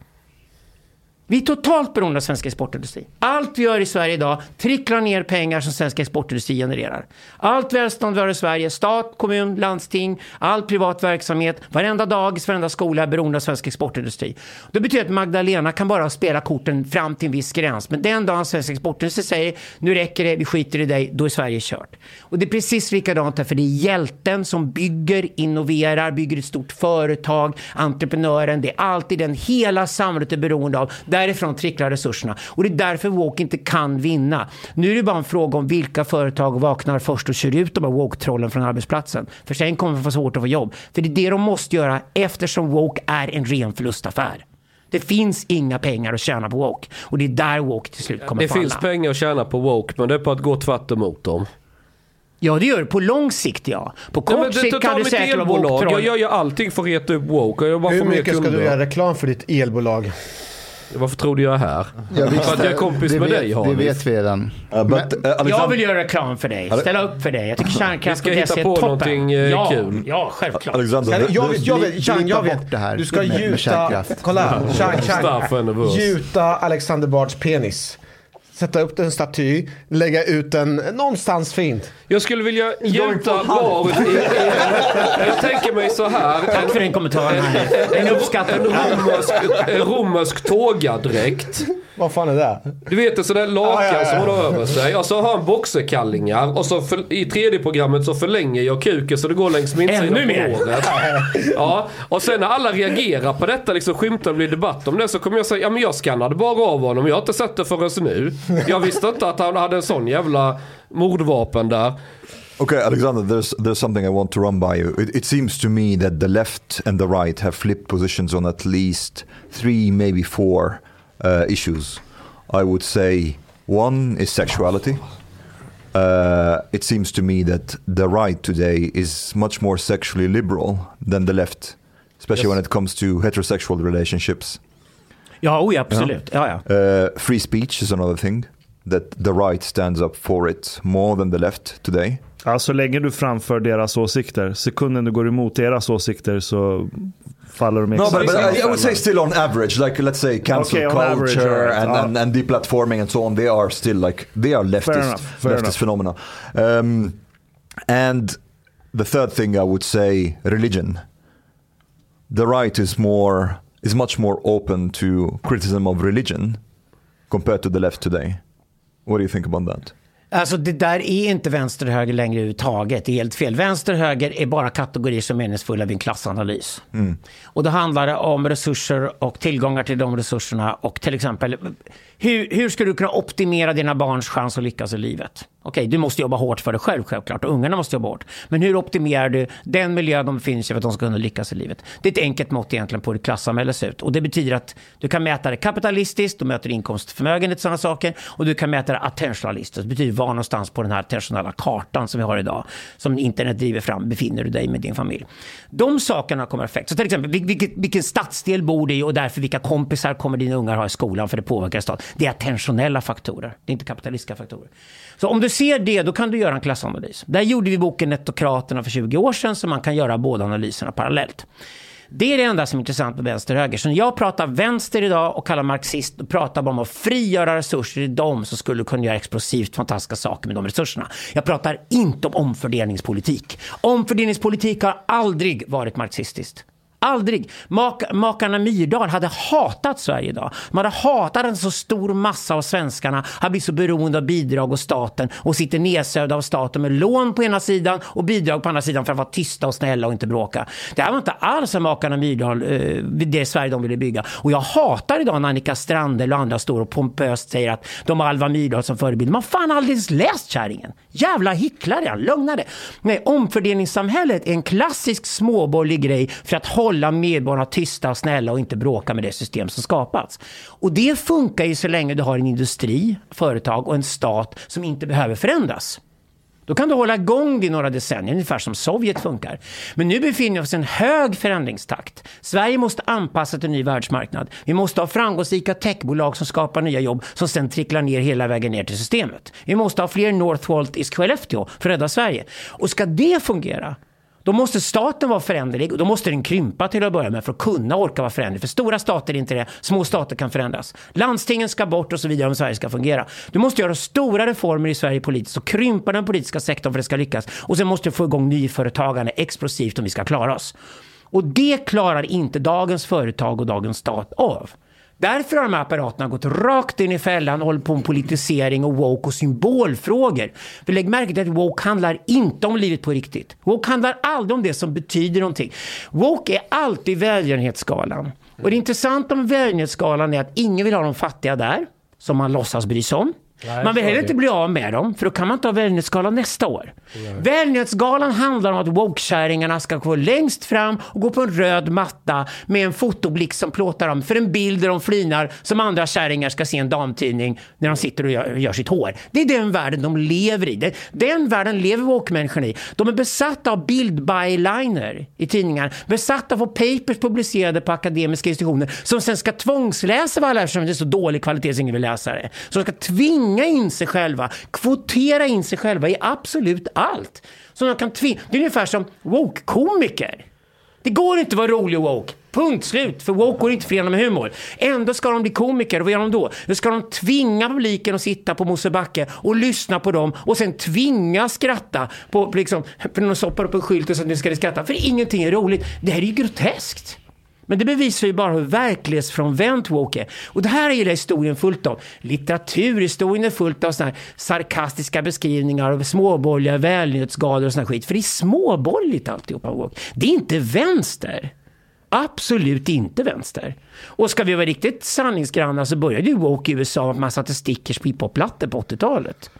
B: Vi är totalt beroende av svensk exportindustri. Allt vi gör i Sverige idag tricklar ner pengar som svensk exportindustri genererar. Allt välstånd vi har i Sverige, stat, kommun, landsting, all privat verksamhet, varenda dagis, varenda skola är beroende av svensk exportindustri. Det betyder att Magdalena kan bara spela korten fram till en viss gräns. Men den dagen svensk exportindustri säger nu räcker det, vi skiter i dig, då är Sverige kört. Och det är precis likadant här, för det är hjälten som bygger, innoverar, bygger ett stort företag, entreprenören, det är alltid den hela samhället är beroende av. Därifrån tricklar resurserna. Och det är därför woke inte kan vinna. Nu är det bara en fråga om vilka företag vaknar först och kör ut de här woke-trollen från arbetsplatsen. För sen kommer de få svårt att få jobb. För det är det de måste göra eftersom woke är en ren förlustaffär. Det finns inga pengar att tjäna på woke. Och det är där woke till slut kommer
E: Det
B: falla.
E: finns pengar att tjäna på woke men det är på att gå tvärt emot dem.
B: Ja, det gör det. På lång sikt, ja. På kort
E: Nej, men
B: sikt kan du säkert vara
E: elbolag. Jag
B: woke-troll.
E: gör ju allting för att reta upp woke och jag bara
F: Hur mycket ska du göra reklam för ditt elbolag?
E: Varför tror du jag är här?
A: Ja, visst,
E: för att jag är kompis
A: det
E: med
A: vet,
E: dig
A: Det
E: Hanif.
A: vet vi redan.
C: Uh, but uh,
B: Jag
C: Alexander,
B: vill göra reklam för dig. Ställa upp för dig. Jag tycker
E: Vi
B: kärnkraft
E: ska
B: och
E: hitta på
B: toppen.
E: någonting, eh,
B: ja,
E: kul.
B: Ja, självklart.
C: Alexander,
F: Jag,
C: the-
F: jag, vet, jag vet, Chang, jag vet.
A: det här
F: Du ska
A: med-
F: gjuta, kolla, Chang, Chang. Gjuta Alexander Bards penis. Sätta upp en staty, lägga ut den någonstans fint.
E: Jag skulle vilja gjuta Bard i, i, Jag tänker mig så här.
B: Tack för den kommentaren. här. Den
E: En
B: uppskattar
E: romersk, en romersk tågadräkt.
F: Vad fan är det?
E: Du vet en sån där lakan
F: Ja, ja, ja.
E: som hon har över sig. Och så har han boxerkallingar. Och så för, i tredje programmet så förlänger jag kuken så det går längs min
B: Ännu
E: sida
B: mer.
E: på håret. Ja, och sen när alla reagerar på detta, liksom skymtar och blir debatt om det, så kommer jag säga ja men jag skannade bara av honom. Jag har inte sett det förrän nu. Jag visste inte att han hade en sån jävla mordvapen där.
C: Okay, Alexander, there's there's something I want to run by you. It, it seems to me that the left and the right have flipped positions on at least three, maybe four uh, issues. I would say one is sexuality. Uh, it seems to me that the right today is much more sexually liberal than the left, especially when it comes to heterosexual relationships.
B: Ja, oj, absolut. Ja, ja.
C: Uh, free speech is another thing that the right stands up for it more than the left today.
D: Ja, så länge du framför deras åsikter. Sekunden du går emot deras åsikter så faller de i
C: No, but,
D: exakt
C: but I, I would say still on average, like let's say cancel
D: Okay,
C: culture
D: average,
C: and, and, and deplatforming and so on, they are still like, they are leftist,
D: enough, fair
C: leftist
D: enough.
C: phenomena. Um, and the third thing I would say, religion. The right is more, is much more open to criticism of religion compared to the left today. What do you think about that?
B: Alltså det där är inte vänster och höger längre överhuvudtaget. Det är helt fel. Vänster och höger är bara kategorier som är meningsfulla vid en klassanalys. Och då handlar det om resurser och tillgångar till de resurserna och till exempel hur, hur ska du kunna optimera dina barns chans att lyckas i livet? Okej, okay, du måste jobba hårt för dig själv självklart och ungarna måste jobba hårt. Men hur optimerar du den miljö de finns i för att de ska kunna lyckas i livet? Det är ett enkelt mått egentligen på hur klassamhället ser ut. Och det betyder att du kan mäta det kapitalistiskt, du mäter inkomst, förmögenhet och sådana saker. Och du kan mäta det attentionalistiskt. Det betyder var någonstans på den här attentionella kartan som vi har idag, som internet driver fram, befinner du dig med din familj. De sakerna kommer effekt. Så till exempel, vil- vilken stadsdel bor du i och därför vilka kompisar kommer dina ungar ha i skolan för det påverkar staden. Det är attentionella faktorer, det är inte kapitalistiska faktorer. Så om du ser det, då kan du göra en klassanalys. Där gjorde vi boken Nettokraterna för 20 år sedan, så man kan göra båda analyserna parallellt. Det är det enda som är intressant med vänster och höger. Så när jag pratar vänster idag och kallar marxist och pratar bara om att frigöra resurser i dem som skulle kunna göra explosivt fantastiska saker med de resurserna. Jag pratar inte om omfördelningspolitik. Omfördelningspolitik har aldrig varit marxistiskt. Aldrig. Mak makarna Myrdal hade hatat Sverige idag. De hade hatat en så stor massa av svenskarna har blivit så beroende av bidrag och staten och sitter nedsövda av staten med lån på ena sidan och bidrag på andra sidan för att vara tysta och snälla och inte bråka. Det här var inte alls vad makarna Myrdal, eh, det Sverige de ville bygga. Och jag hatar idag när Annika Strandhäll och andra står och pompöst säger att de har Alva Myrdal som förebild. Man har fan aldrig ens läst kärringen. Jävla hycklare, lugna dig. Nej, omfördelningssamhället är en klassisk småborgerlig grej för att hålla hålla medborgarna tysta och snälla och inte bråka med det system som skapats. Och det funkar ju så länge du har en industri, företag och en stat som inte behöver förändras. Då kan du hålla igång det i några decennier, ungefär som Sovjet funkar. Men nu befinner vi oss i en hög förändringstakt. Sverige måste anpassa till en ny världsmarknad. Vi måste ha framgångsrika techbolag som skapar nya jobb som sen tricklar ner hela vägen ner till systemet. Vi måste ha fler Northvolt i Skellefteå för att rädda Sverige. Och ska det fungera, då måste staten vara föränderlig och då måste den krympa till att börja med för att kunna orka vara föränderlig. För stora stater är inte det, små stater kan förändras. Landstingen ska bort och så vidare om Sverige ska fungera. Du måste göra stora reformer i Sverige politiskt och krympa den politiska sektorn för att det ska lyckas. Och sen måste du få igång nyföretagande explosivt om vi ska klara oss. Och det klarar inte dagens företag och dagens stat av. Därför har de här apparaterna gått rakt in i fällan och håller på med politisering och woke och symbolfrågor. För lägg märke till att woke handlar inte om livet på riktigt. Woke handlar aldrig om det som betyder någonting. Woke är alltid välgörenhetsskalan. Och det intressanta med välgörenhetsskalan är att ingen vill ha de fattiga där, som man låtsas bry sig om man vill heller inte bli av med dem, för då kan man inte ha välgörenhetsskalan nästa år. Välgörenhetsgalan handlar om att woke-kärringarna ska gå längst fram och gå på en röd matta med en fotoblick som plåtar dem för en bild där de flinar som andra kärringar ska se en damtidning när de sitter och gör, gör sitt hår. Det är den världen de lever i. Den, den världen lever woke-människorna i. De är besatta av bildbyliner i tidningar, besatta av att få papers publicerade på akademiska institutioner som sen ska tvångsläsa vad alla eftersom det är så dålig kvalitet så ingen vill läsa det. Så de ska tvinga in sig själva, kvotera in sig själva i absolut allt. Så de kan tvinga. Det är ungefär som woke-komiker. Det går inte att vara rolig och woke. Punkt slut. För woke går inte att förena med humor. Ändå ska de bli komiker. Och vad gör de då? Då ska de tvinga publiken att sitta på Mosebacke och lyssna på dem och sen tvinga skratta på, på liksom, för de stoppar upp en skylt och så nu ska de skratta. För ingenting är roligt. Det här är ju groteskt. Men det bevisar ju bara hur verklighetsfrånvänt woke är. Och det här är ju historien fullt av. Litteraturhistorien är fullt av såna här sarkastiska beskrivningar av småborgerliga välgörenhetsgalor och sån här skit. För det är småborgerligt alltihopa woke. Det är inte vänster. Absolut inte vänster. Och ska vi vara riktigt sanningsgranna så började ju woke i USA med att man satte stickers på hiphop-plattor på 80-talet.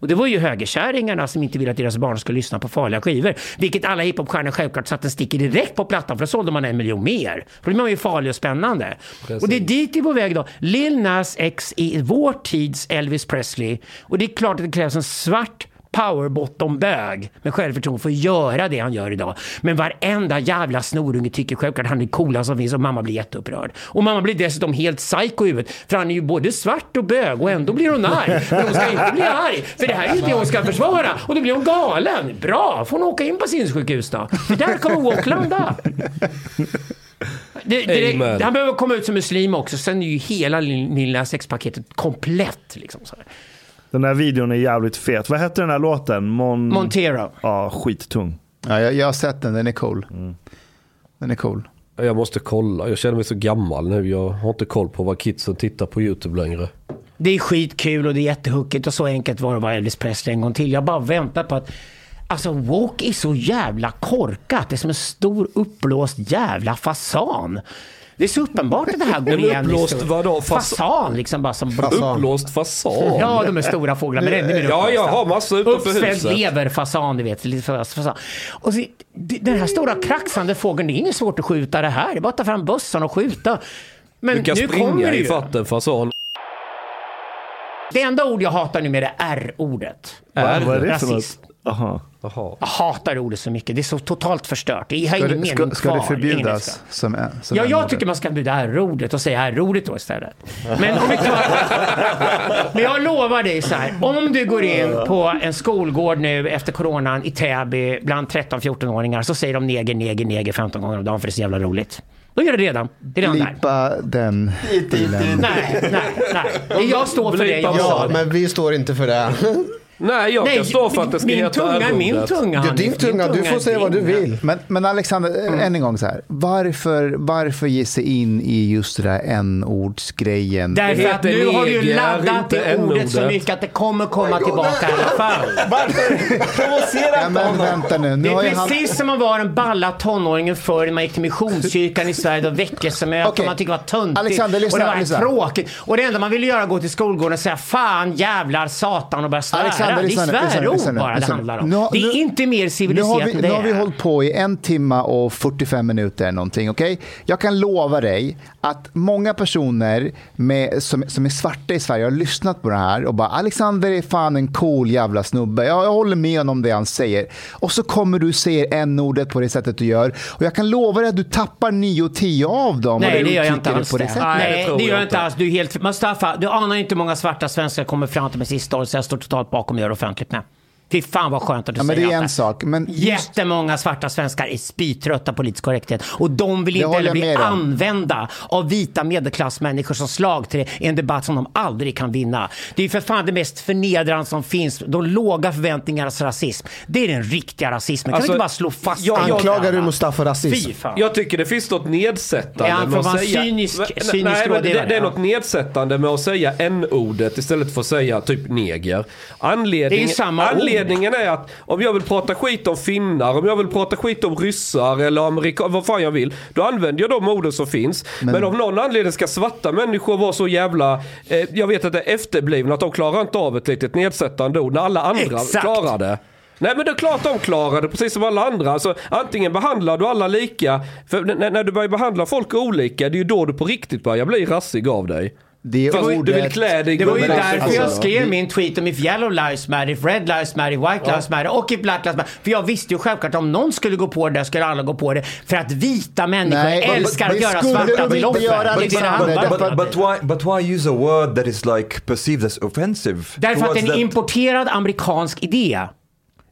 B: Och det var ju högerkärringarna som inte ville att deras barn skulle lyssna på farliga skivor. Vilket alla hiphopstjärnor självklart satte en sticker direkt på plattan för då sålde man en miljon mer. För då blir man ju farlig och spännande. Och det är dit vi är på väg då. Lil Nas X är vår tids Elvis Presley. Och det är klart att det krävs en svart powerbottom-bög med självförtroende för att göra det han gör idag. Men varenda jävla snorunge tycker självklart han är coolast som finns och mamma blir jätteupprörd. Och mamma blir dessutom helt psycho i huvudet för han är ju både svart och bög och ändå blir hon arg. Men hon ska inte bli arg för det här är ju det hon ska försvara och då blir hon galen. Bra, får hon åka in på sinnessjukhus då. För där kommer Walk landa. Det, det, han behöver komma ut som muslim också, sen är ju hela lilla sexpaketet komplett. Liksom, så här.
D: Den här videon är jävligt fet. Vad hette den här låten? Mon...
B: Montero.
D: Ja, skittung.
A: Ja, jag, jag har sett den, den är cool. Den är cool.
E: Jag måste kolla. Jag känner mig så gammal nu. Jag har inte koll på vad kidsen tittar på YouTube längre.
B: Det är skitkul och det är jättehuckigt och så enkelt var det att vara Elvis Presley en gång till. Jag bara väntar på att Alltså Walk är så jävla korkat. Det är som en stor uppblåst jävla fasan. Det är så uppenbart att det här går <laughs>
E: En
B: igen.
E: uppblåst vadå? Fas-
B: Fasan liksom bara som...
E: Uppblåst fasan?
B: Ja, de är stora fåglar men ännu mer
E: Ja, jag har massa utanför
B: Uppsvälld
E: huset.
B: leverfasan, du vet. fasan. Och så, den här stora kraxande fågeln, det är inget svårt att skjuta det här. Det är bara att ta fram bössan och skjuta. Men
E: Du kan
B: nu
E: springa i
B: ju.
E: fatt en fasan.
B: Det enda ord jag hatar nu med är R-ordet.
D: Vad vad är det för något? Aha.
E: Jaha.
B: Jag hatar ordet så mycket. Det är så totalt förstört. Det har ingen mening
A: ska, ska
B: kvar.
A: det förbjudas som, ä- som
B: Ja, jag tycker man ska förbjuda R-ordet och säga R-ordet då istället. Men om klarar... Men jag lovar dig så här. Om du går in på en skolgård nu efter coronan i Täby bland 13-14-åringar så säger de neger, neger, neger 15 gånger om dagen för det är så jävla roligt. Då gör det redan. Det är redan där.
A: Blipa den stilen.
B: Nej, nej, nej. Jag står för det jag
F: Ja,
B: sa.
F: men vi står inte för det.
E: Nej, jag kan stå för att det ska
B: min
E: heta
B: tunga är min tunga.
G: Ja, din tunga, du får säga vad du vill.
A: Men, men Alexander,
B: Mm.
A: än en gång så här. Varför, varför ge sig in i just det där n-ordsgrejen?
B: Därför att nu har du laddat
E: inte
B: det ordet så mycket att det kommer komma tillbaka i alla fall. <laughs>
G: Varför provocera
A: Ja, men vänta nu. nu
B: Det är
A: han...
B: precis som att vara den balla tonåringen förr när man gick till Missionskyrkan i Sverige och väckelsemöte
A: Okej.
B: och man tyckte det var töntigt.
A: Alexander, lyssna,
B: och det var
A: lyssna.
B: tråkigt. Och det enda man ville göra var att gå till skolgården och säga fan, jävlar, satan och börja svära.
A: Alexander,
B: det är
A: nu, nu,
B: svärord
A: nu,
B: bara det
A: nu.
B: handlar om.
A: Nu
B: det är
A: nu-
B: inte mer
A: Nu har,
B: civiliserat
A: vi,
B: än
A: nu
B: det
A: har vi hållit på i en timme och 45 minuter någonting, okej? Jag kan lova dig att många personer med, som, som är svarta i Sverige har lyssnat på det här och bara Alexander är fan en cool jävla snubbe. Jag, jag håller med honom om det han säger. Och så kommer du säga n-ordet på det sättet du gör och jag kan lova dig att du tappar 9 och 10 av dem.
B: Nej, det gör jag inte alls
A: på
B: det.
A: det.
E: Nej, det
B: det gör
E: jag
B: inte alls. Du är helt... Mustafa, du anar inte hur många svarta svenskar kommer fram till mig sista året så jag står totalt bakom gör offentligt med. Fy fan vad skönt att du
A: Ja, men
B: säger
A: det är en sak. Men just,
B: Jättemånga svarta svenskar är spytrötta på politisk korrekthet och de vill inte heller bli använda av vita medelklassmänniskor som slagträ i en debatt som de aldrig kan vinna. Det är för fan det mest förnedrande som finns. De låga förväntningarnas rasism. Det är den riktiga rasismen. Kan
E: Alltså,
B: vi inte bara slå fast
E: jag-
B: det?
E: jag-
G: Anklagar du Mustafa rasism?
E: Jag tycker det finns något nedsättande med att säga...
B: cynisk-
E: Nej,
B: cynisk
E: nej, men det, det är något nedsättande med att säga n-ordet istället för att säga typ neger. Anledningen,
B: Det är ju samma ord.
E: Anledningen är att om jag vill prata skit om finnar, om jag vill prata skit om ryssar eller amerikaner, vad fan jag vill. Då använder jag de orden som finns. Men, av någon anledning ska svarta människor vara så jävla, eh, jag vet att det är efterblivna, att de klarar inte av ett litet nedsättande ord när alla andra
B: Exakt.
E: klarar det. Nej men det är klart de klarar det precis som alla andra. Alltså, antingen behandlar du alla lika, för när, när du börjar behandla folk olika, det är ju då du på riktigt börjar bli rassig av dig.
A: Det
E: För
A: ordet...
E: du vill klä dig
B: Det var ju därför
A: alltså,
B: jag skrev min tweet om if yellow lives matter, if red lives matter, if white lives matter och if black lives matter. För jag visste ju självklart om någon skulle gå på det där skulle alla gå på det. För att vita människor
A: Nej,
B: älskar
A: men
B: att göra
A: skulle
B: svarta till offer.
C: But, but why? But why use a word that is like perceived as offensive?
B: Därför att det är en
C: that-
B: importerad amerikansk idé.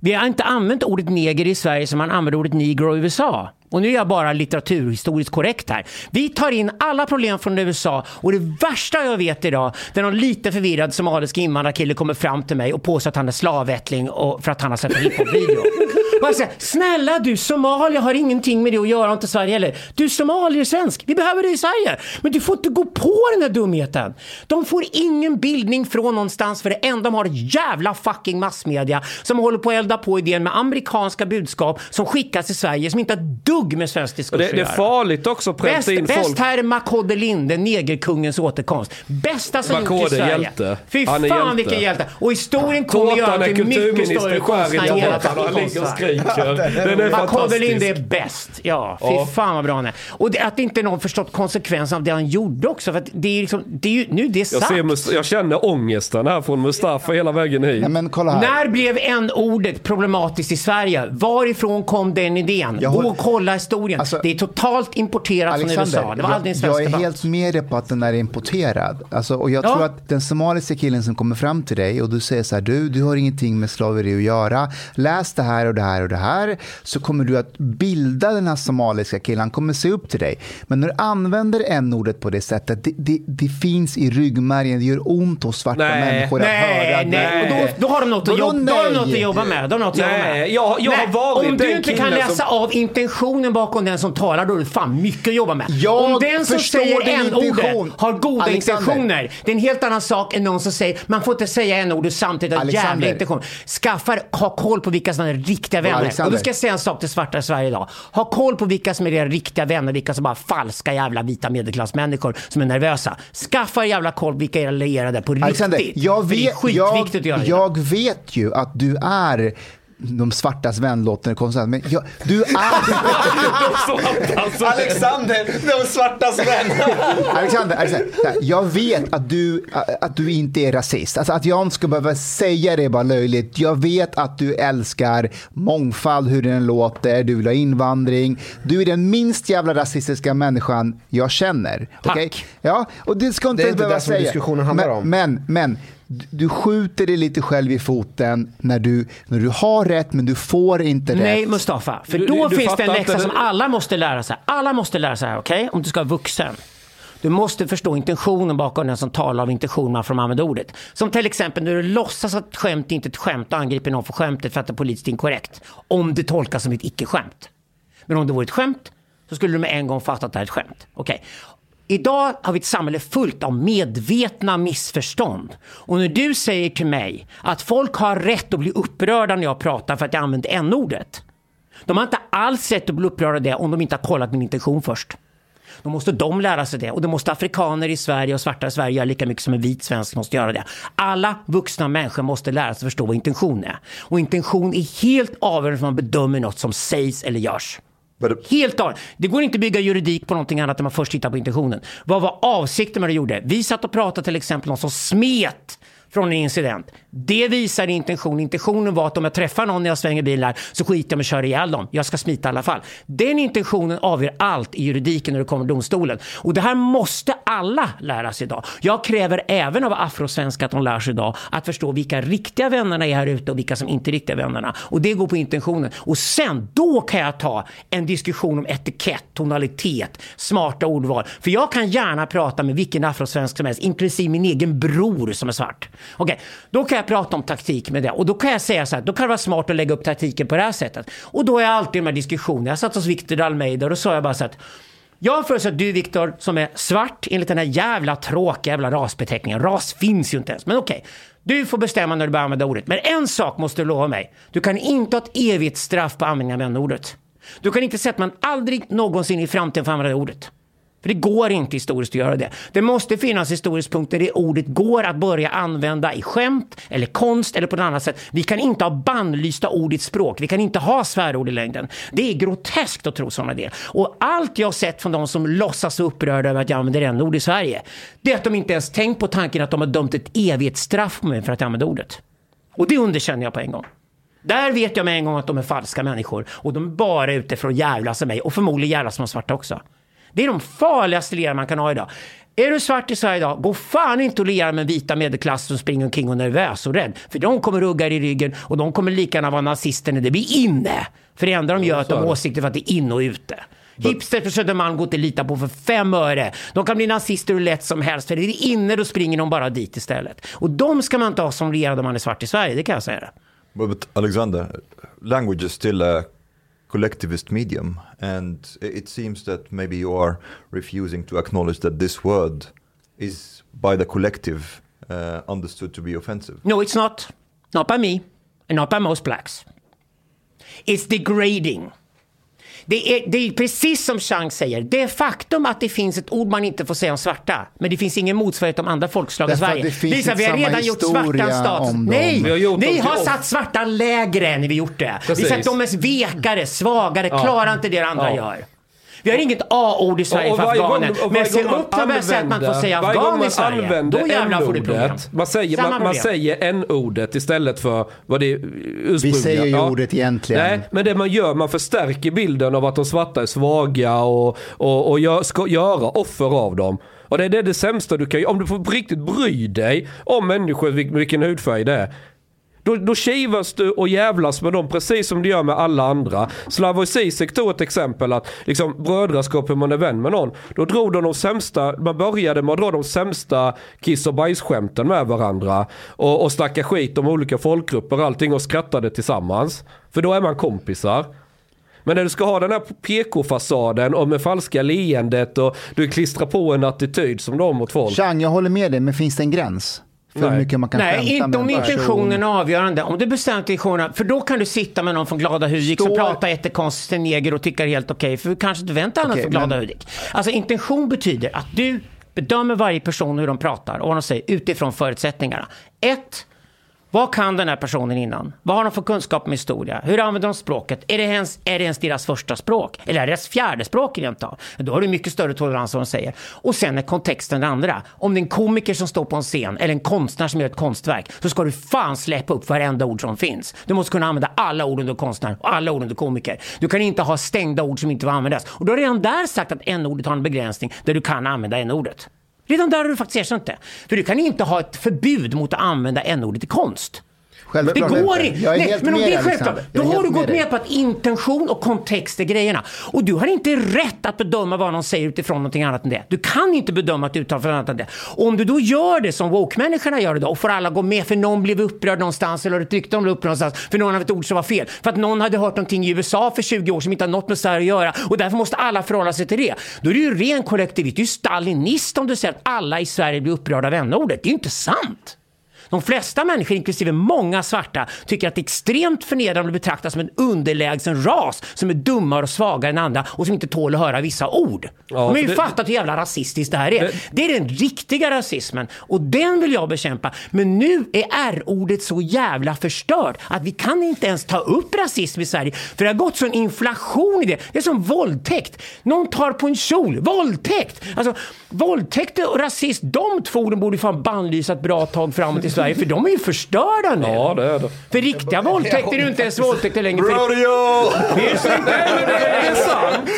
B: Vi har inte använt ordet neger i Sverige som man använder ordet negro i USA. Och nu är jag bara litteraturhistoriskt korrekt här. Vi tar in alla problem från USA och det värsta jag vet idag, när någon lite förvirrad somalisk invandrarkille kommer fram till mig och påstår att han är slavättling och för att han har sett en hiphop-video. Jag säger, snälla du, Somalia har ingenting med det att göra, inte Sverige heller. Du är somalier svensk, vi behöver det i Sverige. Men du får inte gå på den här dumheten. De får ingen bildning från någonstans för det enda de har är jävla fucking massmedia som håller på att elda på idén med amerikanska budskap som skickas till Sverige som inte har ett dugg med svensk diskurs
E: det, det är farligt också att pränta
B: Bäst,
E: in folk.
B: bäst här är Makode Linde, negerkungens återkomst. Bästa som gjorts i Sverige.
E: hjälte.
B: Fy
E: är
B: fan
E: hjälte.
B: vilken hjälte. Och historien kommer göra att
E: är
B: det är mycket större konstnär i hela
E: tårtan skriker. Den är
B: Linde är
E: fantastisk.
B: bäst. Ja, fy
E: Ja.
B: fan vad bra han är. Och det, att inte någon förstått konsekvensen av det han gjorde också. För att det är liksom, det är ju, nu är det
E: Jag,
B: sagt.
E: ser, Must- jag känner ångesten här från Mustafa hela vägen hit.
A: Nej, men kolla här.
B: När blev en ordet problematiskt i Sverige? Varifrån kom den idén?
A: Jag
B: Gå och kolla historien.
A: Alltså-
B: det är totalt importerat från USA. Det var aldrig en
A: jag,
B: svensk
A: jag är
B: debatt.
A: helt med dig på att den är importerad. Alltså, och jag
B: Ja.
A: tror att den somaliska killen som kommer fram till dig och du säger så här, du, du har ingenting med slaveri att göra. Läs det här och det här och det här. Så kommer du att bilda den här somaliska killen. Han kommer se upp till dig. Men när du använder n-ordet på det sättet, det, det, det finns i ryggmärgen. Det gör ont hos svarta
E: Nej.
A: människor att höra
B: Nej,
A: det.
B: nej. Och då, då har de något att jobba, då har de
A: nej?
B: något att jobba med. De har något att jobba
E: Nej,
B: med.
E: jag- jag har varit
B: Om du inte kan läsa
E: som-
B: av intentionen bakom den som talar, då är det fan mycket att jobba med.
A: Jag
B: Om den som säger
A: intention.
B: har goda
A: Alexander.
B: intentioner, det är en helt annan sak än någon som säger man får inte säga en-ordet samtidigt ha
A: Alexander.
B: jävla intentioner. Skaffa, ha koll på vilka som är riktiga vänner.
A: Alexander.
B: Och då ska jag säga en sak till svarta Sverige idag. Ha koll på vilka som är era riktiga vänner, vilka som bara är falska jävla vita medelklassmänniskor som är nervösa. Skaffa jävla koll på vilka är allierade på
A: Alexander,
B: riktigt.
A: jag
B: För det är
A: vet,
B: skitviktigt
A: jag,
B: att göra
A: jag vet ju att du är de svartas vän låter konstant, men jag, du är... <laughs>
G: Alexander, de svartas vän.
A: Alexander, Alexander, jag vet att du, att du inte är rasist. Alltså att jag inte ska behöva säga det är bara löjligt. Jag vet att du älskar mångfald, hur den låter, du vill ha invandring. Du är den minst jävla rasistiska människan jag känner.
B: Tack.
A: Okej? Ja, och det ska inte
G: Det är inte
A: behöva
G: det som
A: säga.
G: diskussionen handlar
A: men,
G: om.
A: Men, men, du skjuter dig lite själv i foten när du, när du har rätt men du får inte
B: Nej,
A: rätt.
B: Mustafa. För då
E: du- du
B: finns det en läxa
E: inte
B: som alla måste lära sig. Alla måste lära sig här, okej? Om du ska vara vuxen. Du måste förstå intentionen bakom den som talar av intention man får använda ordet. Som till exempel när du låtsas att skämt inte är ett skämt och angriper någon för skämtet för att det är politiskt inkorrekt. Om det tolkas som ett icke-skämt. Men om det vore ett skämt så skulle du med en gång fatta att det här är ett skämt. Okej. Idag har vi ett samhälle fullt av medvetna missförstånd. Och när du säger till mig att folk har rätt att bli upprörda när jag pratar för att jag använder n-ordet. De har inte alls rätt att bli upprörda av det om de inte har kollat min intention först. Då måste de lära sig det och det måste afrikaner i Sverige och svarta i Sverige göra lika mycket som en vit svensk måste göra det. Alla vuxna människor måste lära sig förstå vad intention är. Och intention är helt avgörande för att man bedömer något som sägs eller görs.
C: But-
B: Helt avgörande. Det går inte att bygga juridik på någonting annat än man först tittar på intentionen. Vad var avsikten med det du gjorde? Vi satt och pratade till exempel om någon som smet från en incident. Det visar intention. Intentionen var att om jag träffar någon när jag svänger bilar så skiter jag med att köra ihjäl dem. Jag ska smita i alla fall. Den intentionen avgör allt i juridiken när det kommer till domstolen. Och det här måste alla lära sig idag. Jag kräver även av afrosvenskar att de lär sig idag att förstå vilka riktiga vännerna är här ute och vilka som inte är riktiga vännerna. Och det går på intentionen. Och sen, då kan jag ta en diskussion om etikett, tonalitet, smarta ordval. För jag kan gärna prata med vilken afrosvensk som helst, inklusive min egen bror som är svart. Okej, då kan jag prata om taktik med det. Och då kan jag säga så här, då kan det vara smart att lägga upp taktiken på det här sättet. Och då är jag alltid i de här diskussionerna. Jag satt hos Viktor Almeida och då sa jag bara så att jag föreslår att du Viktor, som är svart enligt den här jävla tråkiga jävla rasbeteckningen. Ras finns ju inte ens, men okej. Du får bestämma när du börjar använda ordet. Men en sak måste du lova mig. Du kan inte ha ett evigt straff på användningen av ordet. Du kan inte säga att man aldrig någonsin i framtiden får använda det ordet. För det går inte historiskt att göra det. Det måste finnas historiska punkter där ordet går att börja använda i skämt eller konst eller på något annat sätt. Vi kan inte ha bannlysta ord i ett språk. Vi kan inte ha svärord i längden. Det är groteskt att tro sådana det. Och allt jag har sett från de som låtsas upprörda över att jag använder en ord i Sverige, det är att de inte ens tänkt på tanken att de har dömt ett evighetsstraff på mig för att jag använder ordet. Och det underkänner jag på en gång. Där vet jag med en gång att de är falska människor och de är bara ute för att jävlas med mig och förmodligen jävlas med de svarta också. Det är de farligaste lirare man kan ha idag. Är du svart i Sverige idag, gå fan inte och lira med vita medelklass som springer omkring och är nervös och rädd. För de kommer rugga i ryggen och de kommer lika gärna vara nazister när det blir inne. För det enda de gör är att de har åsikter för att det är inne och ute. Hipster på Södermalm går inte att lita på för fem öre. De kan bli nazister hur lätt som helst. För det är inne, då springer de bara dit istället. Och de ska man inte ha som regerande om man är svart i Sverige, det kan jag säga.
C: But, but Alexander, language is still a collectivist medium, and it seems that maybe you are refusing to acknowledge that this word is by the collective uh, understood to be offensive.
B: No, it's not. Not by me, and not by most blacks. It's degrading. Det är, det är precis som Chang säger, det är faktum att det finns ett ord man inte får säga om svarta, men det finns ingen motsvarighet om andra folkslag i Sverige.
A: det finns
B: Lisa, vi har redan gjort
A: historia
B: svarta status.
A: om dem.
B: Nej,
E: Vi har gjort
B: ni har satt svarta lägre när vi gjort det. Vi
E: Precis.
B: har sagt de är vekare, svagare, klarar inte det andra
E: Ja.
B: gör. Vi har inget A-ord i Sverige
E: Och
B: för afghaner. Men se upp när man säger att man får säga afghan i
E: man
B: Sverige. Då jävlar får du problem.
E: Man säger,
B: Samma
E: man, man
B: problem.
E: säger n-ordet istället för vad det ursprungliga.
A: Vi säger ju ordet egentligen.
E: Nej, men det man gör, man förstärker bilden av att de svarta är svaga och, och, och gör, ska göra offer av dem. Och det är det, det sämsta du kan göra. Om du får på riktigt bry dig om människor, vil- vilken hudfärg det är. Då, då kivas du och jävlas med dem precis som du gör med alla andra. Slavoj Zizek tog ett exempel att liksom brödraskap hur man är vän med någon. Då drog de de sämsta, man började med att dra de sämsta kiss och bajsskämten med varandra. Och, och snacka skit om olika folkgrupper och allting och skrattade tillsammans. För då är man kompisar. Men när du ska ha den här PK-fasaden och med falska leendet och du klistrar på en attityd som du har mot folk.
A: Chang, jag håller med dig, men finns det en gräns? För
E: Nej.
A: mycket man kan
B: Nej,
A: skämta
B: inte
A: med
B: om intentionen är avgörande. Om du bestämt intentionen, för då kan du sitta med någon från Glada Hudik som
A: Står-
B: pratar jättekonstigt till neger och tycker helt okej, för du kanske inte väntar annat
A: Okej,
B: för Glada
A: men-
B: Hudik. Alltså intention betyder att du bedömer varje person hur de pratar och vad de säger utifrån förutsättningarna. Ett, vad kan den här personen innan? Vad har de för kunskap om historia? Hur använder de språket? Är det ens, är det ens deras första språk? Eller är det deras fjärde språk rent av? Då har du mycket större tolerans vad de säger. Och sen är kontexten det andra. Om det är en komiker som står på en scen eller en konstnär som gör ett konstverk så ska du fan släppa upp varenda ord som finns. Du måste kunna använda alla ord under konstnär och alla ord under komiker. Du kan inte ha stängda ord som inte får användas. Och då har redan där sagt att n-ordet har en begränsning där du kan använda n-ordet. Redan där har du faktiskt erkänt det. För du kan inte ha ett förbud mot att använda n-ordet i konst.
A: Självklart
B: det går
A: inte.
B: Nej, men om det är självklart,
A: Alexander.
B: då har du gått
A: med
B: med på att intention och kontext är grejerna. Och du har inte rätt att bedöma vad någon säger utifrån någonting annat än det. Du kan inte bedöma ett uttal från annat än det. Och om du då gör det som woke-människorna gör idag och får alla gå med för någon blev upprörd någonstans eller ett rykte om blev upprörd någonstans för någon av ett ord som var fel. För att någon hade hört någonting i USA för 20 år som inte har något med Sverige att göra och därför måste alla förhålla sig till det. Då är det ju ren kollektivist. Du är ju stalinist om du säger att alla i Sverige blir upprörda av n-ordet. Det är ju inte sant. De flesta människor, inklusive många svarta, tycker att det är extremt förnedrande att betraktas som en underlägsen ras som är dummare och svagare än andra och som inte tål att höra vissa ord.
E: Ja,
B: De har ju
E: det-
B: fattat hur jävla rasistiskt det här är. Det är den riktiga rasismen och den vill jag bekämpa. Men nu är R-ordet så jävla förstört att vi kan inte ens ta upp rasism i Sverige. För det har gått sån inflation i det. Det är som våldtäkt. Någon tar på en kjol. Våldtäkt! Alltså, våldtäkt och rasism, de två orden borde fan bannlysa ett bra tag framåt i Sverige för de är ju förstörda nu.
E: Ja, det är det.
B: För riktiga våldtäkter är ju inte ens våldtäkter längre.
C: Rodeo!
B: det är sant.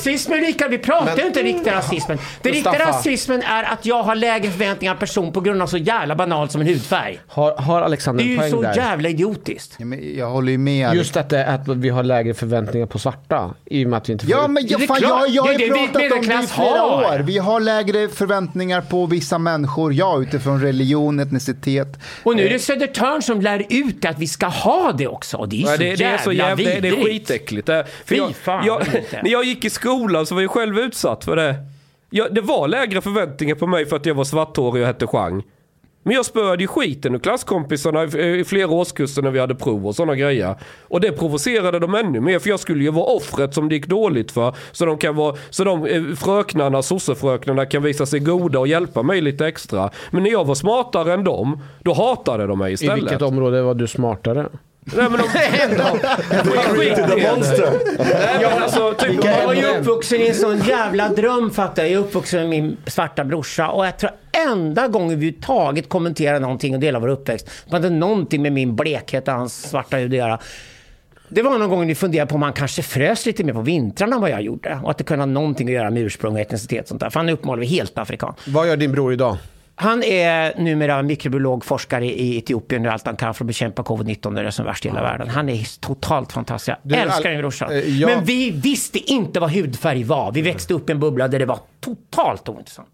B: Rasism är lika, vi pratar ju inte riktig rasismen. Den riktiga rasismen är att jag har lägre förväntningar på person på grund av så jävla banalt som en hudfärg.
G: Har, har Alexander
B: Det är ju så
G: där?
B: jävla idiotiskt.
A: Ja, men Jag håller ju med. Alex.
G: Just att, det, att vi har lägre förväntningar på svarta. I och med att vi inte får
A: Ja, men
B: Det
A: jag, fan, jag, jag har
B: Det
A: ju
B: det vi
A: pratat om det i flera
B: har.
A: år. Vi har lägre förväntningar på vissa människor, ja, utifrån religion, etnicitet.
B: Och nu är det Södertörn som lär ut att vi ska ha det också. Och det är ju
E: Ja,
B: så,
E: det, det
B: jävla
E: är så jävla, det, det är
B: vidrigt.
E: skitäckligt. Det, för
B: Fy
E: jag,
B: fan,
E: jag, när <laughs> jag gick i skolan så var jag själv utsatt för det. Jag, det var lägre förväntningar på mig för att jag var svarthårig och hette Chang. Men jag spöade ju skiten ur klasskompisarna i, i flera årskurser när vi hade prov och sådana grejer. Och det provocerade dem ännu mer för jag skulle ju vara offret som det gick dåligt för. Så de, kan vara, så de eh, fröknarna, sossefröknarna kan visa sig goda och hjälpa mig lite extra. Men när jag var smartare än dem, då hatade de mig
G: I
E: istället.
G: vilket område var du smartare?
E: Nej men <laughs> de... Skit i det. Nej men alltså, typ,
B: Jag var ju uppvuxen i en sån jävla dröm fattar jag. Jag är uppvuxen med min svarta brorsa och jag tror enda gången vi överhuvudtaget kommenterade någonting och delade vår uppväxt. Det hade någonting med min blekhet och hans svarta hud att göra. Det var någon gång vi funderade på om man kanske frös lite mer på vintrarna än vad jag gjorde. Och att det kunde ha någonting att göra med ursprung och etnicitet och sånt där. För han är uppenbarligen helt afrikan.
F: Vad gör din bror idag?
B: Han är numera mikrobiolog, forskare i Etiopien och allt han kan för att bekämpa covid-19. Det är som är värst i hela världen. Han är totalt fantastisk.
F: Du,
B: Jag älskar
F: Al-
B: min brorsa.
F: eh, jag-
B: Men vi visste inte vad hudfärg var. Vi växte upp i en bubbla där det var totalt ointressant.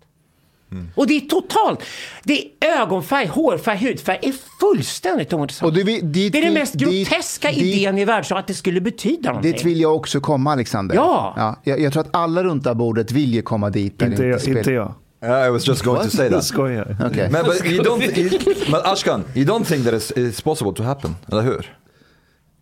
B: Och det är totalt. Det är ögonfärg, hårfärg, hudfärg är fullständigt ointressant.
A: Och det vi- dit
B: det är den mest
A: dit-
B: groteska
A: dit-
B: idén i världen, att det skulle betyda någonting.
A: Dit vill jag också komma, Alexander.
B: Ja.
A: jag, jag tror att alla runt det bordet vill ju komma dit.
D: Inte
A: det
D: jag. Inte jag.
C: I was just going to say that. <laughs>
D: skojar.
A: Okej.
C: Men but you don't, you, <laughs> but Ashkan, you don't think that it's, it's possible to happen, eller hur?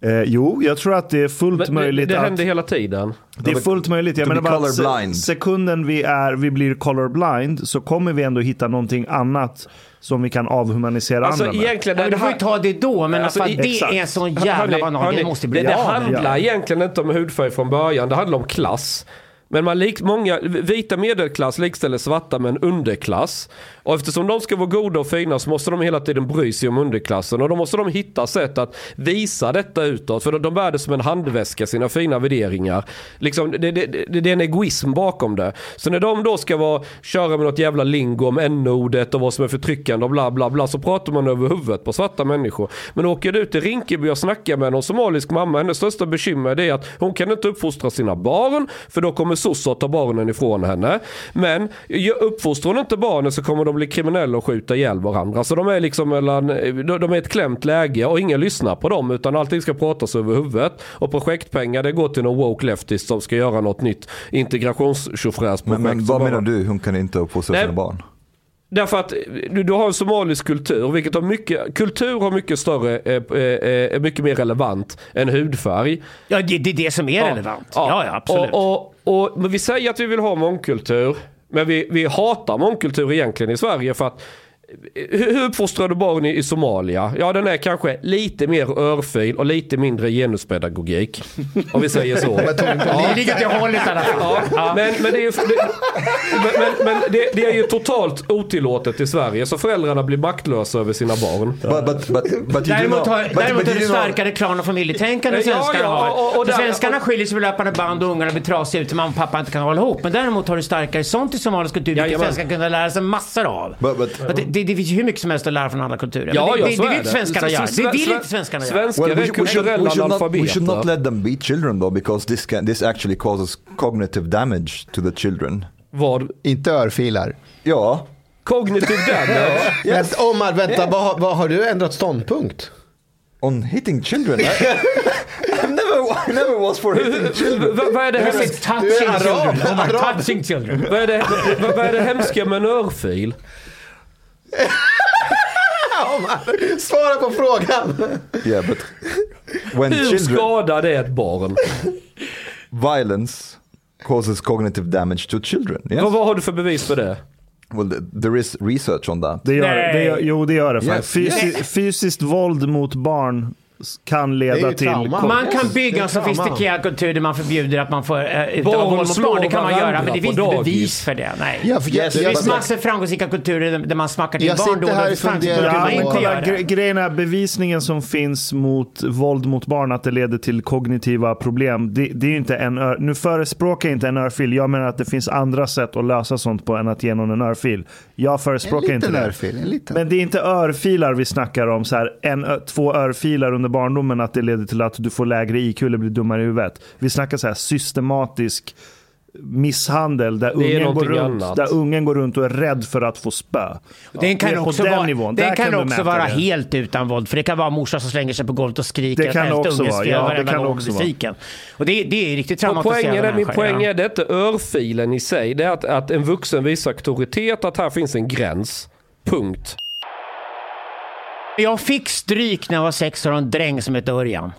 D: Eh, jo, jag tror att det är fullt
E: Men det,
D: möjligt
E: det
D: att...
E: händer hela tiden.
D: Det är fullt möjligt. Jag menar bara sekunden vi, är, vi blir colorblind så kommer vi ändå hitta någonting annat som vi kan avhumanisera
E: Alltså
D: andra med.
E: egentligen...
B: Men du får ju ta det då, men
E: Alltså,
B: alltså, det
D: exakt.
B: är en sån jävla banan. Det måste bli
E: det, det handlar
D: ja.
E: egentligen inte om hudfärg från början, det handlar om klass. Men man lik, många, vita medelklass likställer svarta med en underklass. Och eftersom de ska vara goda och fina så måste de hela tiden bry sig om underklassen. Och då måste de hitta sätt att visa detta utåt. För de bär det som en handväska, sina fina värderingar. Liksom, det, det, det, det är en egoism bakom det. Så när de då ska vara, köra med något jävla lingo om n-ordet och vad som är förtryckande och bla bla bla. Så pratar man över huvudet på svarta människor. Men åker du till Rinkeby och snackar med någon somalisk mamma. Hennes största bekymmer är att hon kan inte uppfostra sina barn. För då kommer sossar att ta barnen ifrån henne. Men uppfostrar hon inte barnen så kommer de bli kriminella och skjuta ihjäl varandra. Så de är liksom mellan, de är ett klämt läge och ingen lyssnar på dem. Utan allting ska pratas över huvudet. Och projektpengar det går till någon woke leftist som ska göra något nytt integrationstjofräsprojekt.
C: Men, men vad menar du, hon kan inte uppfostra sina barn?
E: Därför att du, du har en somalisk kultur, vilket har mycket, kultur har mycket större, eh, eh, är mycket mer relevant än hudfärg.
B: Ja, det, det är det som är relevant. Ja, ja, absolut.
E: Och, och, och, men vi säger att vi vill ha mångkultur, men vi, vi hatar mångkultur egentligen i Sverige för att hur du barn i, Somalia? Ja, den är kanske lite mer örfil och lite mindre genuspedagogik. Om vi säger så. <laughs>
B: Det ligger till hållet i alla fall.
E: Ja, men, men, det är, ju- det, men, men, men det, det är ju totalt otillåtet i Sverige så föräldrarna blir maktlösa över sina barn.
C: But, but, but, but you do
B: Däremot har,
C: but-
B: däremot
C: but
B: har
C: you
B: det starkare klan och familjetänkande
E: Ja,
B: svenskarna
E: ja,
B: har.
E: och
B: svenskarna skiljer sig på löpande band och ungarna blir trasiga ut och mamma och pappa inte kan hålla ihop. Men däremot har du starkare sånt i somalisk kultur, vilket
E: Jajamän.
B: svenskar kunde lära sig massor av.
C: But- but-
B: Att det, det, det, det finns ju hur mycket som helst att lära från alla kulturer.
E: Ja,
B: men det,
E: ja,
B: det,
E: så
B: det
E: är
B: vill inte svenskarna göra. Det vill inte svenskarna göra.
E: Svenskar är
C: should- we, should,
E: kulturella
C: not, we should not
E: analfabeter.
C: let them beat children though, because this can, this actually causes cognitive damage to the children.
E: Vad?
A: Inte örfilar.
C: Ja,
E: Cognitive damage? <laughs>
F: Men Omar, vänta, vad, vad har du ändrat ståndpunkt?
C: on hitting children. <laughs> <laughs> Never, I never was for hitting children.
E: Vad är det hemska-
B: touching children. Touching
E: det- vad är det hemska med en örfil?
F: Svara på frågan.
C: Yeah, but when
E: Hur
C: children
E: skadar det ett barn?
C: violence causes cognitive damage to children. Yes.
E: Vad, vad har du för bevis för det?
C: Well, th- there is research on that.
D: Det gör,
B: Nej.
D: det gör, jo, det gör det.
C: Yes,
D: Fysi, Fysiskt våld mot barn kan leda till...
F: trauma.
B: Man kan bygga en sofistikerad kultur där man förbjuder att man får utöva våld mot
E: slår
B: barn. Det kan man göra, men det finns inte bevis för det. Nej.
A: Ja, för jag,
C: Yes,
B: Det finns massor framgångsrika kulturer där- man smackar till barn då
A: här och
D: Ja, gre- grejen är bevisningen som finns mot våld mot barn, att det leder till kognitiva problem. Det, det är ju inte en ör, nu förespråkar jag inte en örfil. Jag menar att det finns andra sätt att lösa sånt på än att ge någon en örfil. Jag
A: en
D: förespråkar inte det.
A: örfil. En liten.
D: Men det är inte örfilar vi snackar om, så här, en, två örfilar under barndomen, att det leder till att du får lägre IQ eller blir dummare i huvudet. Vi snackar så här systematisk misshandel där
E: är
D: ungen, går runt,
E: annat.
D: där ungen går runt och är rädd för att få spö.
B: Den kan också
D: den
B: vara,
D: nivån.
B: den
D: Där
B: kan
D: kan du
B: också
D: mäta
B: vara
D: det.
B: helt utan våld. För det kan vara morsan som slänger sig på golvet och skriker
D: Det kan
B: att
D: också vara. Ja, det kan också
B: besviken. Och det, det är riktigt traumatiserande
E: poängen är, min poäng
B: ja.
E: är det är inte örfilen i sig. Det är att, att en vuxen visar auktoritet, att här finns en gräns. Punkt.
B: Jag fick stryk när jag var sex år av en dräng som hette Örjan.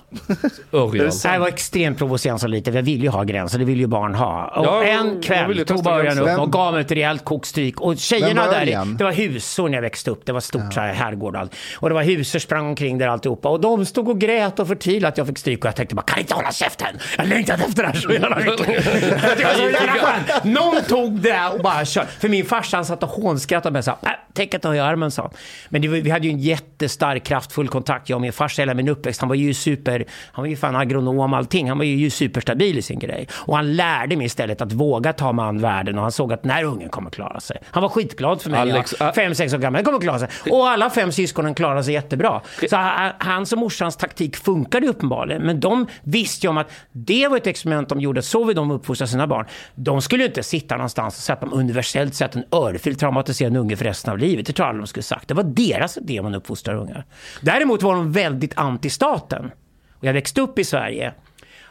E: Örjan.
B: Det här var extremt provocerande så lite, för jag ville ju ha gränser, det vill ju barn ha. Och
E: Ja,
B: en
E: jag
B: kväll tog Örjan upp
A: gränser.
B: och gav mig ett rejält kokstryk. Och tjejerna
A: Vem
B: där, det var husor när jag växte upp. Det var stort så här herrgård och. Och det var husor sprang omkring där alltihopa. Och de stod och grät och förtvivlade att jag fick stryk. Och jag tänkte bara, kan inte hålla käften? Jag längtat efter det här så jävla mycket. <laughs> Jag. Någon tog det och bara körde. För min farsa han satt och hånskrattade med sa, äh, tänk att ta i armen sa han. Men det vi hade ju en jättestark, kraftfull kontakt, jag och min farsa hela min uppväxt. Han var ju super, han var ju fan agronom allting. Han var ju superstabil i sin grej. Och han lärde mig istället att våga ta mig an världen och han såg att den här ungen kommer klara sig. Han var skitglad för mig
E: Alex,
B: jag
E: ä-
B: var fem, sex år gammal. Den kommer klara sig. Och alla fem syskonen klarade sig jättebra. Så ha- hans och morsans taktik funkade uppenbarligen. Men de visste ju om att det var ett experiment de gjorde. Så vill de uppfostra sina barn. De skulle ju inte sitta någonstans och sätta dem universellt sett en örfil traumatiserad en unge för resten av livet. Det tror jag aldrig de skulle sagt. Det var deras idé om man uppfostrar ungar. Däremot var de väldigt anti-staten. Och jag växte upp i Sverige.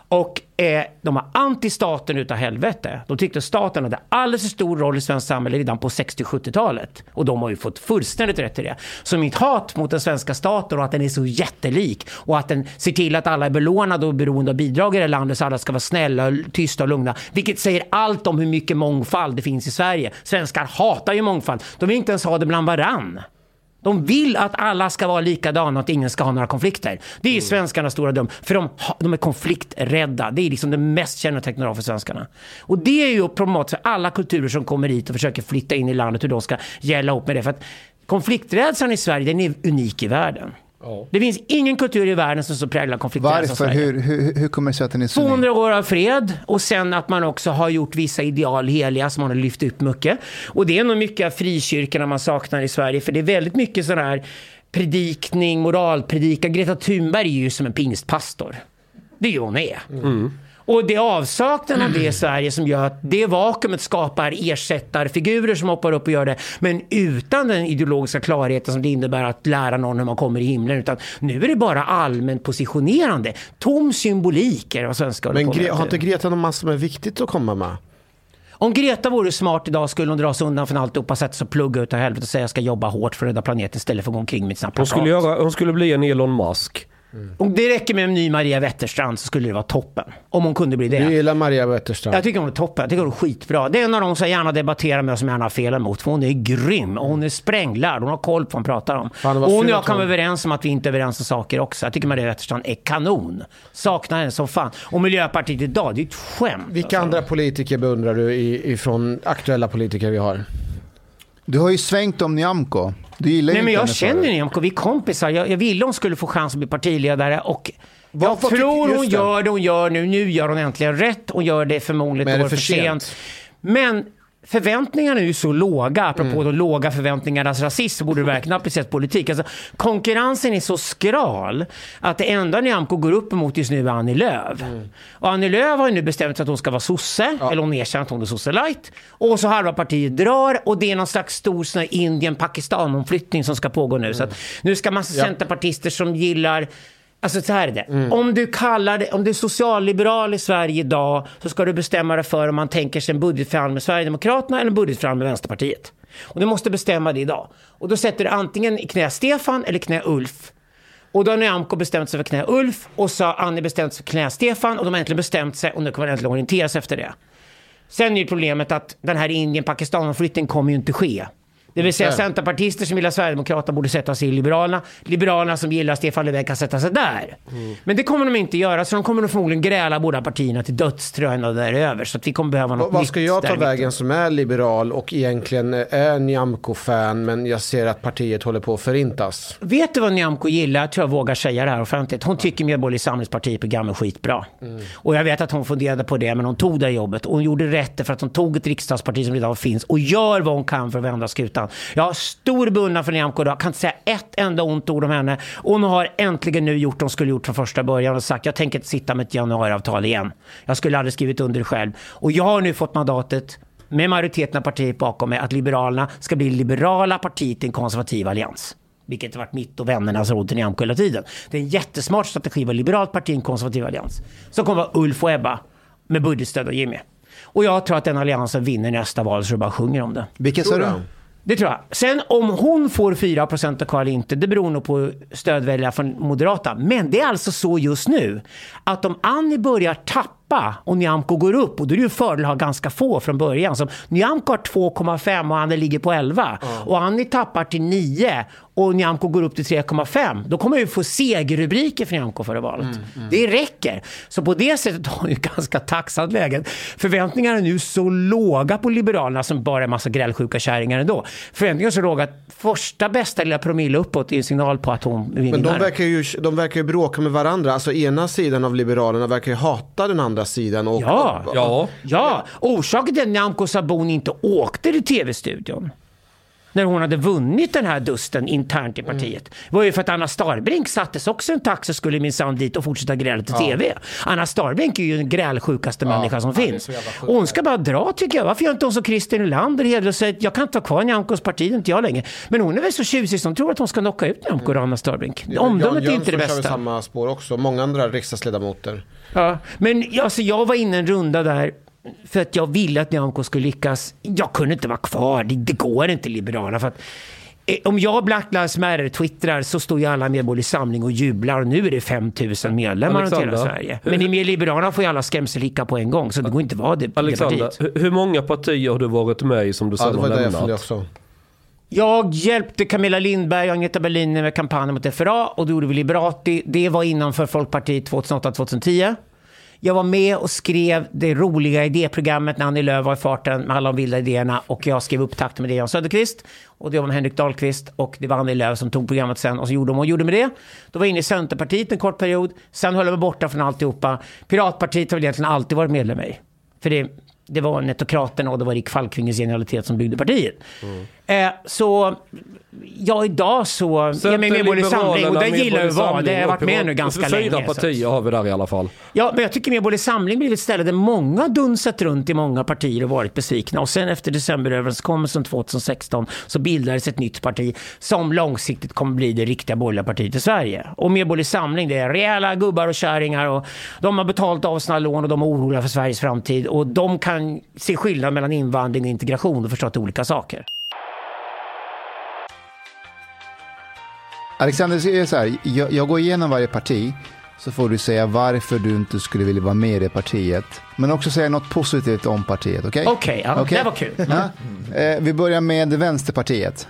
B: Och eh, de var anti-staten utav helvete. De tyckte staten hade alldeles för stor roll i svenskt samhälle redan på 60-70-talet. Och de har ju fått fullständigt rätt i det. Så mitt hat mot den svenska staten och att den är så jättelik och att den ser till att alla är belånade och beroende av bidrag i det här landet så alla ska vara snälla, tysta och lugna. Vilket säger allt om hur mycket mångfald det finns i Sverige. Svenskar hatar ju mångfald. De vill inte ens ha det bland varann. De vill att alla ska vara likadana och att ingen ska ha några konflikter. Det är
E: Mm.
B: svenskarnas stora dum. För de, de är konflikträdda. Det är liksom det mest kännetecknande för svenskarna. Och det är ju problematiskt för alla kulturer som kommer hit och försöker flytta in i landet hur de ska gälla upp med det. För att konflikträdslan i Sverige den är unik i världen. Det finns ingen kultur i världen som så präglar som
A: Varför?
B: Sverige.
A: Hur, hur, hur kommer det sig att den är så unik?
B: 200 år av fred och sen att man också har gjort vissa ideal heliga som man har lyft upp mycket. Och det är nog mycket av frikyrkorna man saknar i Sverige för det är väldigt mycket sån här predikning, moralpredikan. Greta Thunberg är ju som en pingstpastor. Det är ju hon är. Och det är avsaknaden av det i Sverige som gör att det vakuumet skapar ersättarfigurer som hoppar upp och gör det. Men utan den ideologiska klarheten som det innebär att lära någon hur man kommer i himlen. Utan nu är det bara allmänt positionerande. Tom symbolik är vad svenskar
F: Men. Gre- har inte Greta någon massa som är viktigt att komma med?
B: Om Greta vore smart idag skulle hon dra sig undan från alltihopa, sätta sig och plugga ut av helvete och säga jag ska jobba hårt för att rädda planeten istället för att gå omkring med sina
E: Hon
B: plakat.
E: skulle, göra, hon skulle bli en Elon Musk.
B: Om det räcker med en ny Maria Wetterstrand så skulle det vara toppen. Om hon kunde bli det.
F: Du gillar Maria Wetterstrand.
B: Jag tycker hon är toppen. Jag tycker hon är skitbra. Det är en av de som jag gärna debatterar med och som jag gärna har fel emot. För hon är grym och hon är spränglärd. Hon har koll på vad hon pratar om.
F: Fan,
B: och hon och jag kan vara överens om att vi inte är överens om saker också. Jag tycker Maria Wetterstrand är kanon. Saknar henne som fan. Och Miljöpartiet idag, det är ett skämt.
F: Vilka
B: alltså.
F: andra politiker beundrar du i- ifrån aktuella politiker vi har?
A: Du har ju svängt om Nyamko. Du gillar ju
B: Nej, men
A: inte
B: jag
A: henne
B: känner. Nyamko, vi är kompisar. Jag, jag ville hon skulle få chans att bli partiledare och jag
F: vad
B: tror hon
F: just det.
B: gör det hon gör nu. Nu gör hon äntligen rätt. Hon gör det förmodligen
F: Men är
B: ett
F: det
B: år för
F: för
B: sent.
F: sent?
B: Men förväntningarna är ju så låga, apropå
F: Mm.
B: de låga förväntningarnas rasism, så borde det verkligen appliceras politik. Alltså, konkurrensen är så skral att det enda Nyamko går upp emot just nu är Annie Lööf.
F: Mm.
B: Och Annie Lööf har ju nu bestämt sig att hon ska vara sosse, eller hon erkänner att hon är sosse light. Och så halva partiet drar och det är någon slags stor Indien-Pakistan-omflyttning som ska pågå nu. Så att nu ska massa centerpartister som gillar Alltså så här är det. Om du kallar det, om du är socialliberal i Sverige idag så ska du bestämma dig för om man tänker sig en budgetförhandling med Sverigedemokraterna eller en budgetförhandling med Vänsterpartiet. Och du måste bestämma det idag. Och då sätter du antingen i knä Stefan eller knä Ulf. Och då har Nyamko bestämt sig för knä Ulf och så har Annie bestämt sig för knä Stefan och de har äntligen bestämt sig och nu kommer de äntligen orientera sig efter det. Sen är ju problemet att den här Indien-Pakistan-flytten kommer ju inte ske. Det vill säga centerpartister som gillar Sverigedemokraterna borde sätta sig i Liberalerna. Liberalerna som gillar Stefan Löfven kan sätta sig där. Men det kommer de inte göra, så de kommer nog förmodligen gräla båda partierna till döds tror jag, när det är över. Så att vi kommer behöva något
F: Vad vad ska jag ta vägen som är liberal och egentligen är Nyamko-fan men jag ser att partiet håller på att förintas?
B: Vet du vad Nyamko gillar? Jag tror jag vågar säga det här offentligt. Hon tycker Medborgerlig Samlingsparti program är skitbra. Och jag vet att hon funderade på det, men hon tog det jobbet. Och hon gjorde rätt för att hon tog ett riksdagsparti som redan finns och gör vad hon kan för att vända skutan. Jag har stor beundran för Nyamko idag. Jag kan inte säga ett enda ont ord om henne. Och hon har äntligen nu gjort det hon skulle gjort från första början och sagt jag tänker inte sitta med ett januariavtal igen. Jag skulle aldrig skrivit under det själv. Och jag har nu fått mandatet med majoriteten av partiet bakom mig att Liberalerna ska bli liberala partiet i en konservativ allians. Vilket har varit mitt och vännernas råd till Nyamko hela tiden. Det är en jättesmart strategi att vara liberalt parti i en konservativ allians. Som kommer vara Ulf och Ebba med budgetstöd och Jimmy. Och jag tror att den alliansen vinner nästa val så det bara sjunger om det.
A: Vilket sa du?
B: Det tror jag. Sen om hon får 4 och av inte, det beror nog på stödväljare från Moderata. Men det är alltså så just nu att om Annie börjar tappa och Nyamko går upp, och då är det ju fördel att ha ganska få från början. Som Nyamko har 2,5 och Annie ligger på 11. Och Annie tappar till 9 och Nyamko går upp till 3,5. Då kommer vi få segerrubriker för Nyamko före valet. Det räcker. Så på det sättet har hon ju <laughs> ganska taxat läget. Förväntningarna är nu så låga på Liberalerna som bara är en massa grälsjuka kärringar ändå. Förväntningarna är så låga att första bästa lilla promille uppåt är en signal på att hon vinner.
F: Men de verkar, ju, de verkar ju bråka med varandra. Alltså ena sidan av Liberalerna verkar ju hata den andra sidan. Och,
B: Ja.
E: Ja,
B: Ja, orsaken till att Nyamko Sabuni inte åkte till tv-studion när hon hade vunnit den här dusten internt i partiet var ju för att Anna Starbrink sattes också i en taxi och skulle minsann dit och fortsätta gräla till tv. Anna Starbrink är ju den grälsjukaste människa som finns. Och hon ska bara dra tycker jag. Varför gör inte hon som Christer Nylander hedrar och säger att jag kan inte ha kvar Nyamkos parti, inte jag längre. Men hon är väl så tjusig som tror att hon ska knocka ut Nyamko och Anna Starbrink. Omdömet är inte det bästa.
F: samma spår också. Många andra riksdagsledamöter.
B: Ja, men alltså, jag var inne en runda där för att jag ville att Nyamko skulle lyckas. Jag kunde inte vara kvar, det, det går inte Liberalerna. För att, eh, om jag Black Lives Matter twittrar så står ju alla Medborgerlig Samling och jublar och nu är det 5000 medlemmar runt hela Sverige. Men i med Liberalerna får ju alla skrämselhicka på en gång så det går inte att vara det, det
E: Alexander,
B: partiet.
E: hur- många partier har du varit med i som du
F: Ja,
E: sen
F: det
E: har
F: var det jag
E: lämnat?
F: också.
B: Jag hjälpte Camilla Lindberg och Agneta Berliner med kampanjen mot FRA och då gjorde vi Liberati. Det var innanför Folkpartiet 2008-2010. Jag var med och skrev det roliga idéprogrammet när Annie Lööf var i farten med alla de vilda idéerna och jag skrev upptakten med det Jan Söderqvist och det var med Henrik Dahlqvist och det var Annie Lööf som tog programmet sen och så gjorde de och gjorde med det. Då var jag inne i Centerpartiet en kort period, sen höll jag mig borta från alltihopa. Piratpartiet har väl egentligen alltid varit medlem i. För det, det var Netokraterna och det var Rick Falkvinges genialitet som byggde partiet. Mm. Eh, så ja, idag så... Jag är med Medborgerlig Samling och den gillar jag att vara. Det har jag varit med nu ganska
E: Fyra
B: länge. att-
E: partier har vi där i alla fall.
B: Ja, men jag tycker Medborgerlig Samling blir ett ställe där många dunsat runt i många partier och varit besvikna. Och sen efter decemberöverenskommelsen 2016 så bildades ett nytt parti som långsiktigt kommer bli det riktiga borgerliga partiet i Sverige. Och Medborgerlig Samling, det är rejäla gubbar och kärringar och de har betalt av sina lån och de är oroliga för Sveriges framtid. Och de kan se skillnad mellan invandring och integration och förstå att det är olika saker.
A: Alexander, det är så här, jag, jag går igenom varje parti så får du säga varför du inte skulle vilja vara med i det partiet. Men också säga något positivt om partiet, okej?
B: Okej, ja,
A: Okej?
B: det var kul.
A: Ja. Eh, vi börjar med Vänsterpartiet,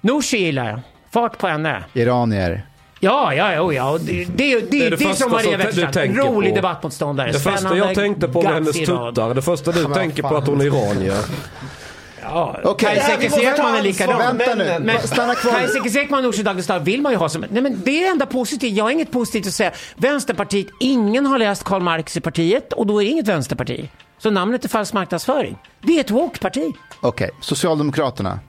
B: Nooshi gillar jag. Fart på henne.
A: iranier.
B: Ja, ja, ja. ja. Det, det, det, det,
E: är det
B: är
E: första
B: som Maria Wetterstrand.
E: tänker
B: Rolig
E: på.
B: debattmotståndare.
E: Det första jag tänkte på med hennes tuttar, det första du tänker på att hon är iranier. <laughs>
B: Ja,
A: Okej.
B: Kajsa
A: ta
B: är likadan.
A: Vänta nu,
B: Men
A: stanna kvar.
B: Kajsa Ekis-Ekman och Nooshi Dadgostar vill man ju ha som... Nej men det är det enda positiva. Jag har inget positivt att säga. Vänsterpartiet, ingen har läst Karl Marx i partiet och då är det inget vänsterparti. Så namnet är falsk marknadsföring. Det är ett woke-parti.
A: Okej, Socialdemokraterna.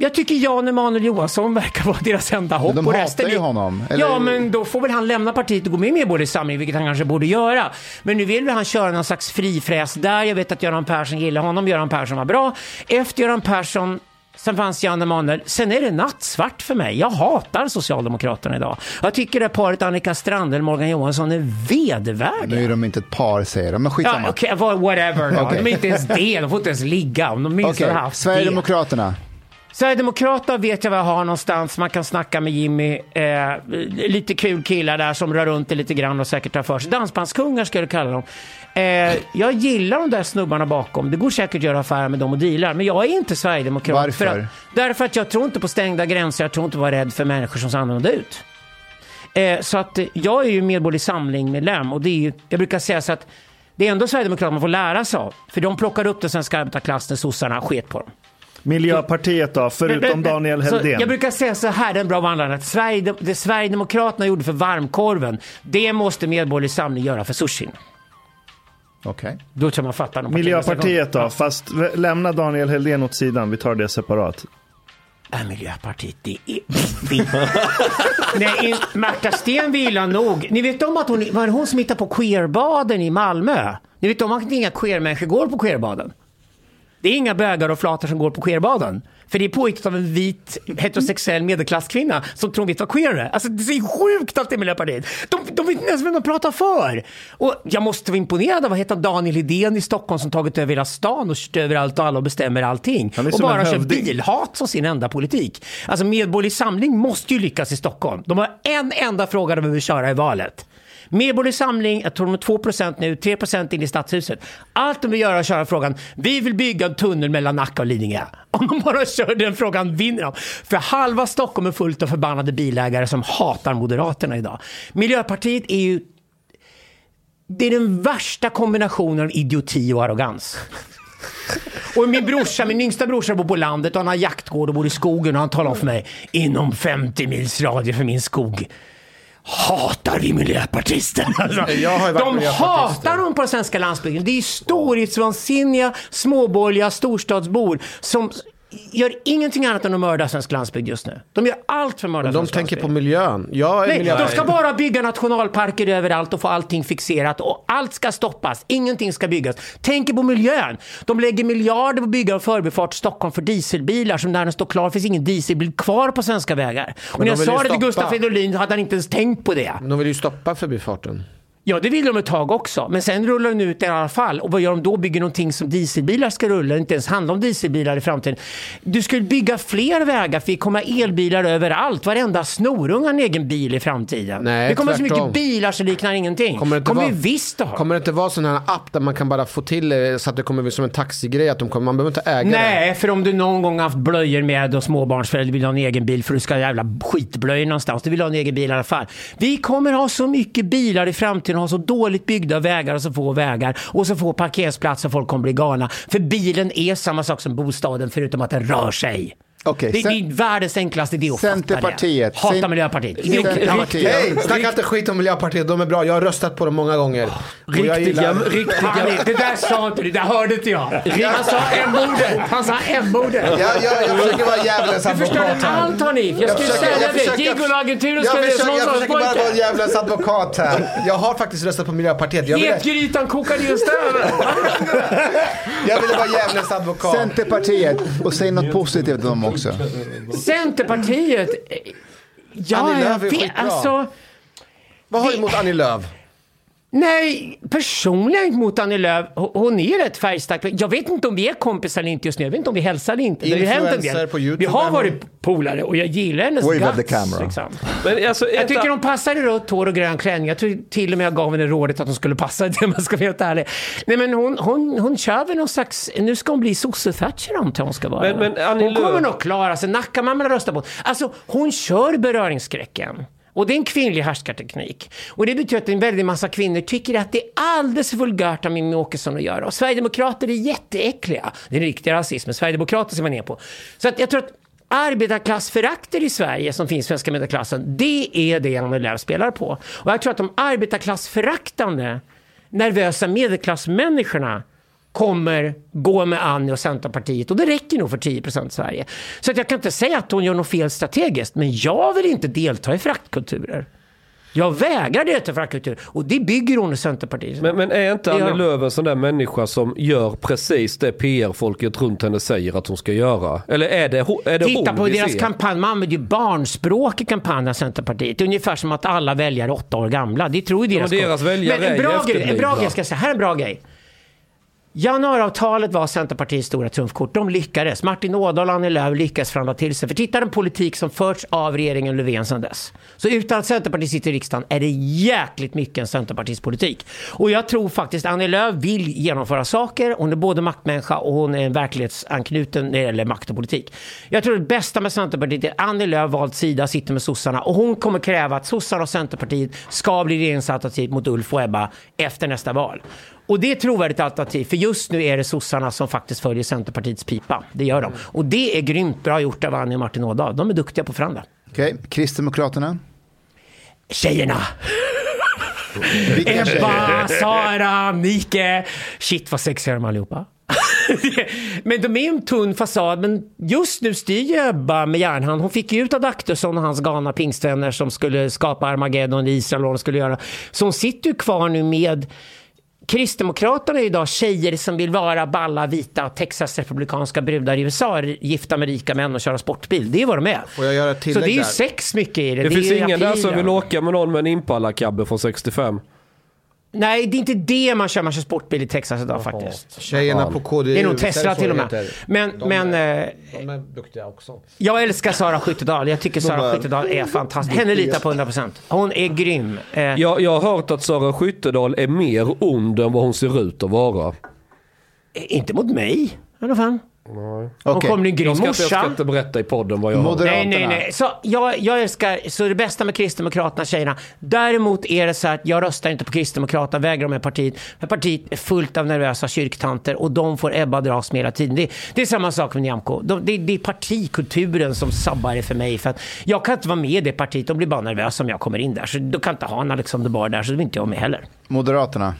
B: Jag tycker Jan Emanuel Johansson verkar vara deras enda hopp.
A: de
B: och resten
A: ju honom, eller-
B: Ja, men då får väl han lämna partiet och gå med i Medborgerlig Samling, vilket han kanske borde göra. Men nu vill väl han köra någon slags frifräs där. Jag vet att Göran Persson gillar honom. Göran Persson var bra. Efter Göran Persson Sen fanns Jan Emanuel. Sen är det nattsvart för mig. Jag hatar Socialdemokraterna idag. Jag tycker det paret Annika Strandhäll och Morgan Johansson är vedervärdiga.
A: Nu är de inte ett par säger de, men skitsamma.
B: Ja, vad- whatever.
A: Okej.
B: De är inte ens det. De får inte ens ligga. Om de minst hade haft det.
A: Sverigedemokraterna.
B: Vet jag vad jag har någonstans. Man kan snacka med Jimmy. Eh, lite kul killar där som rör runt det lite grann och säkert tar för sig. Dansbandskungar skulle jag kalla dem. Eh, jag gillar de där snubbarna bakom. Det går säkert att göra affärer med dem och dealar. Men jag är inte sverigedemokrat.
A: Varför?
B: För att, därför att jag tror inte på stängda gränser. Jag tror inte vara rädd för människor som ser annorlunda ut. Eh, så att jag är ju Medborgerlig Samling-medlem och det är ju, jag brukar säga så att det är ändå Sverigedemokraterna man får lära sig av. För de plockade upp den svenska arbetarklassen sossarna sket på dem.
D: Miljöpartiet då, förutom
B: Men- men-
D: Daniel Heldén.
B: Jag brukar säga så här, det är en bra vandrande, att Sverige, det Sverigedemokraterna gjorde för varmkorven, det måste Medborgerlig Samling göra för sushin.
A: Okej.
B: Då tror man fattar.
D: Miljöpartiet då,
B: Ja.
D: fast lämna Daniel Heldén åt sidan, vi tar det separat.
B: Äh, Miljöpartiet, det är... <laughs> Nej, Märta Stenevi nog. Ni vet om att hon, var det hon som hittade på queerbaden i Malmö? Ni vet om att inga queermänniskor går på queerbaden? Det är inga bögar och flator som går på queerbaden. För det är påhittat av en vit heterosexuell medelklasskvinna som tror vet vad queer. Alltså det är sjukt att det Miljöpartiet. De, de vet inte ens vem de pratar för. Och jag måste vara imponerad av vad heter Daniel Hedén i Stockholm som tagit över hela stan och kört över allt och alla och bestämmer allting.
D: Han är
B: Och bara kör bilhat som sin enda politik. Alltså Medborgerlig Samling måste ju lyckas i Stockholm. De har en enda fråga de behöver köra i valet. Medborgerlig Samling, jag tror de är 2% nu, 3% in i stadshuset. Allt de vill göra är att köra frågan, vi vill bygga en tunnel mellan Nacka och Lidingö. <laughs> Om de bara kör den frågan vinner de. För halva Stockholm är fullt av förbannade bilägare som hatar Moderaterna idag. Miljöpartiet är ju det är den värsta kombinationen av idioti och arrogans. <laughs> Och min brorsa, min yngsta brorsa bor på landet och han har jaktgård och bor i skogen och han talar om för mig, inom 50 mils radie för min skog hatar vi miljöpartister. <laughs> Alltså, de hatar dem på den svenska landsbygden. Det är storhetsvansinniga småborgerliga storstadsbor som gör ingenting annat än att mörda svensk landsbygd just nu. De gör allt för att mörda
F: De
B: svensk
F: tänker
B: landsbygd.
F: på miljön. Jag
B: Nej, de
F: miljöpartist.
B: ska bara bygga nationalparker överallt och få allting fixerat och allt ska stoppas. Ingenting ska byggas. Tänker på miljön. De lägger miljarder på att bygga en förbifart Stockholm för dieselbilar som när den står klar finns ingen dieselbil kvar på svenska vägar. Och när
F: de
B: jag sa det till. Gustaf Fridolin hade han inte ens tänkt på det.
F: De vill ju stoppa förbifarten.
B: Ja, det vill de ett tag också. Men sen rullar den ut i alla fall. Och vad gör de då? Bygger någonting som dieselbilar ska rulla. Det inte ens handla om dieselbilar i framtiden. Du skulle bygga fler vägar för det kommer elbilar överallt. Varenda snorunge har en egen bil i framtiden.
F: Nej,
B: det kommer så
F: tvärtom.
B: mycket bilar så liknar ingenting.
F: Kommer det inte
B: kommer
F: vara-
B: vi visst ha.
F: Kommer det inte vara sån här app där man kan bara få till eh, så att det kommer bli som en taxigrej? Att de kommer, man behöver inte äga det.
B: Nej, för om du någon gång haft blöjor med och småbarnsförälder vill ha en egen bil för du ska ha jävla skitblöjor någonstans. Du vill ha en egen bil i alla fall. Vi kommer ha så mycket bilar i framtiden och ha så dåligt byggda vägar och så få vägar och så få parkeringsplatser och folk kommer bli galna. För bilen är samma sak som bostaden förutom att den rör sig.
A: Okej,
B: det,
A: sen-
B: är världens enklaste idé att fatta
A: Centerpartiet.
B: det. Hata
A: Sen-
B: Miljöpartiet.
A: Centerpartiet.
F: Hej, snacka inte skit om Miljöpartiet, de är bra. Jag har röstat på dem många gånger. Jag
E: Riktiga,
F: gillar-
E: riktiga, <laughs>
B: Det där sa inte du, det hörde inte jag. Han sa M-ordet. Han sa M-ordet.
F: Jag, jag, jag försöker vara djävulens
B: Du förstörde
F: advokat
B: allt har ni. Jag skulle säga
F: jag
B: det.
F: Jag
B: skulle
F: försöker, jag
B: som
F: försöker bara vara djävulens advokat här. Jag har faktiskt röstat på Miljöpartiet. Jag ville,
B: Getgrytan kokade just över.
F: jag ville vara djävulens advokat.
A: Centerpartiet. Och säg något positivt om dem också.
B: Centerpartiet. Ja,
F: Annie Lööf är skitbra.
B: Alltså,
F: Vad har du emot Annie Lööf?
B: Nej, personligen mot Annie Lööf, hon- hon är rätt färgstark. Jag vet inte om vi är kompisar eller inte just nu. Jag vet inte om vi hälsar eller inte. Det har hänt en del.
F: på YouTube
B: Vi har varit polare och jag gillar hennes
C: Wave at the
B: guts.
C: camera.
B: Liksom.
E: Men alltså,
B: Jag tycker de passar i rött hår och grön klänning. Jag tror till och med jag gav henne rådet att hon skulle passa i det <laughs> om jag ska vara helt ärlig. Nej men hon, hon, hon kör väl någon slags, nu ska hon bli sosse-Thatcher jag hon ska vara.
E: Men- men
B: hon kommer nog klara sig. Nackamamman röstar på Alltså hon kör beröringsskräcken. Och det är en kvinnlig härskarteknik. Och det betyder att en väldig massa kvinnor tycker att det är alldeles vulgärt av Mimmi Åkesson att göra. Och Sverigedemokrater är jätteäckliga. Det är riktig rasism, Sverigedemokrater ser man ner på. Så att jag tror att arbetarklassförakter i Sverige som finns i svenska medelklassen, det är det Annie Lööf spelar på. Och jag tror att de arbetarklassföraktande nervösa medelklassmänniskorna kommer gå med Annie och Centerpartiet och det räcker nog för 10 procent i Sverige. Så att jag kan inte säga att hon gör något fel strategiskt, men jag vill inte delta i fraktkulturer. Jag vägrar delta i fraktkultur och det bygger hon i Centerpartiet.
E: Men, men är inte Annie. Lööf en sån där människa som gör precis det PR-folket runt henne säger att hon ska göra? Eller är det, är det
B: Titta på deras
E: ser?
B: kampanj, man använder ju barnspråk i kampanjen Centerpartiet. Ungefär som att alla väljare är åtta år gamla. Det tror ju deras,
E: men deras väljare
B: Men en bra, grej, en bra grej ska säga, här är en bra grej. Januariavtalet var Centerpartiets stora trumfkort. De lyckades. Martin Ådahl och Annie Lööf lyckades förhandla till sig. För titta den politik som förts av regeringen Löfven sedan dess. Så utan att Centerpartiet sitter i riksdagen är det jäkligt mycket en Centerpartiets politik. Och jag tror faktiskt Annie Lööf vill genomföra saker. Hon är både maktmänniska och hon är en verklighetsanknuten när det gäller makt och politik. Jag tror det bästa med Centerpartiet är att Annie Lööf valt sida, sitter med sossarna och hon kommer kräva att sossarna och Centerpartiet ska bli regeringsalternativ mot Ulf och Ebba efter nästa val. Och det är ett trovärdigt alternativ, för just nu är det sossarna som faktiskt följer Centerpartiets pipa. Det gör de. Och det är grymt bra gjort av Annie och Martin Ådahl. De är duktiga på att förhandla.
A: Okej, Kristdemokraterna.
B: Tjejerna! Ebba, Sara, Mike. Shit vad sexiga de är allihopa. <laughs> men de är en tunn fasad, men just nu styr ju Ebba med järnhand. Hon fick ju ut Adaktusson och hans galna pingstvänner som skulle skapa Armageddon i Israel och skulle göra. Så hon sitter ju kvar nu med Kristdemokraterna är idag tjejer som vill vara balla, vita, Texas-republikanska brudar i USA, gifta med rika män och köra sportbil. Det är vad de är.
F: Får jag göra ett
B: Så det är ju sex mycket i det.
E: Det,
B: är
E: finns ingen där som vill åka med någon med en Impala-cabbe från 65.
B: Nej, det är inte det man kör. Man kör sportbil i Texas idag faktiskt.
F: Tjejerna på KDU.
B: Det är nog Tesla till och med. Men,
F: De
B: men
F: är-
B: eh,
G: De är duktiga också.
B: jag älskar Sara Skyttedal. Jag tycker Sara Skyttedal är fantastisk. Henne litar på 100%. Hon är grym. Eh,
E: Jag, jag har hört att Sara Skyttedal är mer ond än vad hon ser ut att vara.
B: Inte mot mig. i alla fall. Hon kommer bli en grym
E: Jag ska, inte, jag ska
B: morsa.
E: inte berätta i podden vad jag har.
A: Moder-
B: Nej, nej,
A: Moderaterna.
B: nej. Så jag, jag älskar, så det bästa med Kristdemokraterna, tjejerna. Däremot är det så att jag röstar inte på Kristdemokraterna, vägrar med partiet. För partiet är fullt av nervösa kyrktanter och de får Ebba dras med hela tiden. Det, det är samma sak med Nyamko. De, det, det är partikulturen som sabbar det för mig. För att jag kan inte vara med i det partiet. De blir bara nervösa om jag kommer in där. Så då kan inte ha en Alexander Bard där, så då vill inte jag med heller.
A: Moderaterna.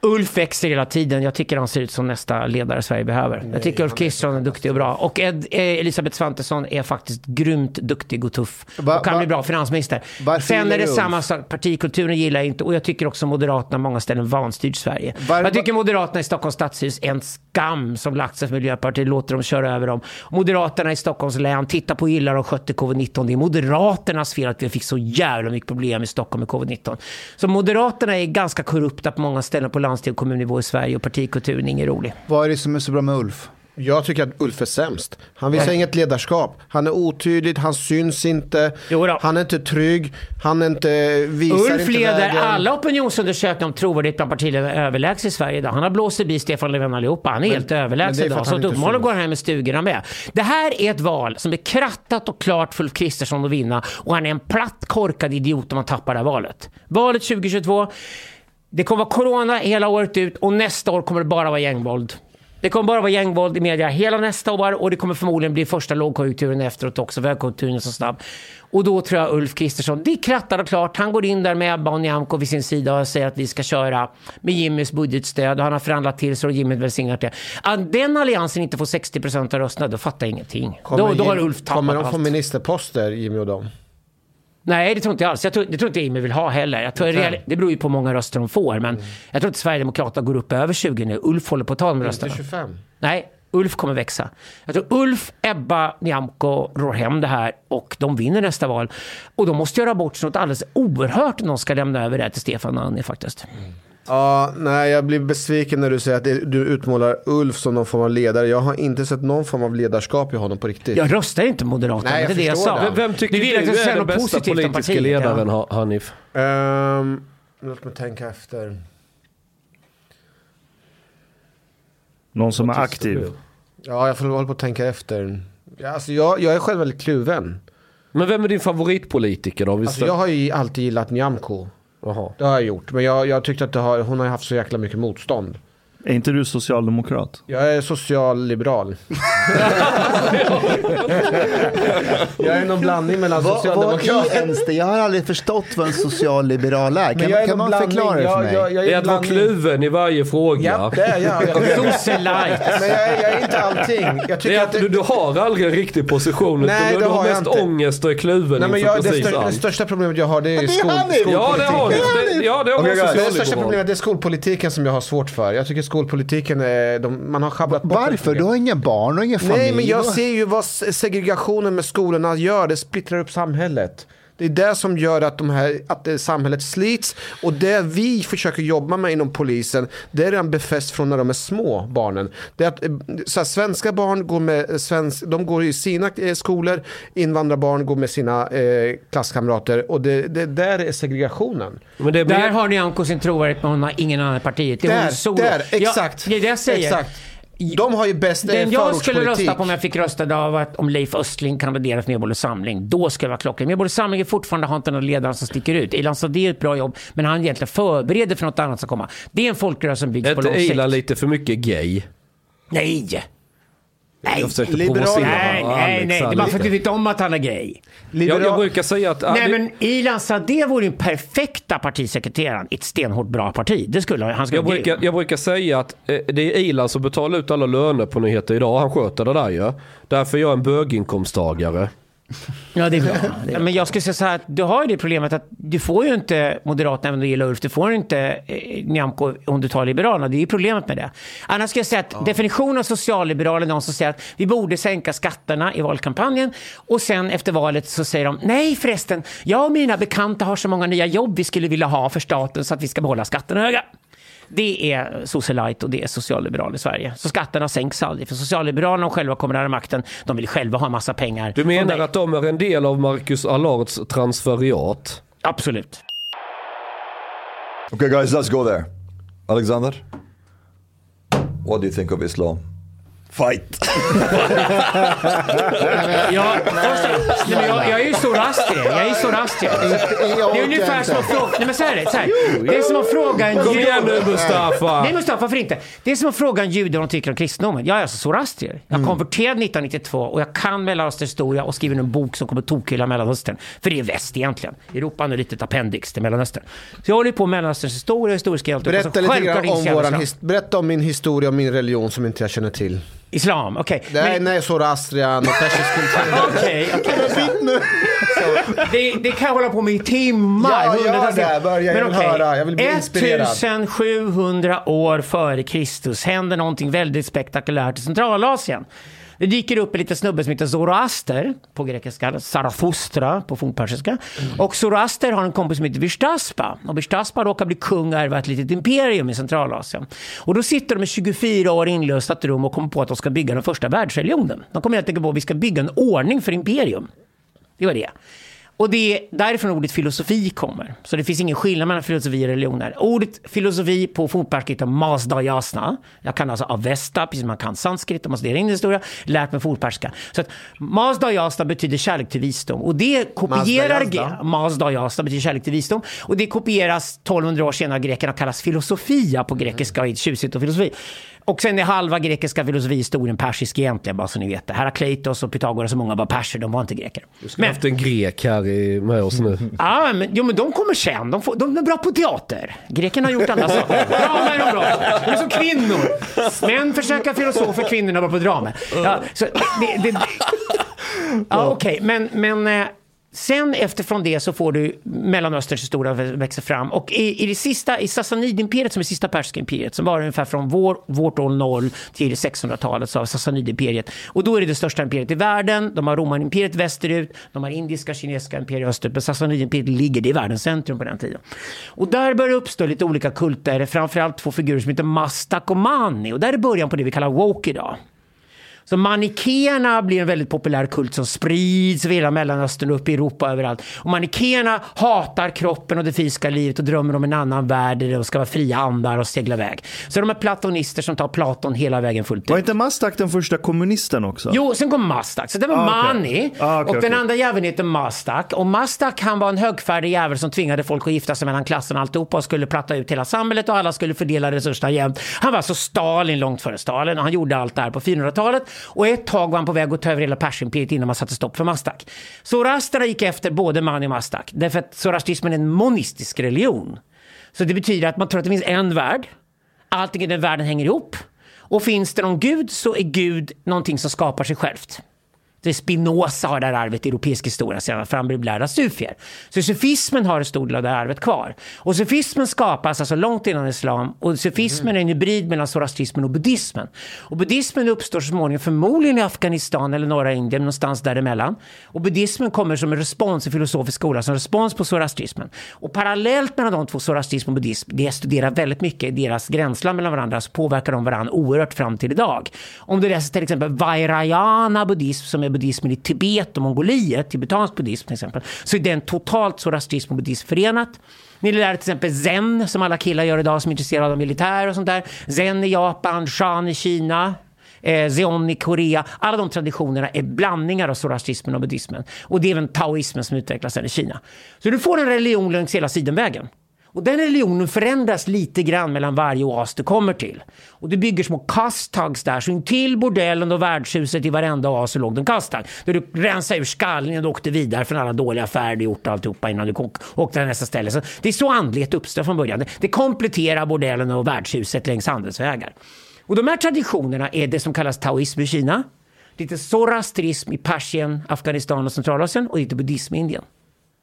B: Ulf växer hela tiden. Jag tycker han ser ut som nästa ledare Sverige behöver. jag tycker Ulf Kristersson är duktig och bra. Och Ed, eh, Elisabeth Svantesson är faktiskt grymt duktig och tuff.
A: Va-
B: och kan
A: va-
B: bli bra finansminister. Sen är det
A: Ulf?
B: samma sak. Partikulturen gillar jag inte. Och jag tycker också Moderaterna många ställen vanstyrt Sverige.
A: Var-
B: jag tycker Moderaterna i Stockholms stadshus är en skam som lagt sig för Miljöpartiet. Låter dem köra över dem. Moderaterna i Stockholms län, titta på hur illa de skötte covid-19. Det är Moderaternas fel att vi fick så jävla mycket problem i Stockholm med covid-19. Så Moderaterna är ganska korrupta på många ställen på landsting och kommunnivå i Sverige och partikulturen är ingen rolig.
A: Vad är det som är så bra med Ulf?
F: Jag tycker att Ulf är sämst. Han visar inget ledarskap. Han är otydlig, han syns inte. Han är inte trygg. Han är inte, visar
B: Ulf
F: inte
B: leder
F: vägen.
B: alla opinionsundersökningar om trovärdighet bland partiledare överlägset i Sverige idag. Han har blåst förbi Stefan Löfven allihopa. Han är helt
F: men det är
B: överlägsen idag.
F: att
B: Så uppenbarligen går han hem med stugorna med. Det här är ett val som är krattat och klart för Ulf Kristersson att vinna. Och han är en platt korkad idiot om han tappar det här valet. Valet 2022. Det kommer vara corona hela året ut och nästa år kommer det bara vara gängvåld. Det kommer bara vara gängvåld i media hela nästa år och det kommer förmodligen bli första lågkonjunkturen efteråt också, för högkonjunkturen är så snabb. Och då tror jag Ulf Kristersson, det är krattat och klart. Han går in där med Ebba och Nyamko vid sin sida och säger att vi ska köra med Jimmys budgetstöd och han har förhandlat till så och Jimmy välsignat det. Att den alliansen inte får 60% av rösterna, då fattar jag ingenting. Då,
F: Kommer
B: då har
F: Jim-
B: Ulf tappat
F: Kommer de
B: allt.
F: få ministerposter, Jimmy och dem?
B: Nej, det tror inte jag alls. Jag tror, det tror inte Jimmy vill ha heller. Jag tror real, det beror ju på hur många röster de får, men jag tror inte Sverigedemokraterna går upp över 20 nu. Ulf håller på att ta de rösterna.
F: Inte 25.
B: Nej, Ulf kommer växa. Jag tror Ulf, Ebba, Nyamko rår hem det här och de vinner nästa val. Och de måste göra bort sig något alldeles oerhört om de ska lämna över det här till Stefan och Annie faktiskt.
F: Ja, nej, jag blir besviken när du säger att du utmålar Ulf som någon form av ledare. Jag har inte sett någon form av ledarskap i honom på riktigt.
B: Jag röstar inte Moderaterna,
F: Nej, jag
B: det är det jag sa.
F: det.
E: Vem, vem tycker
B: Du
E: du, är den bästa politiska
B: partiet, ja.
E: ledaren, ha- Hanif?
F: Ehm, låt mig tänka efter.
D: Någon som är aktiv.
F: Ja, jag får hålla på att tänka efter. Ja, alltså, jag, jag är själv väldigt kluven.
E: Men vem är din favoritpolitiker då?
F: Alltså, jag har ju alltid gillat Nyamko.
E: Jaha.
F: Det har jag gjort. Men jag, jag tyckte att det har, hon har haft så jäkla mycket motstånd.
D: Är inte du socialdemokrat?
F: Jag är socialliberal. <laughs> jag är någon blandning mellan
A: Vad, vad
F: socialdemokrat...
A: är ens det? Jag har aldrig förstått vad en socialliberal är. Kan,
F: jag är
A: kan man
F: blandning.
A: förklara det för
F: Jag-
A: mig?
F: jag- jag
E: Det är
F: en
E: att vara kluven i varje fråga.
F: Ja, det är jag. <laughs> jag. Men jag är, jag är inte allting. Jag
E: Det är
F: att
E: att
F: det,
E: du, du har aldrig en riktig position.
F: Nej, det
E: du har
F: har jag
E: mest
F: inte.
E: ångest och är kluven
F: Nej, men jag, det,
E: precis
F: stör, det största problemet jag har det är,
A: det är
F: skol,
A: han är.
E: Ja, det har du.
F: skolpolitiken.
E: Det, ja, det har okay.
F: Det största problemet är skolpolitiken som jag har svårt för. Jag tycker skolpolitiken, är, de, man har schabblat bort
A: Varför? Du har inga barn och ingen familj.
F: Nej, men jag ser ju vad se- segregationen med skolorna gör. Det splittrar upp samhället. Det är det som gör att, de här, att samhället slits. Och det vi försöker jobba med inom polisen, det är redan befäst från när de är små, barnen. Det är att, eh, så här, svenska barn går, med, svensk, de går i sina eh, skolor, invandrarbarn går med sina eh, klasskamrater. Och det, det där är segregationen.
E: Men det blir...
B: Där har Nyamko sin trovärdighet, men hon har ingen annan partiet. Det är
F: Där,
B: hon solo.
F: där, exakt.
B: Ja, det är det jag säger.
F: Exakt. De har ju bäst
B: Den jag skulle rösta på om jag fick rösta av att om Leif Östling kandiderar för Medborgerlig Samling, då skulle det vara klockan. Medborgerlig Samling är fortfarande har inte någon ledare som sticker ut. Ilan Sandé är ett bra jobb, men han egentligen förbereder för något annat som komma. Det är en folkrörelse som byggs
E: Är
B: på
E: inte
B: lång sikt.
E: Ilan lite för mycket gay?
B: Nej! Nej,
E: Jag försökte
F: Liberal-
B: nej, nej, nej. Det är bara för att du vet om att han är gay.
E: jag, jag brukar säga att...
B: Nej, men Ilan Sandé vore ju den perfekta partisekreteraren i ett stenhårt bra parti. Det skulle han. Han skulle
E: Jag brukar, jag brukar säga att eh, det är Ilan som betalar ut alla löner på nyheter idag. Han sköter det där ju. Därför är jag en böginkomsttagare.
B: Ja, det är bra. Ja, Men jag skulle säga så här att du har ju det problemet att du får ju inte Moderaterna även om du gillar Ulf. Du får inte eh, Nyamko om du tar Liberalerna. Det är ju problemet med det. Annars skulle jag säga att definitionen av socialliberal är någon som säger att vi borde sänka skatterna i valkampanjen och sen efter valet så säger de nej förresten, jag och mina bekanta har så många nya jobb vi skulle vilja ha för staten så att vi ska behålla skatterna höga. Det är socialite och det är socialliberal i Sverige. Så skatterna sänks aldrig. För socialliberalerna själva kommer nära makten, de vill själva ha en massa pengar.
E: Du menar att de är en del av Marcus Allards transferiat?
B: Absolut.
C: Okay, guys, let's go there. Alexander, what do you think of Islam? Fight! <laughs>
B: Ja, först, nej, men jag, jag är ju zoroastrier. Jag är ju zoroastrier. Det är ungefär som att fråga... Nej men så här är det. Så här. Det är som att fråga en
E: Kom igen nu. Mustafa!
B: Nej Mustafa, varför inte? Det är som att fråga en jude vad de tycker om kristendomen. Jag är alltså zoroastrier. Jag konverterade 1992 och jag kan Mellanösterns historia och skriver en bok som kommer tokhylla Mellanöstern. För det är väst egentligen. Europa är ett litet appendix till Mellanöstern. Så jag håller på med Mellanösterns historia, historiska hjältar.
F: Berätta lite grann om våran his- berätta om min historia och min religion som inte jag känner till.
B: Islam, okej.
F: Det är
B: Men-
F: nej, Zoroastrian och persisk kultur. <laughs>
B: Okej, okej. Det, det kan jag hålla på med i timmar.
F: Ja, gör det. Börja,
B: Men okej,
F: höra. Jag vill bli inspirerad.
B: 1700 år före Kristus händer någonting väldigt spektakulärt i Centralasien. Det dyker upp en liten snubbe som heter Zoroaster på grekiska, Zarathustra på fornpersiska.
F: Mm.
B: Och Zoroaster har en kompis som heter Vishtaspa. Och Vishtaspa råkar bli kung och ärva ett litet imperium i Centralasien. Och då sitter de i 24 år inlösta ett rum och kommer på att de ska bygga den första världsreligionen. De kommer helt enkelt på att vi ska bygga en ordning för imperium. Det var det. Och det är därifrån ordet filosofi kommer. Så det finns ingen skillnad mellan filosofi och religioner. Ordet filosofi på fornpersiska heter masdayasna. Jag kan alltså avesta, precis som man kan sanskrit om man studerar indisk historia, lärt mig fornpersiska. Så att masdayasna betyder kärlek till visdom. Och det kopierar...
F: Masdayasna?
B: Masdayasna betyder kärlek till visdom. Och det kopieras 1200 år senare av grekerna och kallas filosofia på grekiska, mm. tjusigt och filosofi. Och sen är halva grekiska filosofihistorien persisk egentligen, bara så ni vet det. Herakleitos och Pythagoras och många var perser, de var inte greker.
E: Vi har haft en grek här i, med oss nu. <laughs>
B: Ja, men, jo, men de kommer sen. De, får, de är bra på teater. Grekerna har gjort andra saker. <laughs> Drama är de bra på. De är som kvinnor. Män försöker filosofer, kvinnorna är bra på drama. Ja, så det, det, det, <laughs> ja, okej, men, men eh, sen efterifrån det så får du Mellanösterns historia växa fram. Och i, i det sista, i Sassanidimperiet som är sista persiska imperiet, som var ungefär från vår, vårt år 0 till 600-talet, så har vi Sassanidimperiet. Och då är det det största imperiet i världen. De har romanimperiet västerut, de har indiska, kinesiska imperiet österut. Men Sassanidimperiet ligger, det är världens centrum på den tiden. Och där börjar det uppstå lite olika kulter, framförallt två figurer som heter Mastak och Mani. Och där är början på det vi kallar woke idag. Så manikéerna blir en väldigt populär kult som sprids över hela Mellanöstern och upp i Europa överallt. Och manikéerna hatar kroppen och det fysiska livet och drömmer om en annan värld där de ska vara fria andar och segla iväg. Så de är platonister som tar Platon hela vägen fullt
D: Var
B: ut.
D: inte Mastak den första kommunisten också?
B: Jo, sen kom Mastak. Så det var
D: Ah, okej.
B: Mani.
D: Ah, okej,
B: och den
D: okej.
B: andra jäveln heter Mastak. Och Mastak han var en högfärdig jävel som tvingade folk att gifta sig mellan klasserna alltihopa och skulle platta ut hela samhället och alla skulle fördela resurserna jämnt. Han var alltså Stalin långt före Stalin och han gjorde allt det här på 400-talet. Och ett tag var han på väg att ta över hela Persimperiet innan man satte stopp för Mastak. Zoroasterna gick efter både Mani och Mastak. Därför att zoroastrismen är en monistisk religion. Så det betyder att man tror att det finns en värld. Allting i den världen hänger ihop. Och finns det någon gud så är Gud någonting som skapar sig självt. Det Spinoza har det här arvet i europeisk historia sedan för han blev lärd av sufier. Så sufismen har en stor del av det här arvet kvar. Och sufismen skapas alltså långt innan islam och sufismen mm. är en hybrid mellan zoroastrismen och buddhismen. Och buddhismen uppstår så småningom förmodligen i Afghanistan eller norra Indien någonstans däremellan. Och buddhismen kommer som en respons i filosofisk skola, som respons på zoroastrismen. Och parallellt mellan de två, zoroastrism och buddhism, det studerar väldigt mycket i deras gränsland mellan varandra, så påverkar de varandra oerhört fram till idag. Om du läser till exempel Vairayana buddhism, som är buddhismen i Tibet och Mongoliet, tibetansk buddhism till exempel, så är den totalt zoroastrism och buddhism förenat. Ni lär till exempel zen, som alla killar gör idag som är intresserade av militär och sånt där. Zen i Japan, shan i Kina, eh, Zeon i Korea. Alla de traditionerna är blandningar av zoroastrismen och buddhismen. Och det är även taoismen som utvecklas sen i Kina. Så du får en religion längs hela sidenvägen. Och den religionen förändras lite grann mellan varje oas du kommer till. Och du bygger små kasthags där, så intill bordellen och värdshuset i varenda oas så låg det en kasthag. Där du rensade ur skallningen och åkte vidare från alla dåliga affärer du gjort och alltihopa innan du åkte till nästa ställe. Så det är så andlighet uppstår från början. Det- Det kompletterar bordellen och värdshuset längs handelsvägar. Och de här traditionerna är det som kallas taoism i Kina, lite zoroastrism i Persien, Afghanistan och Centralasien och lite buddhism i Indien.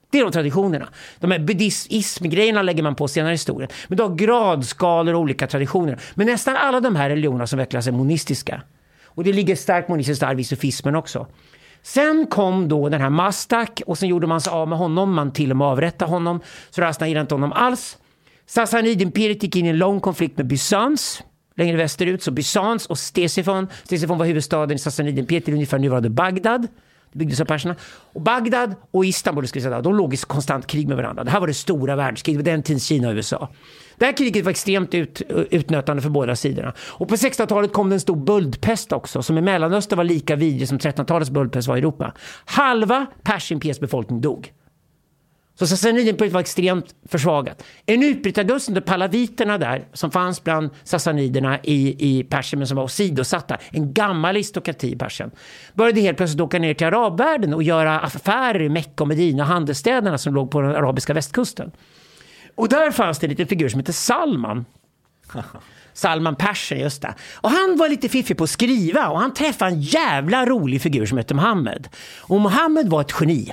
B: Det är de traditionerna. De här buddhismgrejerna lägger man på senare i historien. Men du har gradskalor och olika traditioner. Men nästan alla de här religionerna som utvecklas är monistiska. Och det ligger starkt monistiskt arv i sufismen också. Sen kom då den här Mastak och sen gjorde man sig av med honom. Man till och med avrättade honom. Så Rasna gillade inte honom alls. Sassanidimperiet gick in i en lång konflikt med Bysans längre västerut. Så Bysans och Stesifon. Stesifon var huvudstaden i Sassanidimperiet till ungefär nuvarande Bagdad. Byggdes av perserna. Och Bagdad och Istanbul ska jag säga, de låg i konstant krig med varandra. Det här var det stora världskriget, det var den tidens Kina och USA. Det här kriget var extremt ut, utnötande för båda sidorna. Och på 1600-talet kom det en stor böldpest också, som i Mellanöstern var lika vidrig som 1300-talets böldpest var i Europa. Halva Persimperiets befolkning dog. Så Sassanidenimperiet var extremt försvagat. En utbrytargust under palaviterna där, som fanns bland sassaniderna i, i Persien, men som var åsidosatta, en gammal aristokrati i Persien, började helt plötsligt åka ner till arabvärlden och göra affärer i Mecka och Medina, handelsstäderna som låg på den arabiska västkusten. Och där fanns det en liten figur som heter Salman. <laughs> Salman Persen, just det. Och han var lite fiffig på att skriva och han träffade en jävla rolig figur som hette Mohammed. Och Mohammed var ett geni.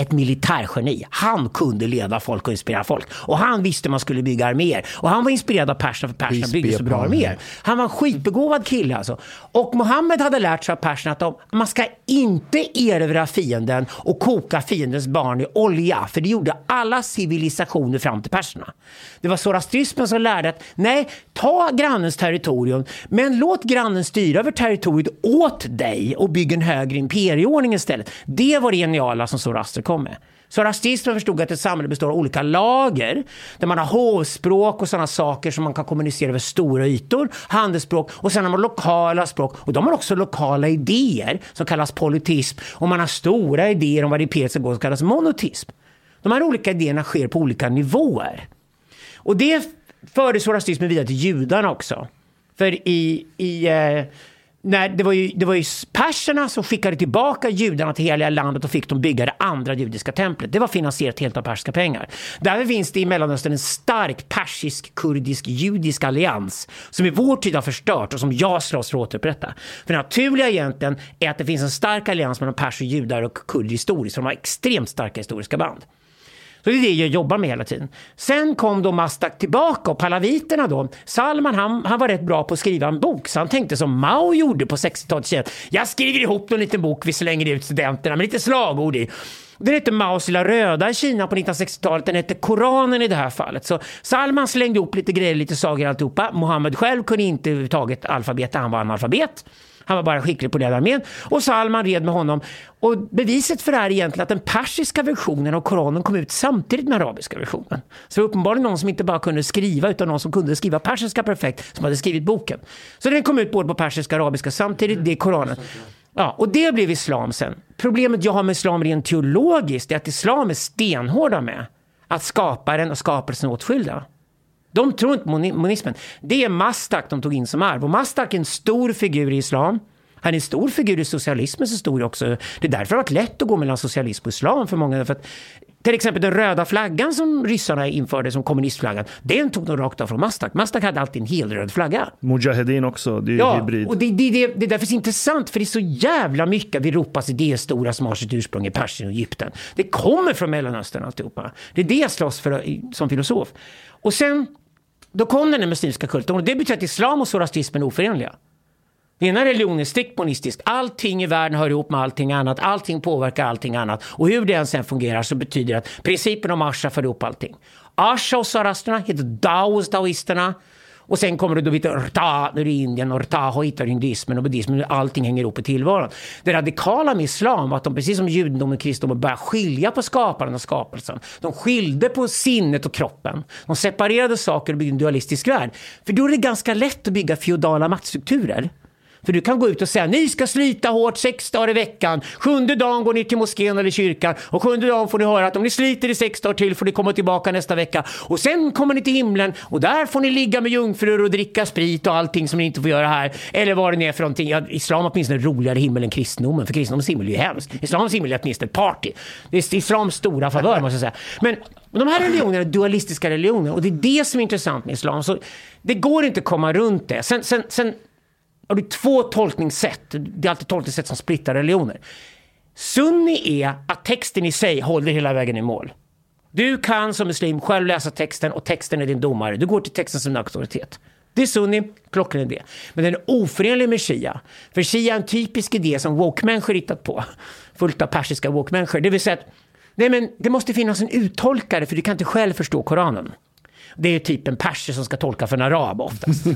B: Ett militärgeni. Han kunde leda folk och inspirera folk. Och han visste man skulle bygga arméer. Och han var inspirerad av perserna för
A: Peace
B: byggde så bra arméer. Han var en skitbegåvad kille alltså. Och Mohammed hade lärt sig av perserna att de, man ska inte erövra fienden och koka fiendens barn i olja. För det gjorde alla civilisationer fram till perserna. Det var zoroastrismen som lärde att nej, ta grannens territorium, men låt grannen styra över territoriet åt dig och bygg en högre imperieordning istället. Det var det geniala som zoroaster kom med. Zoroastrismen förstod att ett samhälle består av olika lager där man har hovspråk och sådana saker som man kan kommunicera över stora ytor, handelsspråk och sen har man lokala språk och de har också lokala idéer som kallas politism och man har stora idéer om vad det imperiet ska gå som kallas monotism. De här olika idéerna sker på olika nivåer. Och det förde rasismen vidare till judarna också. För i, i eh, när det, var ju, det var ju perserna som skickade tillbaka judarna till hela landet och fick dem bygga det andra judiska templet. Det var finansierat helt av persiska pengar. Därför finns det i Mellanöstern en stark persisk, kurdisk, judisk allians som i vår tid har förstört och som jag slåss för att återupprätta. För det naturliga egentligen är att det finns en stark allians mellan perser, judar och kurder historiskt. Så de har extremt starka historiska band. Så det är det jag jobbar med hela tiden. Sen kom då Mastak tillbaka och palaviterna då. Salman han, han var rätt bra på att skriva en bok så han tänkte som Mao gjorde på 60-talet. Jag skriver ihop en liten bok vi slänger ut studenterna med lite slagord i. Den hette Maos lilla röda i Kina på 1960-talet. Den hette Koranen i det här fallet. Så Salman slängde ihop lite grejer, lite sagor alltihopa. Mohammed själv kunde inte överhuvudtaget alfabetet, han var analfabet. Han var bara skicklig på att leda armén. Och Salman red med honom. Och beviset för det här är egentligen att den persiska versionen av Koranen kom ut samtidigt med arabiska versionen. Så det var uppenbarligen någon som inte bara kunde skriva utan någon som kunde skriva persiska perfekt som hade skrivit boken. Så den kom ut både på persiska och arabiska samtidigt, det är Koranen. Ja, och det blev islam sen. Problemet jag har med islam rent teologiskt är att islam är stenhårda med att skaparen och skapelsen är åtskilda. De tror inte på moni- monismen. Det är Mastak de tog in som arv. Och Mastak är en stor figur i islam. Han är en stor figur i socialismens historia också. Det är därför det har varit lätt att gå mellan socialism och islam för många. För att, till exempel den röda flaggan som ryssarna införde som kommunistflaggan, den tog de rakt av från Mastak. Mastak hade alltid en helröd flagga.
D: Mujahedin också, det är
B: Ja,
D: hybrid.
B: och det, det, det, det är därför så intressant, för det är så jävla mycket av Europas idéstora som har sitt ursprung i Persien och Egypten. Det kommer från Mellanöstern alltihopa. Det är det jag slåss för som filosof. Och sen, då kom den muslimska kulten och det betyder att islam och zoroastrismen är oförenliga. Den ena religionen är strikt monistisk. Allting i världen hör ihop med allting annat. Allting påverkar allting annat. Och hur det än sen fungerar så betyder det att principen om Asha för ihop allting. Asha och zoroasterna heter Dao hos daoisterna. Och sen kommer du då lite Rta är det Indien och Rta hittar hinduismen och buddhismen. Allting hänger ihop i tillvaron. Det radikala med islam var att de precis som judendomen och kristendomen började skilja på skaparen och skapelsen. De skilde på sinnet och kroppen. De separerade saker och byggde en dualistisk värld. För då är det ganska lätt att bygga feodala maktstrukturer. För du kan gå ut och säga ni ska slita hårt sex dagar i veckan. Sjunde dagen går ni till moskén eller kyrkan och sjunde dagen får ni höra att om ni sliter i sex dagar till får ni komma tillbaka nästa vecka. Och sen kommer ni till himlen och där får ni ligga med jungfrur och dricka sprit och allting som ni inte får göra här. Eller vad det nu är för någonting. Ja, islam har åtminstone roligare himmel än kristendomen för kristendomens himmel är ju hemskt. Islams himmel är åtminstone ett party. Det är islams stora favör måste jag säga. Men de här religionerna är dualistiska religioner och det är det som är intressant med islam. Så det går inte att komma runt det. Sen, sen, sen har du två tolkningssätt. Det är alltid tolkningssätt som splittar religioner. Sunni är att texten i sig håller hela vägen i mål. Du kan som muslim själv läsa texten och texten är din domare. Du går till texten som en auktoritet. Det är sunni, klockren idé. Men den är oförenlig med shia. För shia är en typisk idé som woke-människor hittat på. Fullt av persiska woke-människor. Det vill säga att nej men, det måste finnas en uttolkare för du kan inte själv förstå Koranen. Det är typ en perser som ska tolka för en arab oftast. Så <laughs>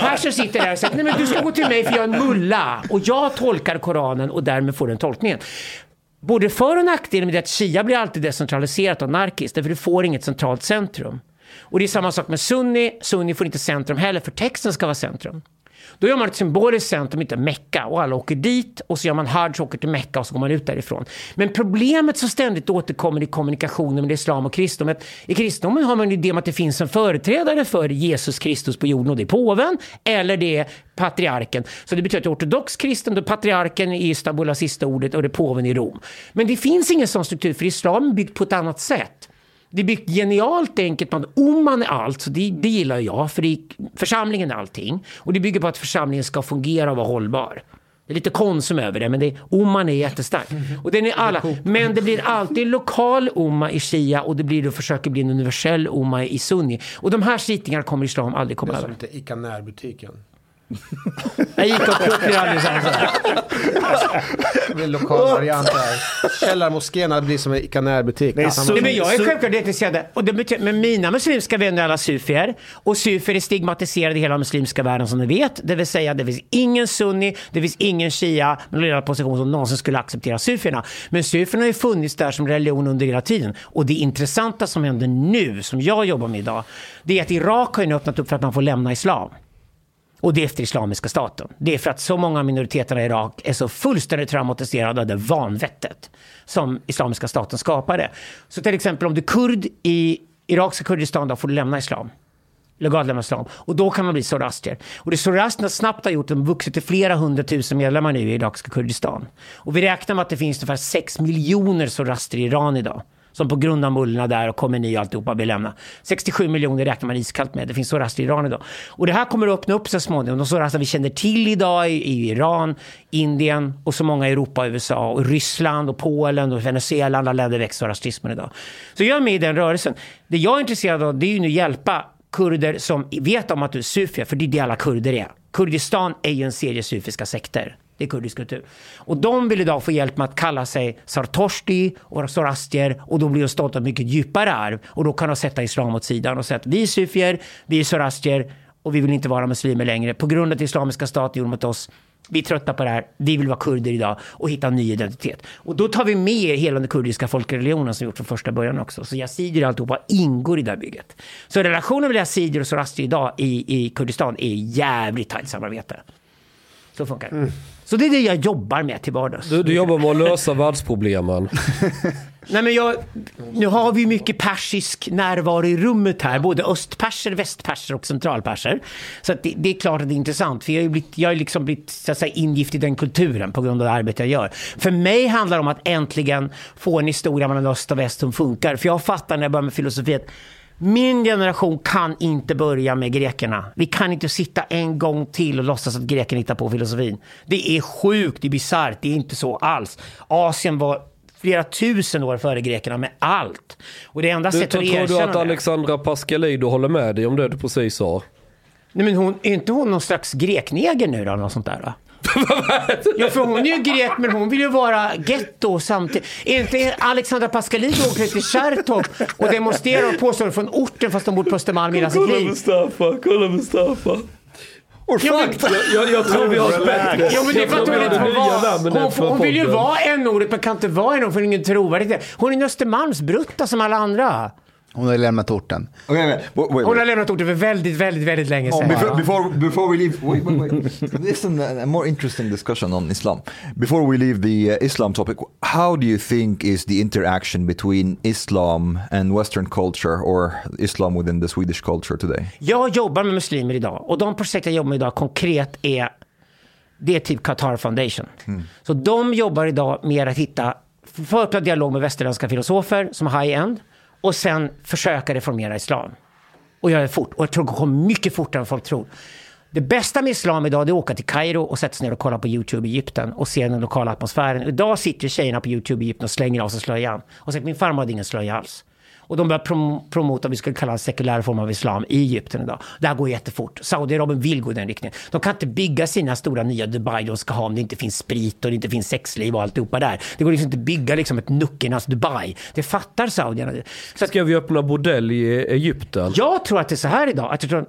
B: perser sitter där och säger nej men du ska gå till mig för jag är en mulla och jag tolkar Koranen och därmed får den tolkningen. Både för och nackdelen med det att Shia blir alltid decentraliserat och anarkiskt, därför du får inget centralt centrum. Och det är samma sak med Sunni, Sunni får inte centrum heller, för texten ska vara centrum. Då gör man ett symboliskt centrum, inte Mecka, och alla åker dit och så gör man Hajj, åker till Mecka och så går man ut därifrån. Men problemet som ständigt återkommer i kommunikationen med islam och kristendom, i kristendomen har man en idé om att det finns en företrädare för Jesus Kristus på jorden och det är påven eller det är patriarken. Så det betyder att ortodox kristen, då är patriarken i Istanbul har sista ordet och det är påven i Rom. Men det finns ingen sån struktur för islam är byggt på ett annat sätt. Det byggt genialt enkelt att Oman är allt, så det, det gillar jag, för det, församlingen är allting. Och det bygger på att församlingen ska fungera och vara hållbar. Det är lite konsum över det, men det, Oman är jättestark. Och den är alla. Men det blir alltid lokal Umma i Shia och det blir då försöker bli en universell Umma i Sunni. Och de här slitningarna kommer islam aldrig komma
F: Det är
B: över.
F: som inte Ica närbutiken.
B: Jag gick och så här.
F: Det blir en lokal variant här. Källarmoskén blir som en Ica närbutik.
D: Nej,
F: Samma-
D: så-
B: Nej, men jag är
D: Så-
B: självklart intresserad. Och det betyder, men mina muslimska vänner är alla sufier. Och sufier är stigmatiserade i hela muslimska världen som ni vet. Det vill säga det finns ingen sunni, det finns ingen shia med ledande position som någonsin skulle acceptera sufierna. Men sufierna har ju funnits där som religion under hela tiden. Och det intressanta som händer nu, som jag jobbar med idag, det är att Irak har öppnat upp för att man får lämna islam. Och det är efter Islamiska staten. Det är för att så många av minoriteterna i Irak är så fullständigt traumatiserade av det vanvettet som Islamiska staten skapade. Så till exempel om du är kurd i irakiska Kurdistan, då får du lämna islam. Legalt lämna islam. Och då kan man bli zoroastrier. Och det zoroastrierna snabbt har gjort, de har vuxit till flera hundratusen medlemmar nu i irakiska Kurdistan. Och vi räknar med att det finns ungefär sex miljoner zoroastrier i Iran idag. Som på grund av mullorna där och ni och alltihopa vill lämna. 67 miljoner räknar man iskallt med. Det finns zoroastrier i Iran idag. Och det här kommer att öppna upp så småningom. De zoroastrier vi känner till idag i, i Iran, Indien och så många i Europa, USA och Ryssland och Polen och Venezuela. Alla länder växer zoroastrismen idag. Så jag är med i den rörelsen. Det jag är intresserad av det är ju nu hjälpa kurder som vet om att du är sufier, för det är det alla kurder är. Kurdistan är ju en serie sufiska sekter. Det är kurdisk kultur. Och de vill idag få hjälp med att kalla sig Sartoshti och Zoroastier. och då blir de stolta av mycket djupare arv. Och då kan de sätta islam åt sidan och säga att vi är sufier, vi är Zoroastier och vi vill inte vara muslimer längre på grund av att Islamiska staten gjorde mot oss. Vi är trötta på det här, vi vill vara kurder idag och hitta en ny identitet. Och då tar vi med hela den kurdiska folkreligionen som vi gjort från första början också. Så yazidier och alltihopa ingår i det här bygget. Så relationen mellan yazidier och zoroastrier idag i, i Kurdistan är jävligt tajt samarbete. Så funkar det. Mm. Så det är det jag jobbar med till vardags.
E: Du, du jobbar med att lösa världsproblemen. <laughs>
B: Nej, men jag, nu har vi mycket persisk närvaro i rummet här, både östperser, västperser och centralperser. Så det, det är klart att det är intressant, för jag har ju blivit, jag har liksom blivit så att säga, ingift i den kulturen på grund av det arbete jag gör. För mig handlar det om att äntligen få en historia mellan öst och väst som funkar. För jag fattar när jag börjar med filosofi att min generation kan inte börja med grekerna. Vi kan inte sitta en gång till och låtsas att grekerna hittar på filosofin. Det är sjukt, det är bisarrt, det är inte så alls. Asien var flera tusen år före grekerna med allt. Och det enda
E: Du,
B: sättet
E: tror
B: att
E: du
B: erkänna
E: att
B: det-
E: Alexandra Pascalidou håller med dig om det du precis sa?
B: Nej men hon, är inte hon någon slags grekneger nu då, eller något sånt där då? Ja, för hon är ju grek, men hon vill ju vara getto samtidigt. Är inte Alexandra Pascalidou åker till Kärrtorp och demonstrerar och påstår från orten fast de bor på Östermalm i hela sitt liv?
E: Mustafa, kolla Mustafa.
B: Ja, men,
E: Jag, jag, tror vi har ett bättre.
B: ja, men det är för att hon inte får vara... Hon, hon vill ju vara en ordet men kan inte vara en ord för ingen trovärdighet. Hon är en Östermalmsbrutta som alla andra.
A: Hon har lämnat orten.
C: Okay, wait, wait,
B: Hon har
C: wait.
B: lämnat orten för väldigt, väldigt, väldigt länge sedan.
C: Before, before, before we leave, wait, wait, wait. Listen, a, a more interesting discussion on Islam. Before we leave the uh, Islam topic, how do you think is the interaction between Islam and Western culture, or Islam within the Swedish culture today?
B: Jag jobbar med muslimer idag och de projekt jag jobbar med idag konkret är det är typ Qatar Foundation. Så de jobbar idag med att hitta, föra dialog med västerländska filosofer som är high-end och sen försöka reformera islam. Och göra det fort. Och jag tror det kommer mycket fortare än folk tror. Det bästa med islam idag är att åka till Kairo och sätta sig ner och kolla på YouTube i Egypten och se den lokala atmosfären. Idag sitter tjejerna på YouTube i Egypten och slänger av sig slöjan. Och säger min farmor hade ingen slöja alls. Och de börjar prom- promota vi skulle kalla en sekulär form av islam i Egypten idag. Det här går jättefort. Saudiarabien vill gå i den riktningen. De kan inte bygga sina stora nya Dubai de ska ha om det inte finns sprit och det inte finns sexliv och alltihopa där. Det går liksom inte att bygga liksom ett nuckernas Dubai. Det fattar saudierna. Så att
E: Ska vi öppna bordell i Egypten?
B: jag tror att det är så här idag. Att jag tror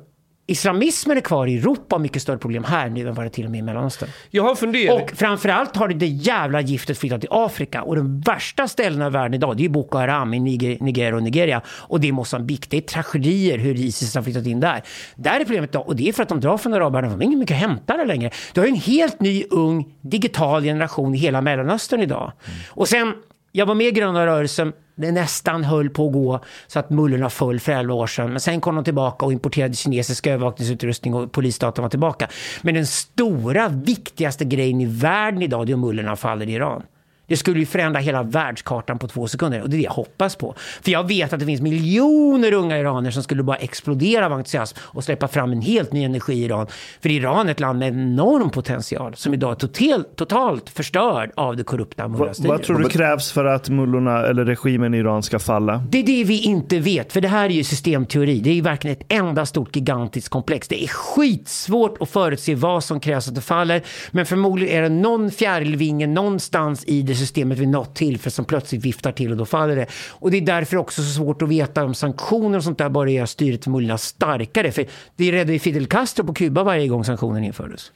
B: islamismen är kvar i Europa och mycket större problem här nu än vad det till och med i Mellanöstern.
E: Jag har en fundering.
B: Och framförallt har det, jävla giftet flyttat till Afrika. Och de värsta ställena i världen idag, det är Boko Haram i Niger, Niger och Nigeria. Och det är Mosambik. Det är tragedier hur Isis har flyttat in där. Där är problemet idag. Och det är för att de drar från arabvärlden. De har inte mycket att hämta där längre. Du har en helt ny, ung, digital generation i hela Mellanöstern idag. Och sen, jag var med i Gröna rörelsen. Det nästan höll på att gå så att mullorna föll för 11 år sedan. Men sen kom de tillbaka och importerade kinesisk övervakningsutrustning och polisstaten var tillbaka. Men den stora, viktigaste grejen i världen idag det är om mullorna faller i Iran. Det skulle ju förändra hela världskartan på två sekunder och det är det jag hoppas på. För jag vet att det finns miljoner unga iranier som skulle bara explodera av entusiasm och släppa fram en helt ny energi i Iran. För Iran är ett land med enorm potential som idag är totalt, totalt förstörd av det korrupta mullastyret.
D: vad tror du krävs för att mullorna eller regimen i Iran ska falla?
B: Det är det vi inte vet, för det här är ju systemteori. Det är ju verkligen ett enda stort gigantiskt komplex. Det är skitsvårt att förutse vad som krävs att det faller. Men förmodligen är det någon fjärilvinge någonstans i det systemet vid något tillfälle som plötsligt viftar till och då faller det. Och det är därför också så svårt att veta om sanktioner och sånt där bara gör styret mullorna starkare. För det räddade ju Fidel Castro på Kuba varje gång sanktionen infördes.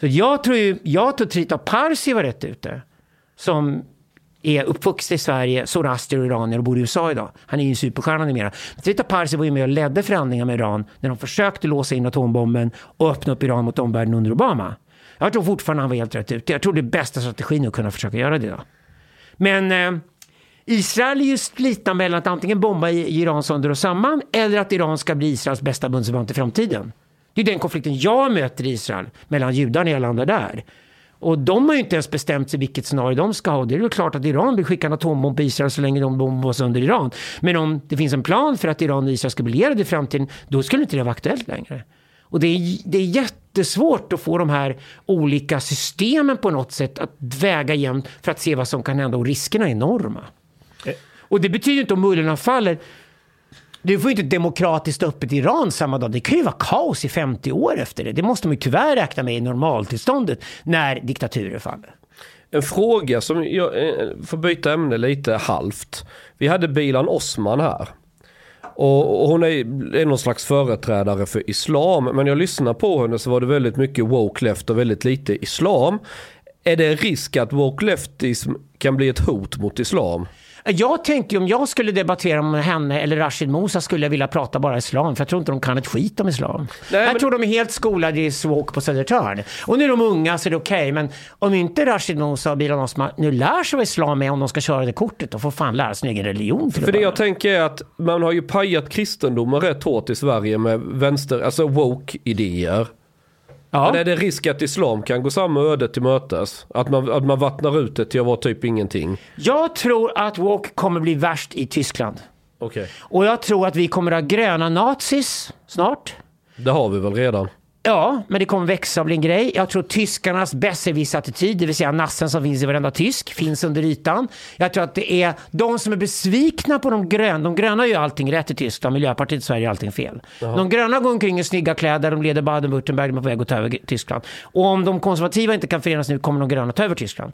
B: Så jag tror ju, jag tror Trita Parsi var rätt ute. Som är uppvuxen i Sverige, zoroaster och iranier och bor i USA idag. Han är ju en superstjärna numera. Trita Parsi var ju med och ledde förhandlingar med Iran när de försökte låsa in atombomben och öppna upp Iran mot omvärlden under Obama. Jag tror fortfarande han var helt rätt ute. Jag tror det är bästa strategin att kunna försöka göra det. Då. Men eh, Israel är ju slitna mellan att antingen bomba i Iran sönder och samman eller att Iran ska bli Israels bästa bundsförvant i framtiden. Det är den konflikten jag möter i Israel mellan judarna i alla andra där. Och de har ju inte ens bestämt sig vilket scenario de ska ha. Det är ju klart att Iran vill skicka en atombomb på Israel så länge de bombar sönder Iran. Men om det finns en plan för att Iran och Israel ska bli lierade i framtiden, då skulle inte det vara aktuellt längre. Och det är, det är jättesvårt att få de här olika systemen på något sätt att väga jämnt för att se vad som kan hända och riskerna är enorma. Och det betyder inte om mullorna faller. Du får ju inte demokratiskt öppet Iran samma dag. Det kan ju vara kaos i 50 år efter det. Det måste man ju tyvärr räkna med i normaltillståndet när diktaturer faller.
E: En fråga som jag eh, får byta ämne lite halvt. Vi hade Bilan Osman här. Och, hon är, är någon slags företrädare för islam. Men jag lyssnar på henne så var det väldigt mycket woke left och väldigt lite islam. Är det risk att woke leftism kan bli ett hot mot islam?
B: Jag tänker om jag skulle debattera med henne eller Rashid Musa skulle jag vilja prata bara islam. För jag tror inte de kan ett skit om islam.
E: Nej,
B: jag
E: men-
B: tror de är helt skolade i swok på Södertörn. Och nu är de unga så är det okej. men om inte Rashid Musa och Bilal Osman nu lär sig vad islam är om de ska köra det kortet. Då får fan lära sin egen religion. att
E: För det jag tänker är att man har ju pajat kristendomen rätt hårt i Sverige med vänster, alltså woke-idéer.
B: Ja.
E: Men är det risk att islam kan gå samma öde till mötes? Att man, att man vattnar ut det till att vara typ ingenting?
B: Jag tror att woke kommer bli värst i Tyskland.
E: Okej.
B: Och jag tror att vi kommer att ha gröna nazis snart.
E: Det har vi väl redan?
B: Ja, men det kommer växa och bli en grej. Jag tror tyskarnas besserwisser-attityd, det vill säga nassen som finns i varenda tysk, finns under ytan. Jag tror att det är de som är besvikna på de gröna. De gröna gör allting rätt i Tyskland, Miljöpartiet i Sverige gör allting fel. De gröna går omkring i snygga kläder, de leder Baden-Württemberg, de är på väg att ta över Tyskland. Och om de konservativa inte kan förenas nu kommer de gröna ta över Tyskland.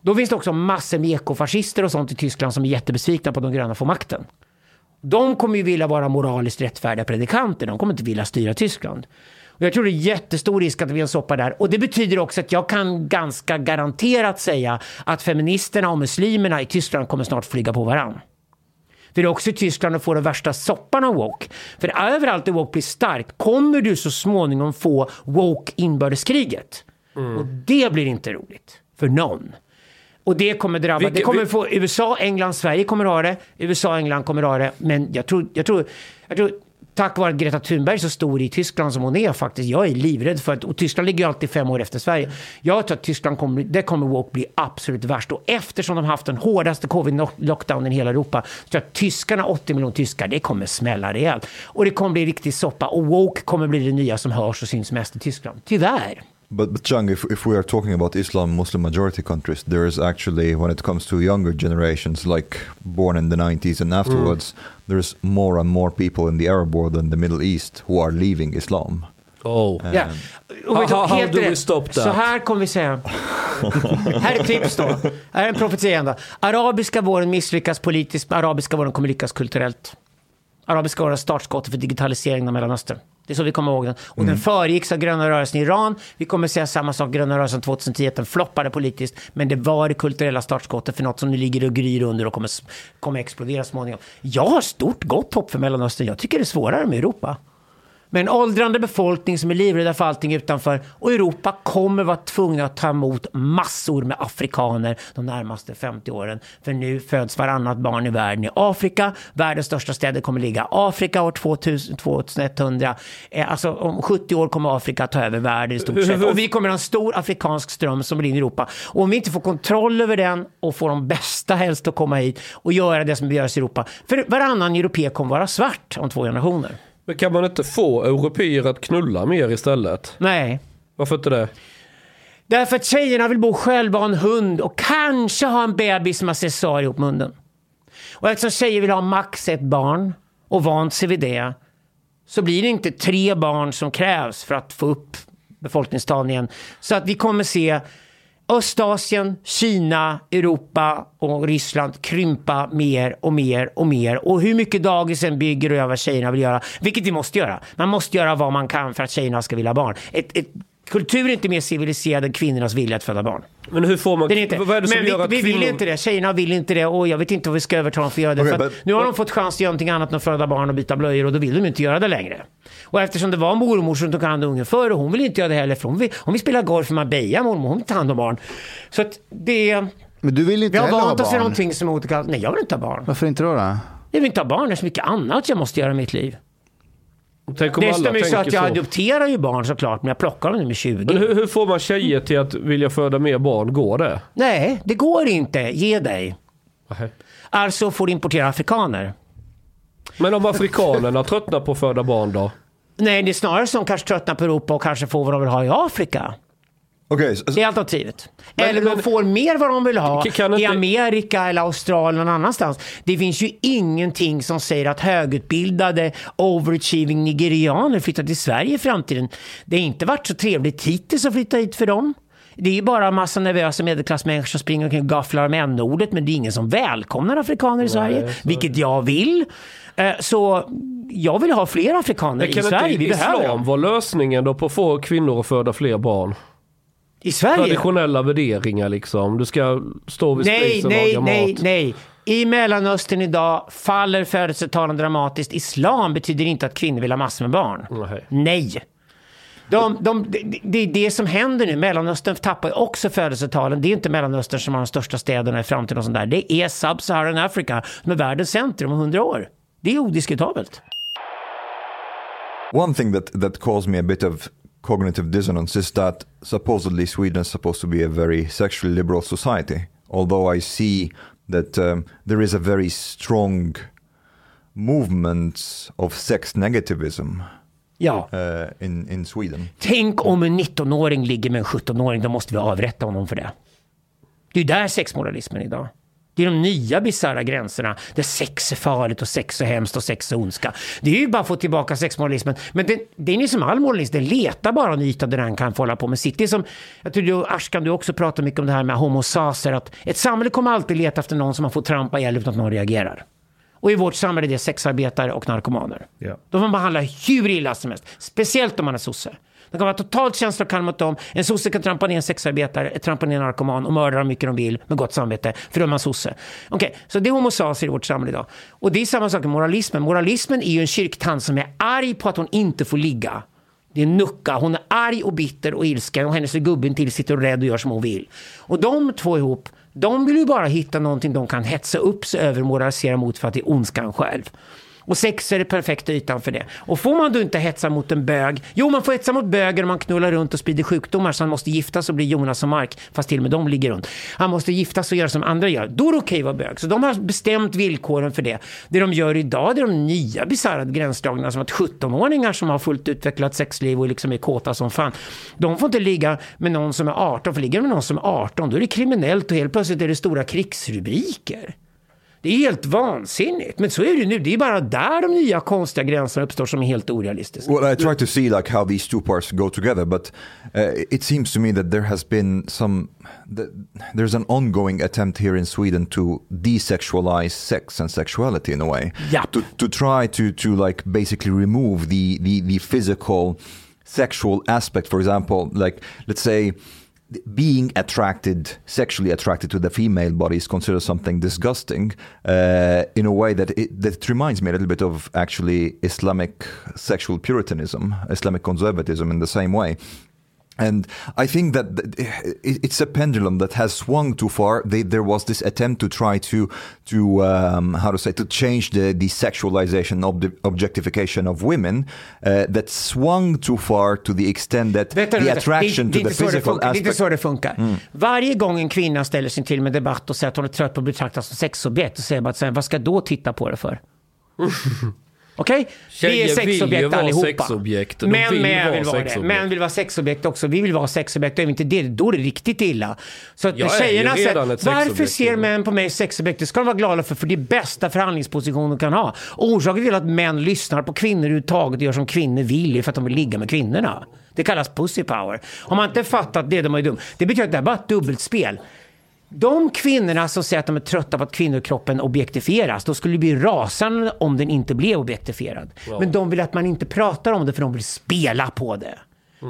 B: Då finns det också massor med ekofascister och sånt i Tyskland som är jättebesvikna på att de gröna får makten. De kommer ju vilja vara moraliskt rättfärdiga predikanter. De kommer inte vilja styra Tyskland. Och jag tror det är jättestor risk att det blir en soppa där. Och det betyder också att jag kan ganska garanterat säga att feministerna och muslimerna i Tyskland kommer snart flyga på varann. För det är också i Tyskland att få den värsta soppan av woke. För överallt där woke blir starkt kommer du så småningom få woke inbördeskriget. Och det blir inte roligt för någon. Och det kommer drabba,
E: Vilka-
B: det kommer
E: vil-
B: få USA, England, Sverige kommer ha det. USA, England kommer ha det. Men jag tror, jag tror, jag tror tack vare att Greta Thunberg är så stor i Tyskland som hon är faktiskt. Jag är livrädd för att, och Tyskland ligger ju alltid fem år efter Sverige. Jag tror att Tyskland kommer, det kommer woke bli absolut värst. Och eftersom de haft den hårdaste covid-lockdownen i hela Europa, så tror jag att tyskarna, 80 miljoner tyskar, det kommer smälla rejält. Och det kommer bli riktig soppa. Och woke kommer bli det nya som hörs och syns mest i Tyskland. Tyvärr.
C: But, but Chang, if, if we are talking about Islam Muslim majority countries, there is actually, when it comes to younger generations, like born in the 90s and afterwards, there's more and more people in the Arab world and the Middle East who are leaving Islam.
E: Oh.
B: Vet du,
E: How- how
B: helt
E: do we stop that?
B: Så här kommer vi säga. <laughs> här är tips då. Här är en profetia då. Arabiska våren misslyckas politiskt, arabiska våren kommer lyckas kulturellt. Arabiska våren är startskottet för digitaliseringen av Mellanöstern. Det är så vi kommer ihåg den. Och den föregicks av gröna rörelsen i Iran. Vi kommer säga samma sak, gröna rörelsen 2010, att den floppade politiskt. Men det var det kulturella startskottet för något som nu ligger och gryr under och kommer, kommer explodera småningom. Jag har stort gott hopp för Mellanöstern. Jag tycker det är svårare med Europa. Med en åldrande befolkning som är livrädda för allting utanför. Och Europa kommer vara tvungna att ta emot massor med afrikaner de närmaste 50 åren. För nu föds varannat barn i världen i Afrika. Världens största städer kommer ligga Afrika år 2000, 2100. Eh, Alltså om 70 år kommer Afrika ta över världen i stort sett. Och vi kommer ha en stor afrikansk ström som blir in i Europa. Och om vi inte får kontroll över den och får de bästa helst att komma hit och göra det som görs i Europa. För varannan europé kommer vara svart om två generationer.
E: Men kan man inte få europeer att knulla mer istället?
B: Nej.
E: Varför inte det?
B: Därför att tjejerna vill bo själva, ha en hund och kanske ha en bebis med accessoar ihop munnen. Och eftersom tjejer vill ha max ett barn och vant sig vid det så blir det inte tre barn som krävs för att få upp befolkningstalen igen. Så att vi kommer se Östasien, Kina, Europa och Ryssland krympa mer och mer och mer. Och hur mycket dagisen bygger och gör vad tjejerna vill göra. Vilket vi måste göra. Man måste göra vad man kan för att tjejerna ska vilja ha barn. Ett, ett, kultur är inte mer civiliserad än kvinnornas vilja att föda barn.
E: Men hur får man...
B: Den är inte.
E: Vad är det som
B: Men
E: gör
B: vi,
E: att
B: vi vill
E: kvinnor...
B: inte det. Tjejerna vill inte det och jag vet inte vad vi ska överta dem för att göra det.
C: Okej,
B: för att
C: but-
B: nu har de fått chans att göra någonting annat än att föda barn och byta blöjor och då vill de inte göra det längre. Och eftersom det var mormor som tog hand om ungen förr och hon vill inte göra det heller för hon vill, hon vill spela golf med Marbella mormor, hon vill ta hand om barn. Så att det...
A: Men du vill inte
B: Vi har
A: heller ha
B: vant oss vid
A: barn?
B: någonting som är återkallat. Nej, jag vill inte ha barn.
A: Varför inte då? då?
B: Jag vill inte ha barn, det är så mycket annat jag måste göra i mitt liv.
E: Tänk om alla
B: Dessutom är det så att jag
E: så.
B: adopterar ju barn såklart, men jag plockar dem när de är 20.
E: Men hur, hur får man tjejer till att vilja föda mer barn? Går det?
B: Nej, det går inte. Ge dig.
E: Nej.
B: Alltså får du importera afrikaner.
E: Men om afrikanerna <laughs> tröttnar på att föda barn då?
B: Nej, det är snarare som kanske tröttnar på Europa och kanske får vad de vill ha i Afrika.
C: Okay, so,
B: Det är alternativet.
E: Men-
B: eller de får mer vad de vill ha
E: kan
B: i
E: inte-
B: Amerika eller Australien någon annanstans. Det finns ju ingenting som säger att högutbildade overachieving nigerianer flyttar till Sverige i framtiden. Det har inte varit så trevligt hittills att flytta hit för dem. Det är ju bara en massa nervösa medelklassmänniskor som springer omkring och gafflar med n-ordet, men det är ingen som välkomnar afrikaner i Sverige, vilket jag vill. Eh, Så jag vill ha fler afrikaner i
E: kan
B: Sverige.
E: inte
B: Vi behöver
E: islam
B: dem.
E: vara lösningen då på att få kvinnor att föda fler barn?
B: I Sverige?
E: Traditionella värderingar liksom. Du ska stå vid
B: Nej,
E: spisen och
B: nej,
E: laga
B: nej,
E: mat.
B: nej. I Mellanöstern idag faller födelsetalen dramatiskt. Islam betyder inte att kvinnor vill ha massor med barn.
E: Nej.
B: Nej. De, de, det, är det som händer nu. Mellanöstern tappar också födelsetalen. Det är inte Mellanöstern som har de största städerna i framtiden och sånt där. Det är Sub-Saharan Africa som är världens centrum om hundra år. Det är odiskutabelt.
C: One thing that, that caused me a bit of cognitive dissonance is that supposedly Sweden is supposed to be a very sexually liberal society, although I see that um, there is a very strong movement of sex negativism
B: Ja.
C: uh, in, in Sweden.
B: Tänk om en 19-åring ligger med en 17-åring, då måste vi avrätta honom för det. Det är ju där sexmoralismen idag. Det är de nya bisarra gränserna där sex är farligt och sex är hemskt och sex är ondska. Det är ju bara att få tillbaka sexmoralismen. Men den, den är som all moralism, den letar bara en yta där den kan få hålla på med sitt. Det är som, jag tror du, Ashkan, du också pratar mycket om det här med homosaser, att ett samhälle kommer alltid leta efter någon som man får trampa ihjäl utan att någon reagerar. Och i vårt samhälle är det sexarbetare och narkomaner.
D: Ja.
B: De får man behandla hur illa som helst. Speciellt om man är sosse. De kan vara totalt känslokall mot dem. En sosse kan trampa ner en sexarbetare, trampa ner en narkoman och mörda dem mycket de vill med gott samvete. För då är man sosse. Okej, så det är homosaser i vårt samhälle idag. Och det är samma sak med moralismen. Moralismen är ju en kyrktant som är arg på att hon inte får ligga. Det är Nucka. Hon är arg och bitter och ilsken och hennes gubben till sitter och rädd och gör som hon vill. Och de två ihop, de vill ju bara hitta någonting de kan hetsa upp sig över och moralisera mot för att det är ondskan själv. Och sex är det perfekta ytan för det. Och får man då inte hetsa mot en bög? Jo, man får hetsa mot böger om man knullar runt och sprider sjukdomar så han måste giftas och bli Jonas och Mark, fast till och med de ligger runt. Han måste giftas och göra som andra gör. Då är det okej att vara bög. Så de har bestämt villkoren för det. Det de gör idag, det är de nya bisarra gränsdragningarna som att 17-åringar som har fullt utvecklat sexliv och liksom är kåta som fan, de får inte ligga med någon som är 18, för ligger de med någon som är 18, då är det kriminellt och helt plötsligt är det stora krigsrubriker. Det är helt vansinnigt. Men så är det nu. Det är bara där de nya konstiga gränserna uppstår som är helt orealistiska.
C: Well, I try to see like how these two parts go together, but uh, it seems to me that there has been some. Th- there's an ongoing attempt here in Sweden to desexualize sex and sexuality in a way.
B: Yep.
C: To to try to to like basically remove the the the physical sexual aspect. For example, like let's say being attracted, sexually attracted to the female body is considered something disgusting uh, in a way that it, that reminds me a little bit of actually Islamic sexual puritanism, Islamic conservatism in the same way. And I think that th- it- it's a pendulum that has swung too far. They, there was this attempt to try to, to um, how to say, to change the, the sexualization of the objectification of women uh, that swung too far to the extent that
B: Vänta,
C: the attraction
B: det, det
C: to the physical
B: funkar. Det är inte
C: aspect.
B: så det funkar. Varje gång en kvinna ställer sig till med debatt och säger att hon är trött på att betraktas som sexobjekt, så säger så här, vad ska då titta på det för? <laughs> Okej? Vi är sexobjekt allihopa.
E: sexobjekt. De
B: Män
E: vill vara
B: vill vara det.
E: sexobjekt.
B: Män vill vara sexobjekt också. Vi vill vara sexobjekt. Är vi inte det, då är det riktigt illa. Så att
E: Jag
B: när
E: är
B: tjejerna säger, varför ser
E: Jimmy."
B: män på mig sexobjekt? Det ska de vara glada för, för det är bästa förhandlingsposition de kan ha. Orsaken till att män lyssnar på kvinnor överhuvudtaget och gör som kvinnor vill är för att de vill ligga med kvinnorna. Det kallas pussy power. Om man inte fattat det, de är dum. Det betyder att det är bara ett dubbelspel. De kvinnorna som säger att de är trötta på att kvinnokroppen objektifieras, då skulle det bli rasande om den inte blev objektifierad. Men de vill att man inte pratar om det för de vill spela på det.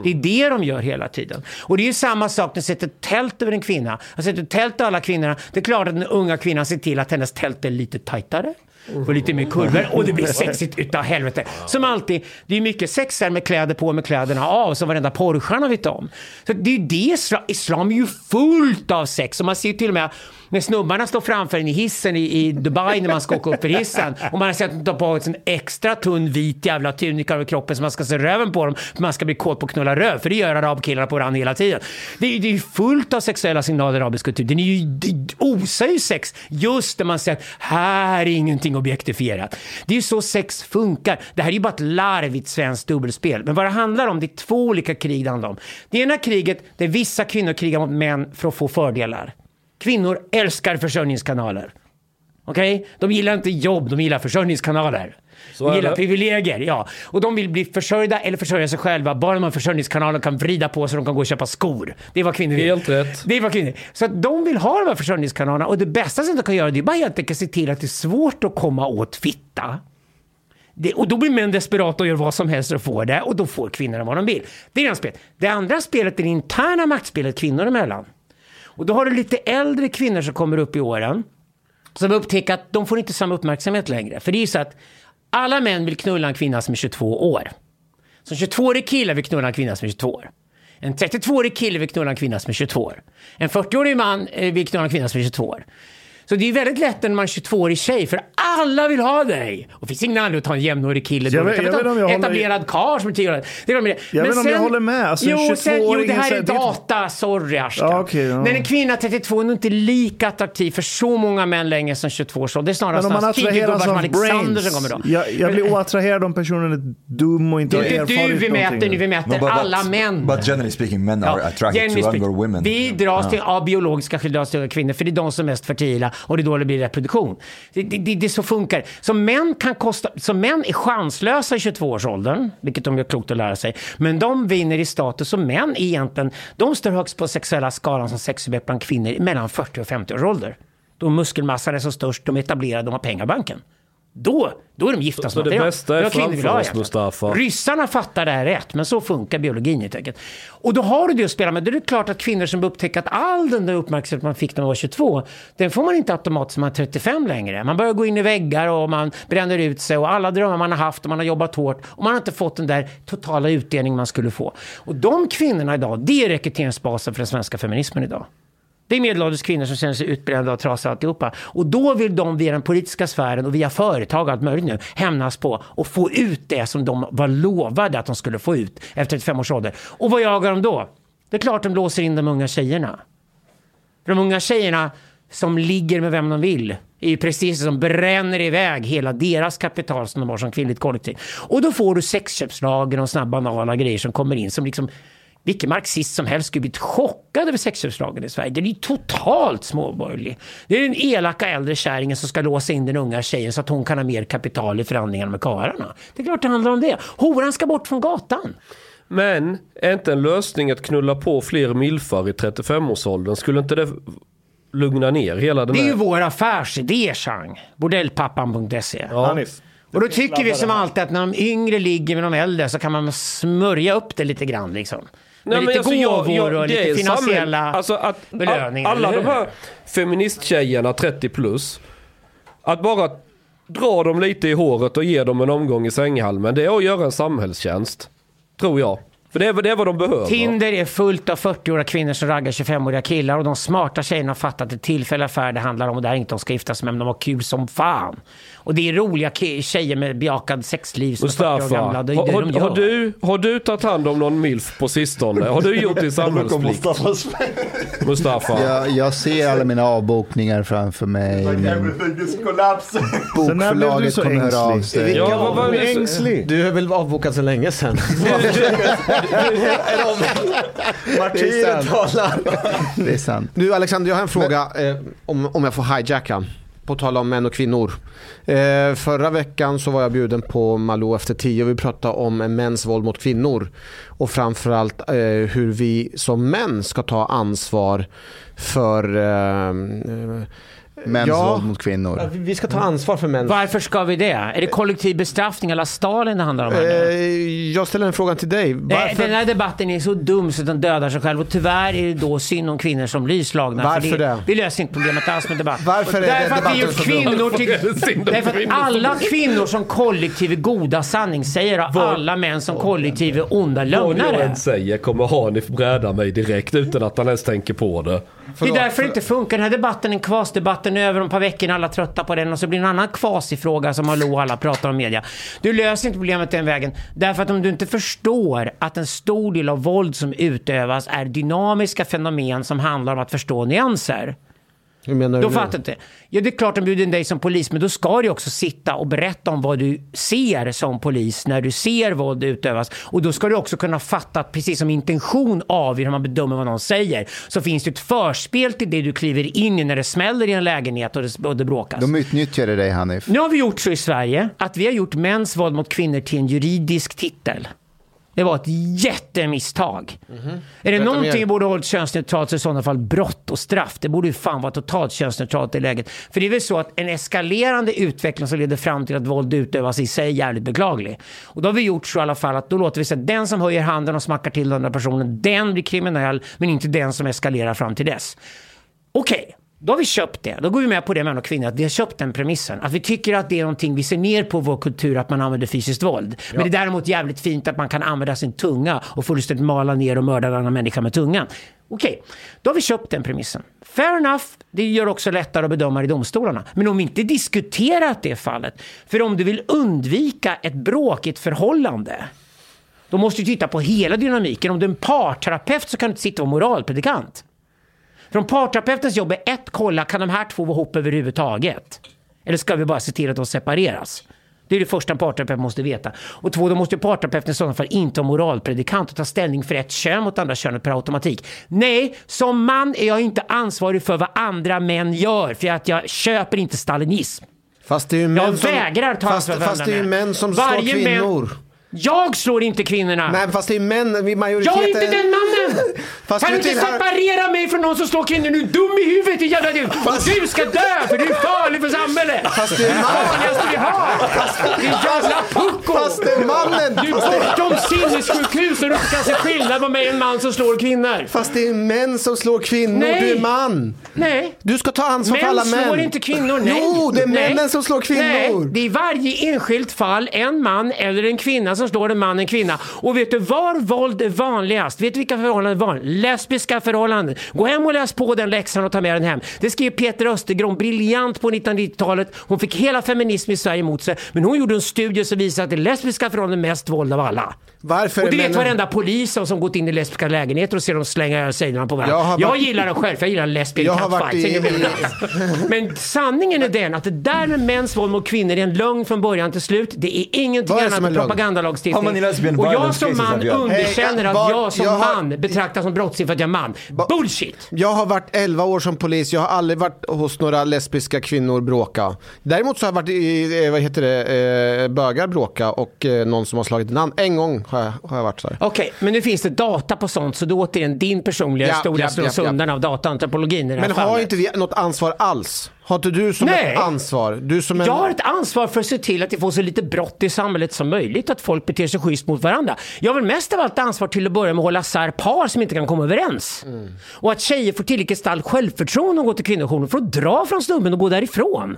B: Det är det de gör hela tiden. Och det är ju samma sak när de sätter tält över en kvinna. Jag sätter tält över alla kvinnorna. Det är klart att den unga kvinnan ser till att hennes tält är lite tajtare. Och lite mer kurvor. Och det blir sexigt utav helvete. Som alltid, det är mycket sexigare med kläder på med kläderna av. Som varenda porrstjärna vet om. Så det är det islam, är ju fullt av sex. Och man ser till och med när snubbarna står framför en i hissen i, i Dubai när man ska åka upp för hissen. Och man har sett att de tar på sig en extra tunn vit jävla tunika över kroppen så man ska se röven på dem. För man ska bli kåt på att knulla röv. För det gör arabkillarna på varandra hela tiden. Det är ju det är ju fullt av sexuella signaler i arabisk kultur. Den är ju, det osar ju sex just när man säger att här är ingenting objektifierat. Det är ju så sex funkar. Det här är ju bara ett larvigt svenskt dubbelspel. Men vad det handlar om, det är två olika krig det handlar om. Det ena kriget där vissa kvinnor krigar mot män för att få fördelar. Kvinnor älskar försörjningskanaler. Okej? De gillar inte jobb, de gillar försörjningskanaler.
E: Så
B: de gillar
E: det.
B: privilegier, ja. Och de vill bli försörjda eller försörja sig själva. Bara försörjningskanaler och kan vrida på så de kan gå och köpa skor. Det är vad kvinnor vill.
E: Helt rätt.
B: Det är vad kvinnor Så att de vill ha de här försörjningskanalerna och det bästa som de kan göra det är bara helt enkelt se till att det är svårt att komma åt fitta. Det, och då blir män desperata och gör vad som helst för att få det och då får kvinnorna vad de vill. Det är ena spelet. Det andra spelet är det interna maktspelet kvinnor emellan. Och då har du lite äldre kvinnor som kommer upp i åren som upptäcker att de får inte samma uppmärksamhet längre. För det är ju så att alla män vill knulla en kvinna som är 22 år. Så en 22-årig kille vill knulla en kvinna som är 22 år. En 32-årig kille vill knulla en kvinna som är 22 år. En 40-årig man eh, vill knulla en kvinna som är 22 år. Så det är väldigt lätt när man är 22-årig tjej, för alla vill ha dig. Och det finns ingen anledning att ta en jämnårig kille.
D: Jag vet- jag vet om jag
B: en
D: håller-
B: etablerad karl som är 10 år. Det är de-
D: Jag
B: Men
D: vet om jag håller med. Alltså,
B: jo, sen, jo,
D: 22-åring
B: det här
D: är
B: data. Sorry, Ashkan.
D: Ja, okej, ja.
B: När en kvinna 32 är nog inte lika attraktiv för så många män längre som 22 år. Så det är snarare
D: Men om man
B: sådana tio
D: attraheras
B: gubbar som Alexander
D: brains.
B: som kommer då.
D: Jag, jag blir oattraherad om personen är dum och inte
B: Det
D: har
B: är inte
D: erfarit
B: du vi mäter
D: någonting.
B: nu, vi mäter
C: No, but
B: alla män.
C: But generally speaking, men are attracted to
B: Speak.
C: younger women.
B: Vi dras till, av biologiska till kvinnor för det är de som är mest fertila och det är då det blir reproduktion. Det, det, det, det är så funkar. Så män, kan kosta, så män är chanslösa i 22-årsåldern, vilket de gör klokt att lära sig. Men de vinner i status och män är egentligen, de står högst på sexuella skalan som sexobjekt bland kvinnor mellan 40 och 50 års ålder. Då muskelmassan är som störst, de är etablerade, de har pengar i banken. Då, då är de gifta
E: Så
B: som
E: det bästa är framför oss. Mustafa.
B: Ryssarna fattar det här rätt, men så funkar biologin helt enkelt. Och då har du det att spela med. Då är det klart att kvinnor som upptäcker att all den där uppmärksamhet man fick när man var 22, den får man inte automatiskt när man är 35 längre. Man börjar gå in i väggar och man bränner ut sig och alla drömmar man har haft och man har jobbat hårt och man har inte fått den där totala utdelning man skulle få. Och de kvinnorna idag, det är rekryteringsbasen för den svenska feminismen idag. Det är medelålders kvinnor som känner sig utbrända och trasiga och alltihopa. Och då vill de via den politiska sfären och via företag och allt möjligt nu hämnas på och få ut det som de var lovade att de skulle få ut efter 35 års ålder. Och vad jagar de då? Det är klart de låser in de unga tjejerna. För de unga tjejerna som ligger med vem de vill är ju precis som bränner iväg hela deras kapital som de har som kvinnligt kollektiv. Och då får du sexköpslagen och såna här banala grejer som kommer in som liksom vilken marxist som helst skulle blivit chockad över sexköpslagen i Sverige. Den är ju totalt småborgerlig. Det är den elaka äldre kärringen som ska låsa in den unga tjejen så att hon kan ha mer kapital i förhandlingarna med karlarna. Det är klart det handlar om det. Horan ska bort från gatan.
E: Men är inte en lösning att knulla på fler milfar i 35-årsåldern? Skulle inte det lugna ner hela den
B: Det är ju
E: här...
B: vår affärsidé, Chang. Bordellpappan.se.
D: Hanif.
B: Och då tycker vi som alltid att när de yngre ligger med de äldre så kan man smörja upp det lite grann liksom. Med
E: Nej, men
B: lite
E: alltså, jag-
B: gåvor
E: jag-
B: och
E: det
B: lite finansiella
E: samhäll- alltså att
B: belöningar.
E: Alla de här feministtjejerna 30 plus. Att bara dra dem lite i håret och ge dem en omgång i sänghalmen. Det är att göra en samhällstjänst. Tror jag. För det är, det är vad de behöver.
B: Tinder är fullt av 40-åriga kvinnor som raggar 25-åriga killar och de smarta tjejerna har fattat att det tillfälliga affär det handlar om och det är inte de ska gifta sig med men de har kul som fan. Och det är roliga tjejer med bejakad sexliv som är 40 år
E: Mustafa,
B: gamla. Det är
E: har,
B: det de
E: har, du, har du tagit hand om någon milf på sistone? Har du gjort din <laughs> samhällsplikt? Mustafa.
A: Jag, jag ser alla mina avbokningar framför mig.
D: Så du
A: bokförlaget
D: så
A: kommer höra av sig.
E: Ja, vad var det?
D: ängslig.
G: Du är väl avbokad sedan länge sedan? <laughs> Martyren talar.
A: Det är sant.
F: Nu Alexander, jag har en fråga eh, om, om jag får hijacka. På tal om män och kvinnor. Eh, förra veckan så var jag bjuden på Malou efter tio och vi pratade om mäns våld mot kvinnor. Och framförallt eh, hur vi som män ska ta ansvar för eh, eh,
A: Mäns
F: Ja.
A: våld mot kvinnor.
G: Vi ska ta ansvar för män.
B: Varför ska vi det? Är det kollektiv bestraffning eller Stalin det handlar om?
F: eh, jag ställer en fråga till dig.
B: Nej,
F: Varför,
B: Den här debatten är så dum så att den dödar sig själv och tyvärr är det då synd om kvinnor som blir slagna.
F: Varför
B: för
F: det?
B: Vi löser inte problemet alls med debatt.
F: Varför är
B: Därför att vi gör
F: debatten så dum?
B: kvinnor
E: det
B: till... Därför att alla kvinnor som kollektiv är goda sanningssägare och alla män som kollektiv är onda
E: Vad jag
B: lögnare.
E: än säger kommer Hanif bräda mig direkt utan att han ens tänker på det.
B: Det är därför det inte funkar. Den här debatten, en kvasdebatten är över om ett par veckor, alla trötta på den och så blir det en annan kvasifråga som Malou och alla pratar om media. Du löser inte problemet den vägen. Därför att om du inte förstår att en stor del av våld som utövas är dynamiska fenomen som handlar om att förstå nyanser.
F: Hur menar du
B: Då
F: nu?
B: fattar inte. Ja, det är klart de bjuder in dig som polis, men då ska du också sitta och berätta om vad du ser som polis när du ser våld utövas. Och då ska du också kunna fatta att precis som intention avgör hur man bedömer vad någon säger, så finns det ett förspel till det du kliver in i när det smäller i en lägenhet och det, och det bråkas.
A: De utnyttjade dig Hanif.
B: Nu har vi gjort så i Sverige att vi har gjort mäns våld mot kvinnor till en juridisk titel. Det var ett jättemisstag. Är det
F: Berätta
B: någonting vi borde hållit könsneutralt så i sådana fall brott och straff. Det borde ju fan vara totalt könsneutralt i läget. För det är väl så att en eskalerande utveckling som leder fram till att våld utövas i sig är jävligt beklaglig. Och då har vi gjort så i alla fall att då låter vi säga den som höjer handen och smackar till den andra personen, den blir kriminell, men inte den som eskalerar fram till dess. Okej, då har vi köpt det. Då går vi med på det män och kvinnor, att vi har köpt den premissen. Att vi tycker att det är någonting vi ser ner på vår kultur, att man använder fysiskt våld. Men det är däremot jävligt fint att man kan använda sin tunga och fullständigt mala ner och mörda en annan människa med tungan. Okej, då har vi köpt den premissen. Fair enough, det gör också lättare att bedöma i domstolarna. Men om vi inte diskuterat det fallet, för om du vill undvika ett bråkigt förhållande, då måste du titta på hela dynamiken. Om du är en parterapeut så kan du inte sitta och vara moralpredikant. Från parterapeutens jobb är ett, kolla, kan de här två vara ihop överhuvudtaget? Eller ska vi bara se till att de separeras? Det är det första en parterapeut måste veta. Och två, då måste ju parterapeuten i sådana fall inte vara moralpredikant och ta ställning för ett kön mot andra könet per automatik. Nej, som man är jag inte ansvarig för vad andra män gör, för att jag köper inte stalinism.
F: Fast det är ju män
B: Jag
F: som,
B: vägrar ta
F: fast,
B: ansvar för
F: fast
B: andra
F: det är ju män som slår
B: Varje män-
F: kvinnor.
B: Jag slår inte kvinnorna!
F: Nej, fast det är män, vi majoriteten...
B: Jag är inte den mannen! <laughs>
F: Fast
B: kan
F: du
B: du inte
F: tillhör-
B: separera mig från någon som slår kvinnor? Du är dum i huvudet din jävla du! Och du ska dö för du är farlig för samhället!
F: Fast det är man-
B: farligaste vi har! Din jävla pucko!
F: Fast det är mannen!
B: Du är bortom sinnessjukhus och du kan se skillnad på mig och en man som slår kvinnor.
F: Fast det är män som slår kvinnor,
B: Nej.
F: du är man.
B: Nej.
F: Du ska ta ansvar för
B: Män
F: alla män.
B: slår inte kvinnor, nej.
F: Jo, det är
B: nej.
F: männen som slår kvinnor.
B: Nej, det är i varje enskilt fall en man eller en kvinna som slår en man, en kvinna. Och vet du var våld är vanligast? Vet du vilka förhållanden är vanligast? Lesbiska förhållanden. Gå hem och läs på den läxan och ta med den hem. Det skrev Peter Östergrom briljant på 1990-talet. Hon fick hela feminismen i Sverige emot sig. Men hon gjorde en studie som visade att det lesbiska förhållanden är mest våld av alla.
F: Varför
B: Och det vet
F: männen-
B: varenda polis som, gått in i lesbiska lägenheter och ser dem slänga sejlarna på varandra.
F: Jag
B: Jag,
F: varit-
B: gillar det själv, jag gillar lesbian
F: Jag
B: catfight.
F: i-.
B: Men sanningen är den att det där med mäns våld mot kvinnor är en lögn från början till slut. Det är ingenting annat än
F: lögn?
C: Lesbian
B: Och jag som man underkänner att jag som
F: jag har-
B: man betraktas som brottslig för att jag är man. Bullshit!
F: Jag har varit 11 år som polis, jag har aldrig varit hos några lesbiska kvinnor bråka. Däremot så har jag varit i, eh, vad heter det, eh, bögar bråka och eh, någon som har slagit en annan. En gång har jag, har jag varit så här.
B: Okej, men nu finns det data på sånt, så då återigen din personliga
F: Ja,
B: historia
F: ja,
B: slås
F: ja, ja.
B: undan av dataantropologin i det här
F: Men har
B: fallet.
F: inte vi något ansvar alls? Har inte du som
B: Nej.
F: ett ansvar? Du som en...
B: Jag har ett ansvar för att se till att vi får så lite brott i samhället som möjligt, att folk beter sig schysst mot varandra. Jag har väl mest av allt ansvar till att börja med att hålla sär par som inte kan komma överens. Och att tjejer får tillräckligt starkt självförtroende att gå till kvinnojouren för att dra från snubben och gå därifrån.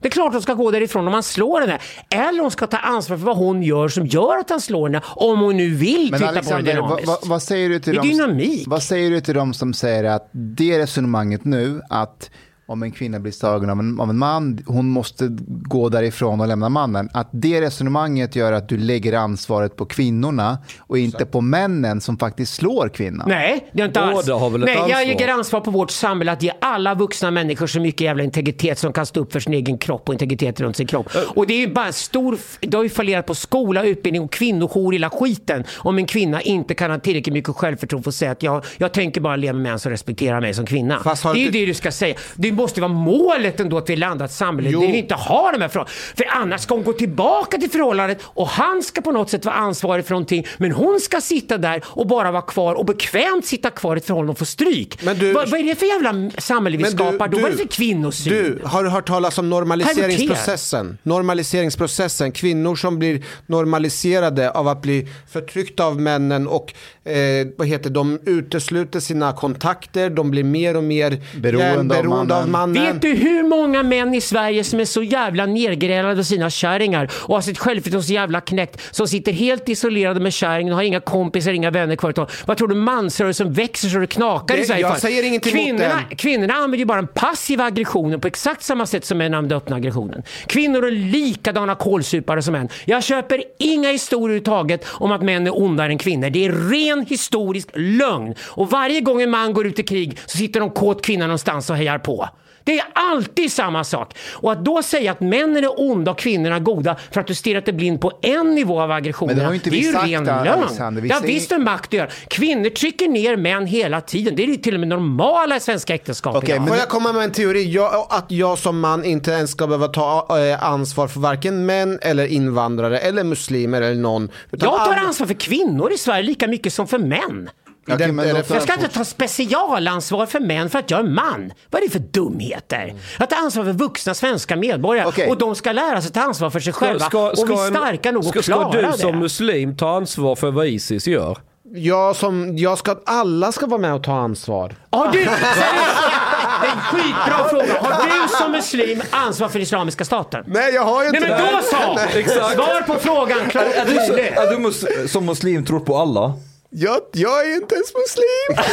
B: Det är klart de ska gå därifrån om man slår henne. Eller de ska ta ansvar för vad hon gör som gör att han slår henne, om hon nu vill
A: Men
B: titta på det
A: Alexander, vad,
B: dynamiskt.
A: vad, vad, säger du till
B: Det är
A: dem,
B: dynamik.
A: vad säger du till dem som säger att det resonemanget nu, att om en kvinna blir slagen av en, av en man, hon måste gå därifrån och lämna mannen. Att det resonemanget gör att du lägger ansvaret på kvinnorna och inte på männen som faktiskt slår kvinnan.
B: Nej, det är inte alls.
E: Båda har väl
B: Nej, jag lägger ansvar på vårt samhälle att ge alla vuxna människor så mycket jävla integritet som kan stå upp för sin egen kropp och integritet runt sin kropp. Och det är ju bara en stor, det har ju fallerat på skola, utbildning och kvinnojour, hela skiten. Om en kvinna inte kan ha tillräckligt mycket självförtroende för att säga att jag, jag tänker bara leva med män som respekterar mig som kvinna. Det är ju det du ska säga. Det måste vara målet ändå att vi landar ett samhälle
F: Jo.
B: där vi inte har de här förhållandena. För annars ska hon gå tillbaka till förhållandet och han ska på något sätt vara ansvarig för någonting. Men hon ska sitta där och bara vara kvar och bekvämt sitta kvar i ett förhållande och få stryk.
F: Men du-
B: vad, vad är det för jävla samhälle vi
F: Men du-
B: skapar då?
F: du-
B: vad är det för kvinnosyn?
F: Du, har du hört talas om normaliseringsprocessen? Normaliseringsprocessen. Kvinnor som blir normaliserade av att bli förtryckta av männen och eh, vad heter de utesluter sina kontakter, de blir mer och mer
A: Beroende
F: beroende av
A: mannen.
F: mannen.
B: Vet du hur många män i Sverige som är så jävla nergrälade av sina kärringar och har sitt självförtroende så jävla knäckt som sitter helt isolerade med kärringen och har inga kompisar, inga vänner kvar. Vad tror du mansrörelsen växer så det knakar
F: Det-
B: i Sverige
F: jag säger emot
B: kvinnorna, kvinnorna använder ju bara den passiva aggressionen på exakt samma sätt som män använder öppna aggressionen. Kvinnor är likadana kålsupare som män. Jag köper inga historier överhuvudtaget om att män är ondare än kvinnor. Det är ren historisk lögn. Och varje gång en man går ut i krig så sitter någon kåt kvinna någonstans och hejar på. Det är alltid samma sak. Och att då säga att männen är onda och kvinnorna goda för att du stirrat dig blind på en nivå av aggressionerna,
A: Men det har ju inte
B: det är ju
A: sagt,
B: ren
A: Alexander.
B: lögn.
A: Vi
B: Det har visst med makt att göra. Kvinnor trycker ner män hela tiden. Det är till och med normala i svenska äktenskap
A: Okej,
B: idag.
A: men-
F: Får jag komma med en teori? Jag, att jag som man inte ens ska behöva ta eh, ansvar för varken män eller invandrare eller muslimer eller någon. Utan
B: Jag tar ansvar för kvinnor i Sverige lika mycket som för män.
F: Den-
A: men
F: det
A: låt
F: för-
B: Jag ska inte ta specialansvar för män för att jag är man. Vad är det för dumheter? Jag tar ansvar för vuxna svenska medborgare
A: Okej.
B: och de ska lära sig ta ansvar för sig själva. och vi är
E: en-
B: starka nog
E: ska,
B: att klara
E: ska du
B: det.
E: som muslim ta ansvar för vad Isis gör?
F: Jag som, jag ska,
G: Alla ska vara med och ta ansvar.
B: Har du, seriöst, <laughs> det är en skitbra fråga. Har du som muslim ansvar för Islamiska staten?
F: Nej jag har ju
B: Nej
F: inte
B: men då så! Svar på frågan klart och
C: Är du, så,
B: tydligt.
C: är du som muslim tror på alla?
F: Jag, jag är inte ens muslim.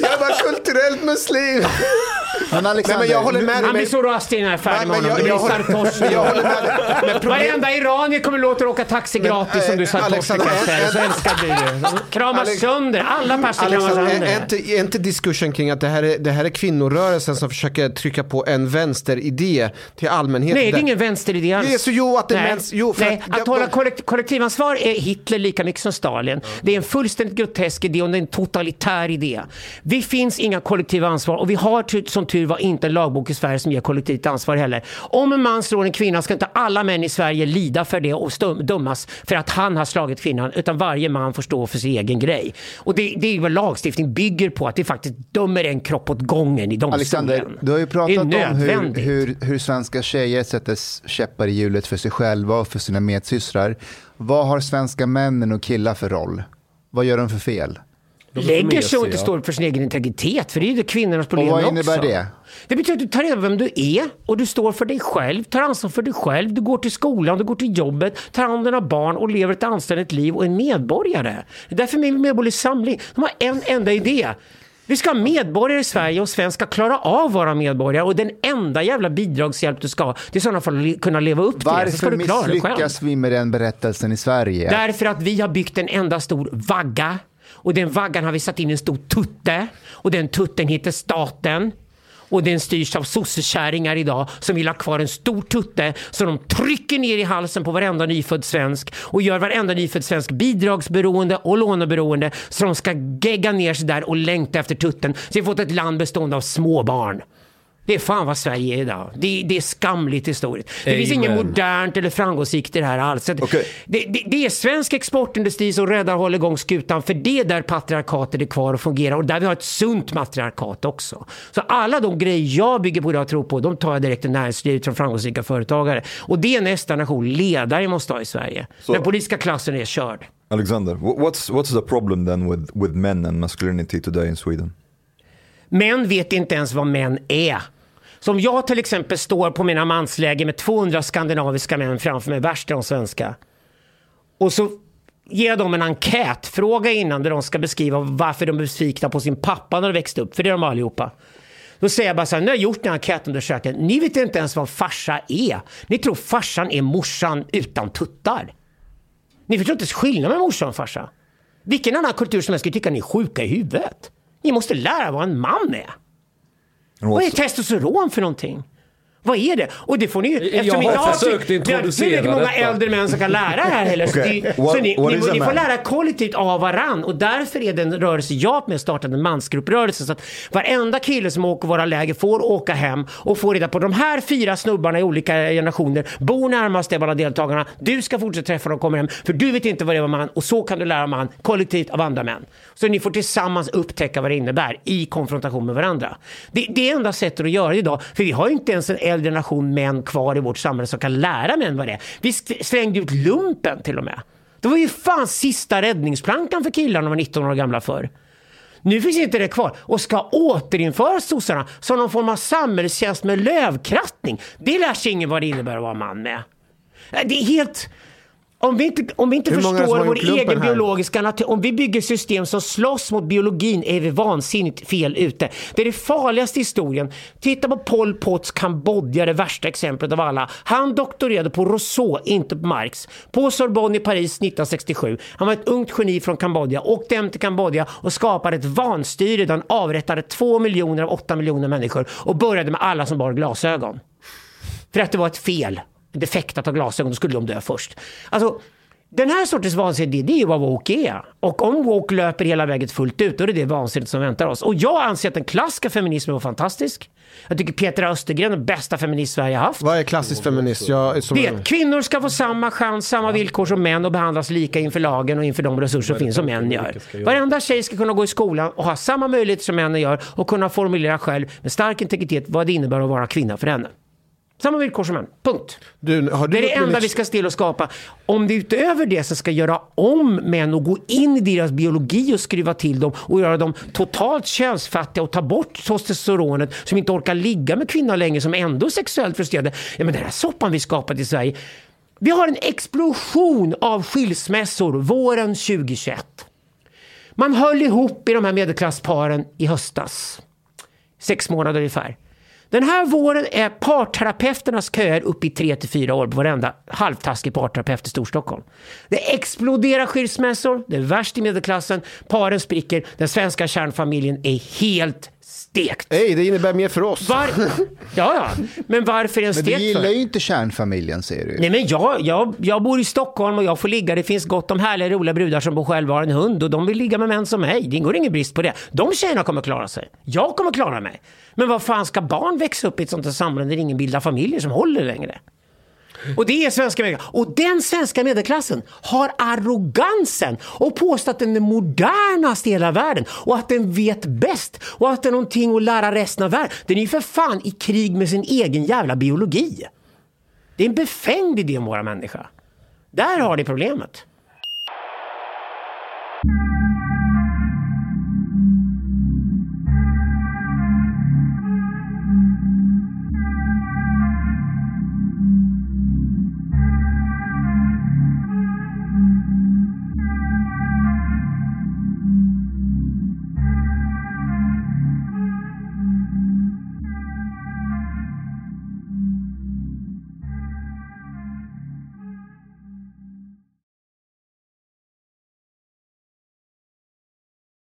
F: jag är bara kulturellt muslim.
A: Men
F: Nej
A: Alexander,
F: men jag håller med dig.
B: Han blir
F: men-
B: så rastig när jag är färdig med
F: Nej, men
B: honom. Det
F: jag- jag men jag håller med dig. Men problem-
B: Varenda iranier kommer låta åka taxi gratis om du sa
F: Alexander,
B: torsk så
F: en-
B: älskar du det. De Kramar
F: Alex-
B: sönder, alla perser
F: är,
B: sönder.
F: är, inte, är inte diskursen kring att det här, är, det här är kvinnorörelsen som försöker trycka på en vänsteridé till allmänheten?
B: Nej, det är ingen vänsteridé alls.
F: Jo, så jo, att det är
B: Nej.
F: mäns- jo, för
B: Nej,
F: att-
B: att, hålla kollekt, kollektivansvar är Hitler lika mycket som Stalin. Det är en fullständigt grotesk idé och det är en totalitär idé. Vi finns inga kollektiva ansvar och vi har som tur var inte en lagbok i Sverige som ger kollektivt ansvar heller. Om en man slår en kvinna ska inte alla män i Sverige lida för det och dömas för att han har slagit kvinnan utan varje man får stå för sin egen grej. Och det, det är vad lagstiftning bygger på, att vi faktiskt dömer en kropp åt gången i domstolen.
A: Alexander, du har ju
B: Det
A: pratat om hur, hur, hur svenska tjejer sätter käppar i hjulet för sig själva och för sina medsystrar. Vad har svenska männen och killar för roll? Vad gör de för fel?
B: lägger sig och inte står upp för sin egen integritet. För det är ju det kvinnornas problem
A: Och vad innebär
B: också.
A: det?
B: Det betyder att du tar reda på vem du är och du står för dig själv, tar ansvar för dig själv, du går till skolan, du går till jobbet, tar hand om dina barn och lever ett anständigt liv och är en medborgare. Det är därför min Medborgerlig Samling, de har en enda idé. Vi ska ha medborgare i Sverige och Sverige ska klara av vara medborgare och den enda jävla bidragshjälp du ska ha, det är i sådana fall kunna leva upp till det. Så ska
A: Varför
B: du klara
A: misslyckas vi med den berättelsen i Sverige?
B: Därför att vi har byggt en enda stor vagga. Och den vaggan har vi satt in en stor tutte. Och den tutten heter staten. Och den styrs av sossekärringar idag som vill ha kvar en stor tutte som de trycker ner i halsen på varenda nyfödd svensk och gör varenda nyfödd svensk bidragsberoende och låneberoende så de ska gegga ner sig där och längta efter tutten. Så vi har fått ett land bestående av småbarn. Det är fan vad Sverige är idag. Det, det är skamligt historiskt. Det finns inget
E: Amen.
B: modernt eller framgångsrikt i det här alls.
C: Okej.
B: Det, det, det är svensk exportindustri som räddar och håller igång skutan för det är där patriarkatet är kvar och fungerar och där vi har ett sunt matriarkat också. Så alla de grejer jag bygger på och tror på, de tar jag direkt i näringslivet från framgångsrika företagare. Och det är nästa nation ledare måste ha i Sverige.
C: Så-
B: Den politiska klassen är körd.
C: Alexander, wh- what's, what's the problem then with, with men and masculinity today in Sweden?
B: Män vet inte ens vad män är. Som jag till exempel står på mina mansläger med 200 skandinaviska män framför mig, värst är de svenska. Och så ger jag dem en enkätfråga innan där de ska beskriva varför de är besvikna på sin pappa när de växte upp, för det är de allihopa. Då säger jag bara så här, nu har jag gjort den här enkätundersökningen, ni vet inte ens vad farsa är. Ni tror farsan är morsan utan tuttar. Ni förstår inte ens skillnaden mellan morsa och farsa. Vilken annan kultur som helst skulle tycka ni är sjuka i huvudet. Ni måste lära vad en man är. Vad är testosteron för någonting? Vad är det? Och det får ni ju... eftersom
E: har
B: inte
E: försökt
B: det-
E: introducera
B: Det är inte många
E: detta.
B: äldre män som kan lära det här heller. Så,
C: Okej,
B: det,
C: what-
B: så ni,
C: what
B: ni, ni får lära kollektivt av varann. Och därför är den rörelse jag med startat en mansgrupprörelse. Så att varenda kille som åker våra läger får åka hem och få reda på de här fyra snubbarna i olika generationer bor närmast de alla deltagarna. Du ska fortsätta träffa dem och komma hem. För du vet inte vad det är man och så kan du lära man kollektivt av andra män. Så ni får tillsammans upptäcka vad det innebär i konfrontation med varandra. Det, det är enda sättet att göra det idag. För vi har ju inte ens en äldre generation män kvar i vårt samhälle som kan lära män vad det är. Vi slängde ut lumpen till och med. Det var ju fan sista räddningsplankan för killarna när de var 19 år gamla förr. Nu finns inte det kvar och ska återinföra sossarna som någon form av samhällstjänst med lövkrattning. Det lär sig ingen vad det innebär att vara man med. Äh, det är helt om vi inte, om vi inte
F: Hur
B: förstår vår egen
F: här?
B: biologiska natur, om vi bygger system som slåss mot biologin är vi vansinnigt fel ute. Det är det farligaste i historien. Titta på Pol Pots Kambodja, det värsta exemplet av alla. Han doktorerade på Rousseau, inte på Marx. På Sorbonne i Paris 1967. Han var ett ungt geni från Kambodja, åkte hem till Kambodja och skapade ett vanstyre där han avrättade två miljoner av åtta miljoner människor och började med alla som bar glasögon. För att det var ett fel, defekt att ha glasögon, då skulle de dö först. Alltså, den här sortens vansinne, det är ju vad woke är. Och om woke löper hela vägen fullt ut, då är det det vansinnet som väntar oss. Och jag anser att den klassiska feminismen var fantastisk. Jag tycker Peter Östergren är den bästa feminist Sverige har haft.
F: Vad är klassisk feminist? Jag, är som
B: Det kvinnor ska få samma chans, samma villkor som män och behandlas lika inför lagen och inför de resurser som finns som män gör. Varenda tjej ska kunna gå i skolan och ha samma möjligheter som männen gör och kunna formulera själv med stark integritet vad det innebär att vara kvinna för henne. Samma villkor som män. Punkt.
F: du, har du
B: Det är det enda vi ska stilla och skapa. Om det utöver det så ska göra om män och gå in i deras biologi och skruva till dem och göra dem totalt könsfattiga och ta bort testosteronet som inte orkar ligga med kvinnor längre som ändå är sexuellt frustrerade. Ja, men den här soppan vi skapat i Sverige. Vi har en explosion av skilsmässor våren 2021. Man höll ihop i de här medelklassparen i höstas. Sex månader ungefär. Den här våren är parterapeuternas köer uppe i 3 till 4 år på varenda halvtaskig parterapeut i Storstockholm. Det exploderar skilsmässor, det är värst i medelklassen, paren spricker, den svenska kärnfamiljen är helt stekt.
F: Hej, det innebär mer för oss.
B: Var... Ja, ja, men varför är den
A: Men du
B: stekt
A: gillar
B: för?
A: ju inte kärnfamiljen säger du.
B: Nej men jag, jag, jag bor i Stockholm och jag får ligga. Det finns gott om härliga roliga brudar som bor själva och har en hund och de vill ligga med män som mig. Det går ingen brist på det. De tjejerna kommer klara sig. Jag kommer klara mig. Men vad fan ska barn växa upp i ett sånt här samhälle där ingen bildar familjer som håller längre? Och det är svenska medelklassen. Och den svenska medelklassen har arrogansen och påstå att den är modernast i hela världen och att den vet bäst och att det är någonting att lära resten av världen. Den är ju för fan i krig med sin egen jävla biologi. Det är en befängd idé om våra människa. Där har ni problemet.